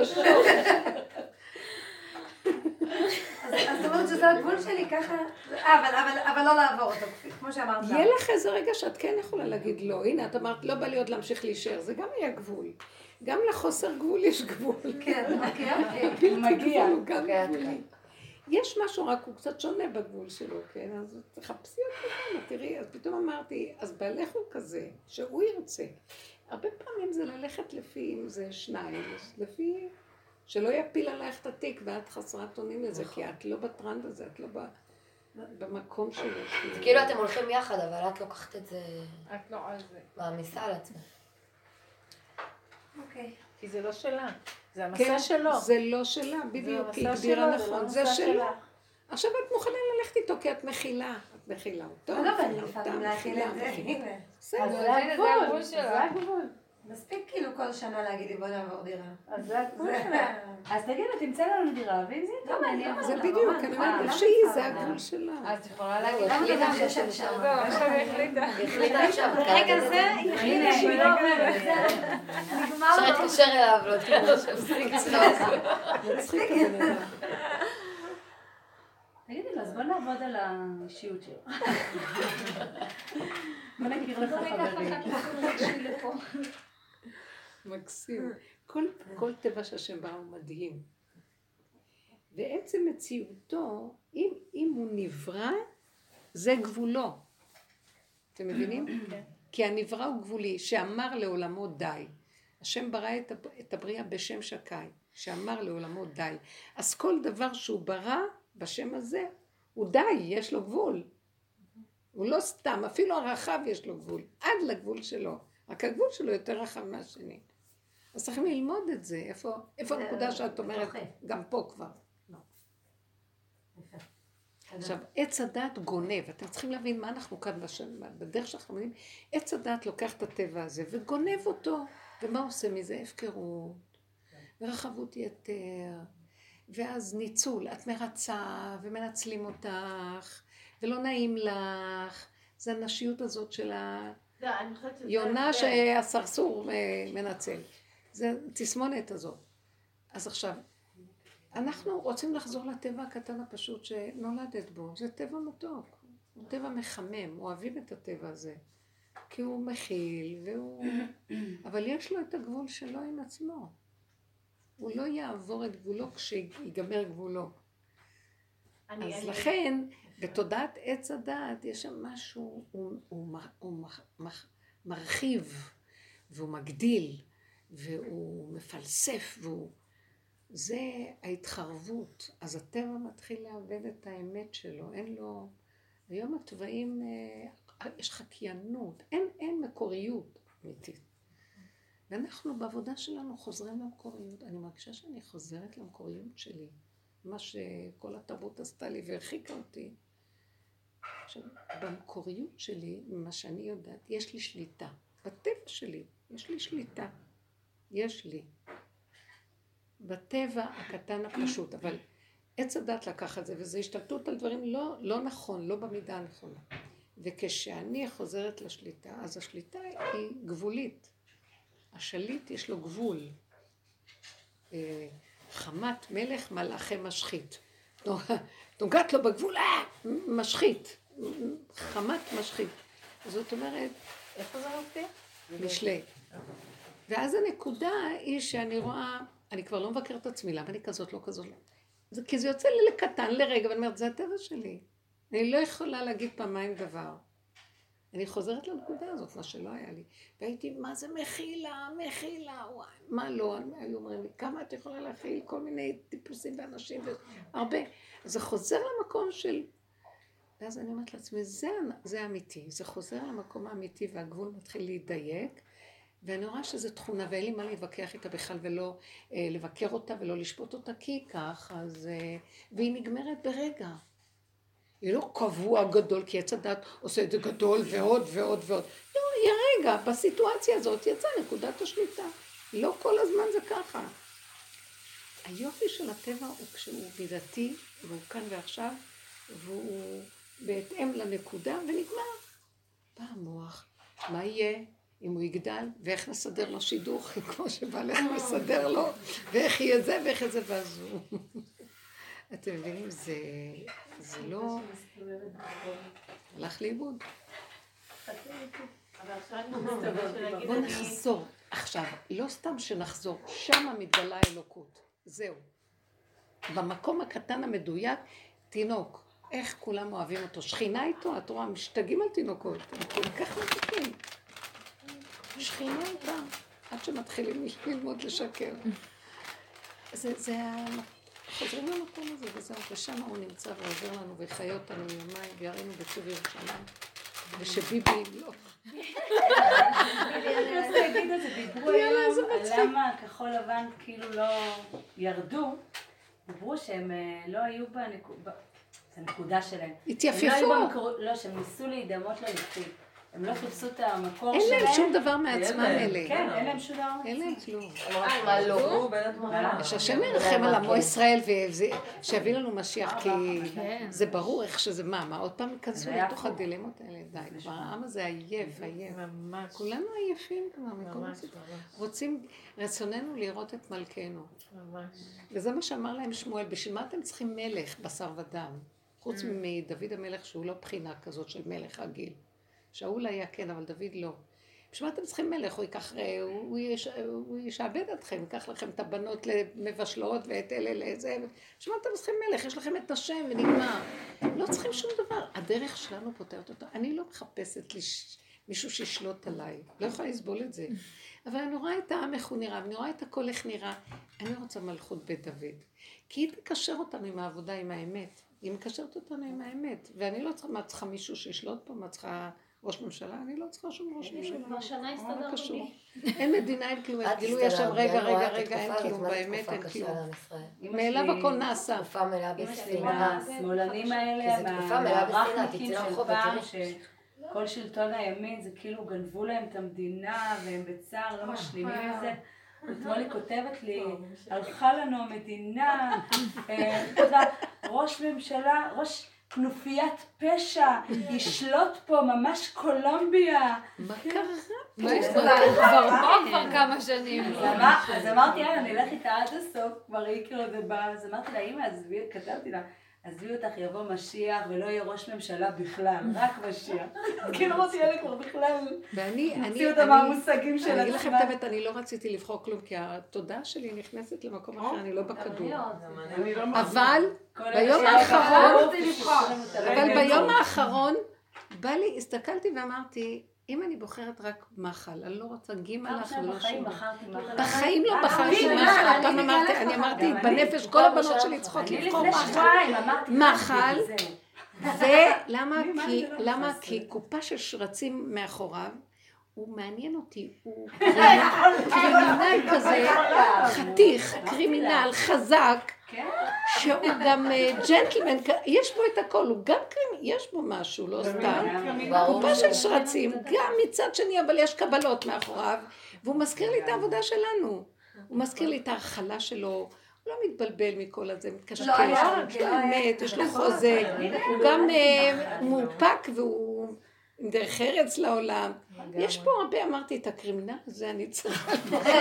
אז זאת אומרת שזה הגבול שלי ככה, אה, אבל, אבל, אבל לא לעבור אותו, כמו שאמרת. יהיה לך איזה רגע שאת כן יכולה להגיד לא. הנה, את אמרת, לא בא לי עוד להמשיך להישאר, זה גם היה גבול. גם לחוסר גבול יש גבול. כן, אוקיי, אוקיי. בלתי מגיע. הוא גם כן, גבולי. יש משהו, רק הוא קצת שונה בגבול שלו, כן? אז תחפשי אותו גם, תראי, אז פתאום אמרתי, אז בעלך הוא כזה, שהוא ירצה. הרבה פעמים זה ללכת לפי, אם זה שניים, לפי, שלא יפיל עלייך את התיק ואת חסרת אונים לזה, כי את לא בטרנד הזה, את לא ב- במקום שלו. זה כאילו אתם הולכים יחד, אבל את לוקחת את זה, את לא על זה. מעמיסה על עצמך. אוקיי. כי זה לא שלה. זה כן, המסע שלו. זה לא שלה, בדיוק, היא המסע הגדירה שלו, זה לא נכון, זה המסע שלו. שלה. עכשיו את מוכנה ללכת איתו כי את מכילה, את מכילה אותו, לא, אבל לפעמים להכיל את זה. בסדר. זה זה הגבול, מספיק כאילו כל שנה להגיד לי בוא נעבור דירה. אז זה שלה. אז תגידו, תמצא לנו דירה, ואם זה לא, אני לא זה אה, בדיוק. אני אומרת, שהיא, את זה? הגבול שלה. את יכולה להגיד, היא החליטה? לא, היא החליטה. היא החליטה עכשיו. ברגע כרגע זה היא החליטה שהיא היא לא לא אומרת. נגמר אפשר. להתקשר אליו, לא אדם. תגידי לו, אז בוא נעבוד על האישיות שלו. בוא נכיר לך חברים. לך טיפול רגשי לפה. מקסים. כל, כל טבע שהשם ברא הוא מדהים. ועצם מציאותו, אם, אם הוא נברא, זה גבולו. אתם מבינים? כי הנברא הוא גבולי, שאמר לעולמו די. השם ברא את, הב- את הבריאה בשם שקי, שאמר לעולמו די. אז כל דבר שהוא ברא בשם הזה, הוא די, יש לו גבול. הוא לא סתם, אפילו הרחב יש לו גבול, עד לגבול שלו. רק הגבול שלו יותר רחב מהשני. אז צריכים ללמוד את זה. איפה, הנקודה שאת אומרת. גם פה כבר. לא. עכשיו, עץ הדת גונב, אתם צריכים להבין מה אנחנו כאן בשם, בדרך שאנחנו מבינים, עץ הדת לוקח את הטבע הזה וגונב אותו, ומה עושה מזה? הפקרות, ורחבות יתר, ואז ניצול, את מרצה ומנצלים אותך, ולא נעים לך, זה הנשיות הזאת של לא, חושבת שזה... היונה ההבדל. שהסרסור אה, מנצל. זה תסמונת הזאת. אז עכשיו, אנחנו רוצים לחזור לטבע הקטן הפשוט שנולדת בו. זה טבע מתוק. הוא טבע מחמם, אוהבים את הטבע הזה. כי הוא מכיל, והוא... אבל יש לו את הגבול שלו עם עצמו. הוא לא יעבור את גבולו כשיגמר גבולו. אני- אז אני- לכן, בתודעת עץ הדעת יש שם משהו, הוא, הוא, מ- הוא מ- מ- מרחיב, והוא מגדיל, והוא מפלסף, והוא... זה ההתחרבות. אז הטבע מתחיל לאבד את האמת שלו, אין לו... היום התוואים, אה, יש חקיינות, אין, אין מקוריות אמיתית. ואנחנו בעבודה שלנו חוזרים למקוריות. אני מרגישה שאני חוזרת למקוריות שלי. מה שכל התרבות עשתה לי והרחיקה אותי. עכשיו, במקוריות שלי, ממה שאני יודעת, יש לי שליטה. בטבע שלי, יש לי שליטה. יש לי. בטבע הקטן הפשוט, אבל עץ הדת לקח את זה, וזו השתלטות על דברים לא, לא נכון, לא במידה הנכונה. וכשאני חוזרת לשליטה, אז השליטה היא גבולית. השליט יש לו גבול. אה, חמת מלך מלאכי משחית. נוגעת לו בגבול, אה, משחית. חמת משחית. זאת אומרת... איפה זה מופיע? משלי. ואז הנקודה היא שאני רואה, אני כבר לא מבקרת את עצמי, למה אני כזאת, לא כזאת, לא. זה, כי זה יוצא לי לקטן לרגע, ואני אומרת, זה הטבע שלי. אני לא יכולה להגיד פעמיים דבר. אני חוזרת לנקודה הזאת, מה שלא היה לי. והייתי, מה זה מכילה, מכילה, וואי, מה לא? היו אומרים לי, כמה את יכולה להכיל כל מיני טיפוסים ואנשים, והרבה. זה חוזר למקום של... ואז אני אומרת לעצמי, זה, זה אמיתי, זה חוזר למקום האמיתי והגבול מתחיל להידייק, ואני רואה שזו תכונה ואין לי מה להתווכח איתה בכלל ולא אה, לבקר אותה ולא לשפוט אותה כי כך, אז... אה, והיא נגמרת ברגע. היא לא קבוע גדול, כי עץ הדת עושה את זה גדול ועוד ועוד ועוד. לא, היא הרגע, בסיטואציה הזאת יצאה נקודת השליטה. לא כל הזמן זה ככה. היופי של הטבע הוא כשהוא מידתי, והוא כאן ועכשיו, והוא בהתאם לנקודה, ונגמר. בא המוח, מה יהיה אם הוא יגדל, ואיך נסדר לו שידוך, כמו שבעלך מסדר לו, ואיך יהיה זה, ואיך יהיה זה, ואז הוא... אתם מבינים, זה, זה לא... הלך לאיבוד. בוא נחזור. עכשיו, לא סתם שנחזור, שמה מתגלה האלוקות. זהו. במקום הקטן המדויק, תינוק. איך כולם אוהבים אותו. שכינה איתו, את רואה, משתגעים על תינוקות. הם כל כך מתוקים. שכינה איתה, עד שמתחילים ללמוד לשקר. זה, זה חוזרים למקום הזה וזהו, ושם הוא נמצא ועובר לנו ויחיה אותנו יומיים ויראינו בטוב ירושלים. ושביבי לא. אני רוצה להגיד את זה, דיברו היום על למה כחול לבן כאילו לא ירדו, דיברו שהם אה, לא היו בנקודה שלהם. התייפייפו. לא, שהם ניסו להידמות ללפיד. הם לא חיפשו את המקור שלהם. אין להם שום דבר מעצמם אלה. כן, אין להם שום דבר מעצמם. אין להם כלום. מה לא? שהשם ירחם על עמו ישראל ושיביא לנו משיח, כי זה ברור איך שזה, מה, מה עוד פעם ייכנסו לתוך הדילמות האלה, די, כבר העם הזה עייף, עייף. כולנו עייפים כבר, רוצים, רצוננו לראות את מלכנו. וזה מה שאמר להם שמואל, בשביל מה אתם צריכים מלך, בשר ודם? חוץ מדוד המלך שהוא לא בחינה כזאת של מלך רגיל. שאול היה כן, אבל דוד לא. בשביל מה אתם צריכים מלך? הוא ייקח, אה, הוא, יש, הוא ישעבד אתכם, ייקח לכם את הבנות למבשלות ואת אלה לזה. בשביל מה אתם צריכים מלך? יש לכם את השם ונגמר. לא צריכים שום דבר. הדרך שלנו פותרת אותו. אני לא מחפשת לש... מישהו שישלוט עליי. לא יכולה לסבול את זה. אבל אני רואה את העם איך הוא נראה, ואני רואה את הכל איך נראה. אני רוצה מלכות בית דוד. כי היא תקשר אותנו עם העבודה, עם האמת. היא מקשרת אותנו עם האמת. ואני לא צריכה, מה צריכה מישהו שישלוט פה? מה צריכה... ראש ממשלה, אני לא צריכה שום ראש ממשלה. כבר שנה הסתדרנו לי. אין מדינה, אין כלום, גילו ישר, רגע, רגע, רגע, אין כלום, באמת אין כלום. מאליו הכל נעשה. תקופה מלאה בשנאה. השמאלנים האלה, מהרחניקים של פעם, שכל שלטון הימין זה כאילו גנבו להם את המדינה והם בצער, לא משלימים עם זה. אתמול היא כותבת לי, הלכה לנו המדינה, ראש ממשלה, ראש... כנופיית פשע, ישלוט פה ממש קולומביה. מה קרה? מה יש כבר פה כבר כמה שנים. אז אמרתי, יאללה, נלך איתה עד הסוף, כבר היא כאילו זה בא, אז אמרתי לה, אמא, עזבי, כתבתי לה. עזבי אותך, יבוא משיח ולא יהיה ראש ממשלה בכלל, רק משיח. כאילו אמרתי, אלה כבר בכלל, ואני, אני, הוציאו אותם מהמושגים של עצמם. אני אגיד לכם את האמת, אני לא רציתי לבחור כלום, כי התודעה שלי נכנסת למקום אחר, אני לא בכדור. אבל ביום האחרון, אבל ביום האחרון, בא לי, הסתכלתי ואמרתי, אם אני בוחרת רק מחל, אני לא רוצה גימל לך ולא שום בחיים לא בחרתי מחל. פעם אמרתי, אני אמרתי, בנפש כל הבנות שלי צריכות לבחור מחל. מחל, ולמה? כי, למה? כי קופה של שרצים מאחוריו, הוא מעניין אותי, הוא קרימינל כזה, חתיך, קרימינל, חזק, שהוא גם אה, ג'נטלמן, יש בו את הכל, הוא גם קרימינל, יש בו משהו, לא סתם. קופה של שרצים, גם מצד שני, אבל יש קבלות מאחוריו, והוא מזכיר לי את העבודה שלנו. הוא מזכיר לי את ההכלה שלו. הוא לא מתבלבל מכל הזה, מתקשקש, יש לו אמת, יש לו חוזה, הוא גם אה, מאופק והוא עם דרך ארץ לעולם. יש פה הרבה, אמרתי, את הקרימינל הזה אני צריכה...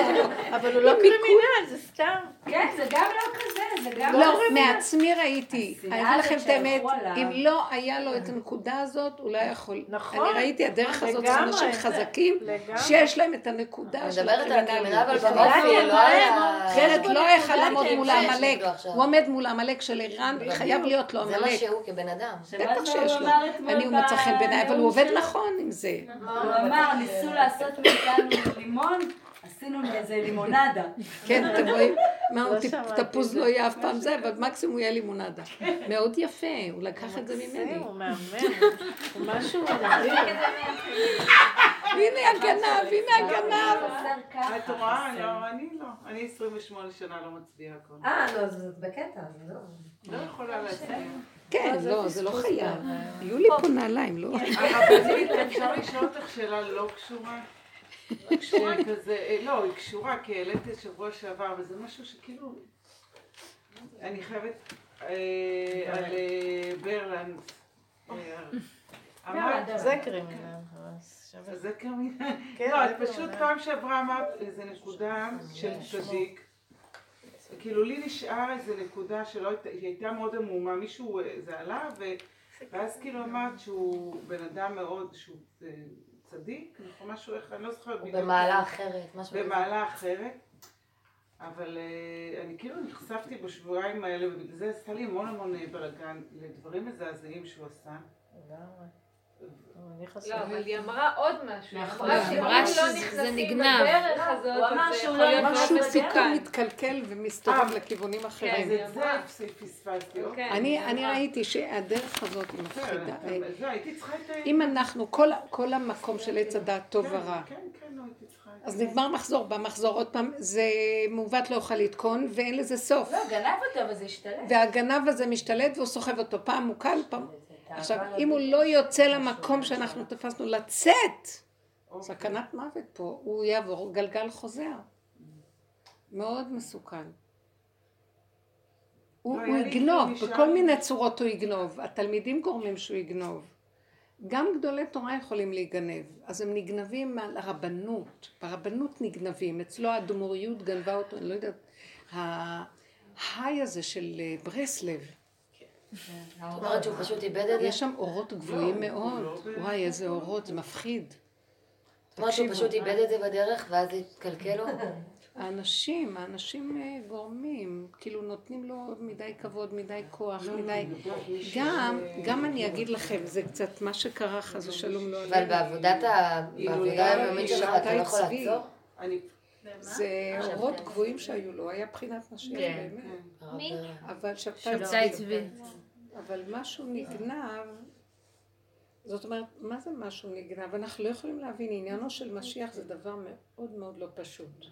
אבל הוא לא קרימינל, זה סתם. כן, זה גם לא כזה, זה גם לא... מעצמי ראיתי. אני אגיד לכם את האמת, אם לא היה לו את הנקודה הזאת, הוא לא יכול... נכון. אני ראיתי הדרך הזאת, זה אנשים חזקים, שיש להם את הנקודה של הקרימינל. אני מדברת על הקרימינל, אבל באופן לא היה... אחרת לא יכל לעמוד מול העמלק. הוא עומד מול העמלק של איראן, חייב להיות לו עמלק. זה מה שהוא כבן אדם. בטח שיש לו. אני הוא מצא חן בעיניי, אבל הוא עובד נכון עם זה. אמר, ניסו לעשות מאיתנו לימון, עשינו איזה לימונדה. כן, אתם רואים? מה, תפוז לא יהיה אף פעם זה, אבל מקסימום יהיה לימונדה. מאוד יפה, הוא לקח את זה ממני. הוא מהמם, הוא משהו מדהים. הנה הגנב, הנה הגנב. את רואה? לא, אני לא. אני 28 שנה לא מצביעה כבר. אה, לא, זאת בקטע, זה לא... לא יכולה להצביע. כן, לא, זה לא חייב. היו לי פה נעליים, לא? הרבנית, אפשר לשאול אותך שאלה לא קשורה? כזה, לא, היא קשורה, כי העליתי שבוע שעבר, וזה משהו שכאילו... אני חייבת... על ברלנד. זה קרימינל. זה קרימינל? לא, את פשוט פעם שעברה אמרת איזה נקודה של צדיק. כאילו לי נשאר איזה נקודה שלא הייתה, היא הייתה מאוד עמומה, מישהו, זה עלה, ואז כאילו אמרת שהוא בן אדם מאוד, שהוא צדיק, נכון משהו, איך, אני לא זוכרת בדיוק. במעלה אחרת, משהו. במעלה אחרת, אבל אני כאילו נחשפתי בשבועיים האלה, ובגלל זה עשתה לי המון המון בלאגן לדברים מזעזעים שהוא עשה. לא, אבל היא אמרה עוד משהו. נכון. היא אמרה שזה נגנב. הוא אמר שהוא לא יכול משהו פתאום מתקלקל ומסתובב לכיוונים אחרים. כן, את זה פספסתי. אוקיי. אני ראיתי שהדרך הזאת היא מפחידה. אם אנחנו, כל המקום של עץ הדעת טוב ורע. כן, כן, לא אז נגמר מחזור, במחזור עוד פעם, זה מעוות לא יוכל לתקון ואין לזה סוף. לא, גנב אותו וזה השתלט. והגנב הזה משתלט והוא סוחב אותו, פעם הוא קל, פעם... עכשיו, אם הוא לא יוצא למקום שאנחנו תפסנו לצאת, סכנת מוות פה, הוא יעבור גלגל חוזר. מאוד מסוכן. הוא יגנוב, בכל מיני צורות הוא יגנוב. התלמידים גורמים שהוא יגנוב. גם גדולי תורה יכולים להיגנב, אז הם נגנבים על הרבנות, ברבנות נגנבים, אצלו האדמו"ריות גנבה אותו, אני לא יודעת, ההיי הזה של ברסלב. אומרת שהוא פשוט איבד את זה? יש שם אורות גבוהים מאוד, וואי איזה אורות, זה מפחיד. זאת אומרת שהוא פשוט איבד את זה בדרך ואז התקלקל לו? האנשים, האנשים גורמים, כאילו נותנים לו מדי כבוד, מדי כוח, מדי... גם, גם אני אגיד לכם, זה קצת מה שקרה חס ושלום לא אבל בעבודת ה... בעבודה היומית שלך אתה לא יכול לעצור? זה אורות גבוהים שהיו לו, היה בחינת נשים, באמת. מי? אבל שבתאי צבי. אבל משהו נגנב, זאת אומרת, מה זה משהו נגנב? אנחנו לא יכולים להבין, עניינו של משיח זה דבר מאוד מאוד לא פשוט.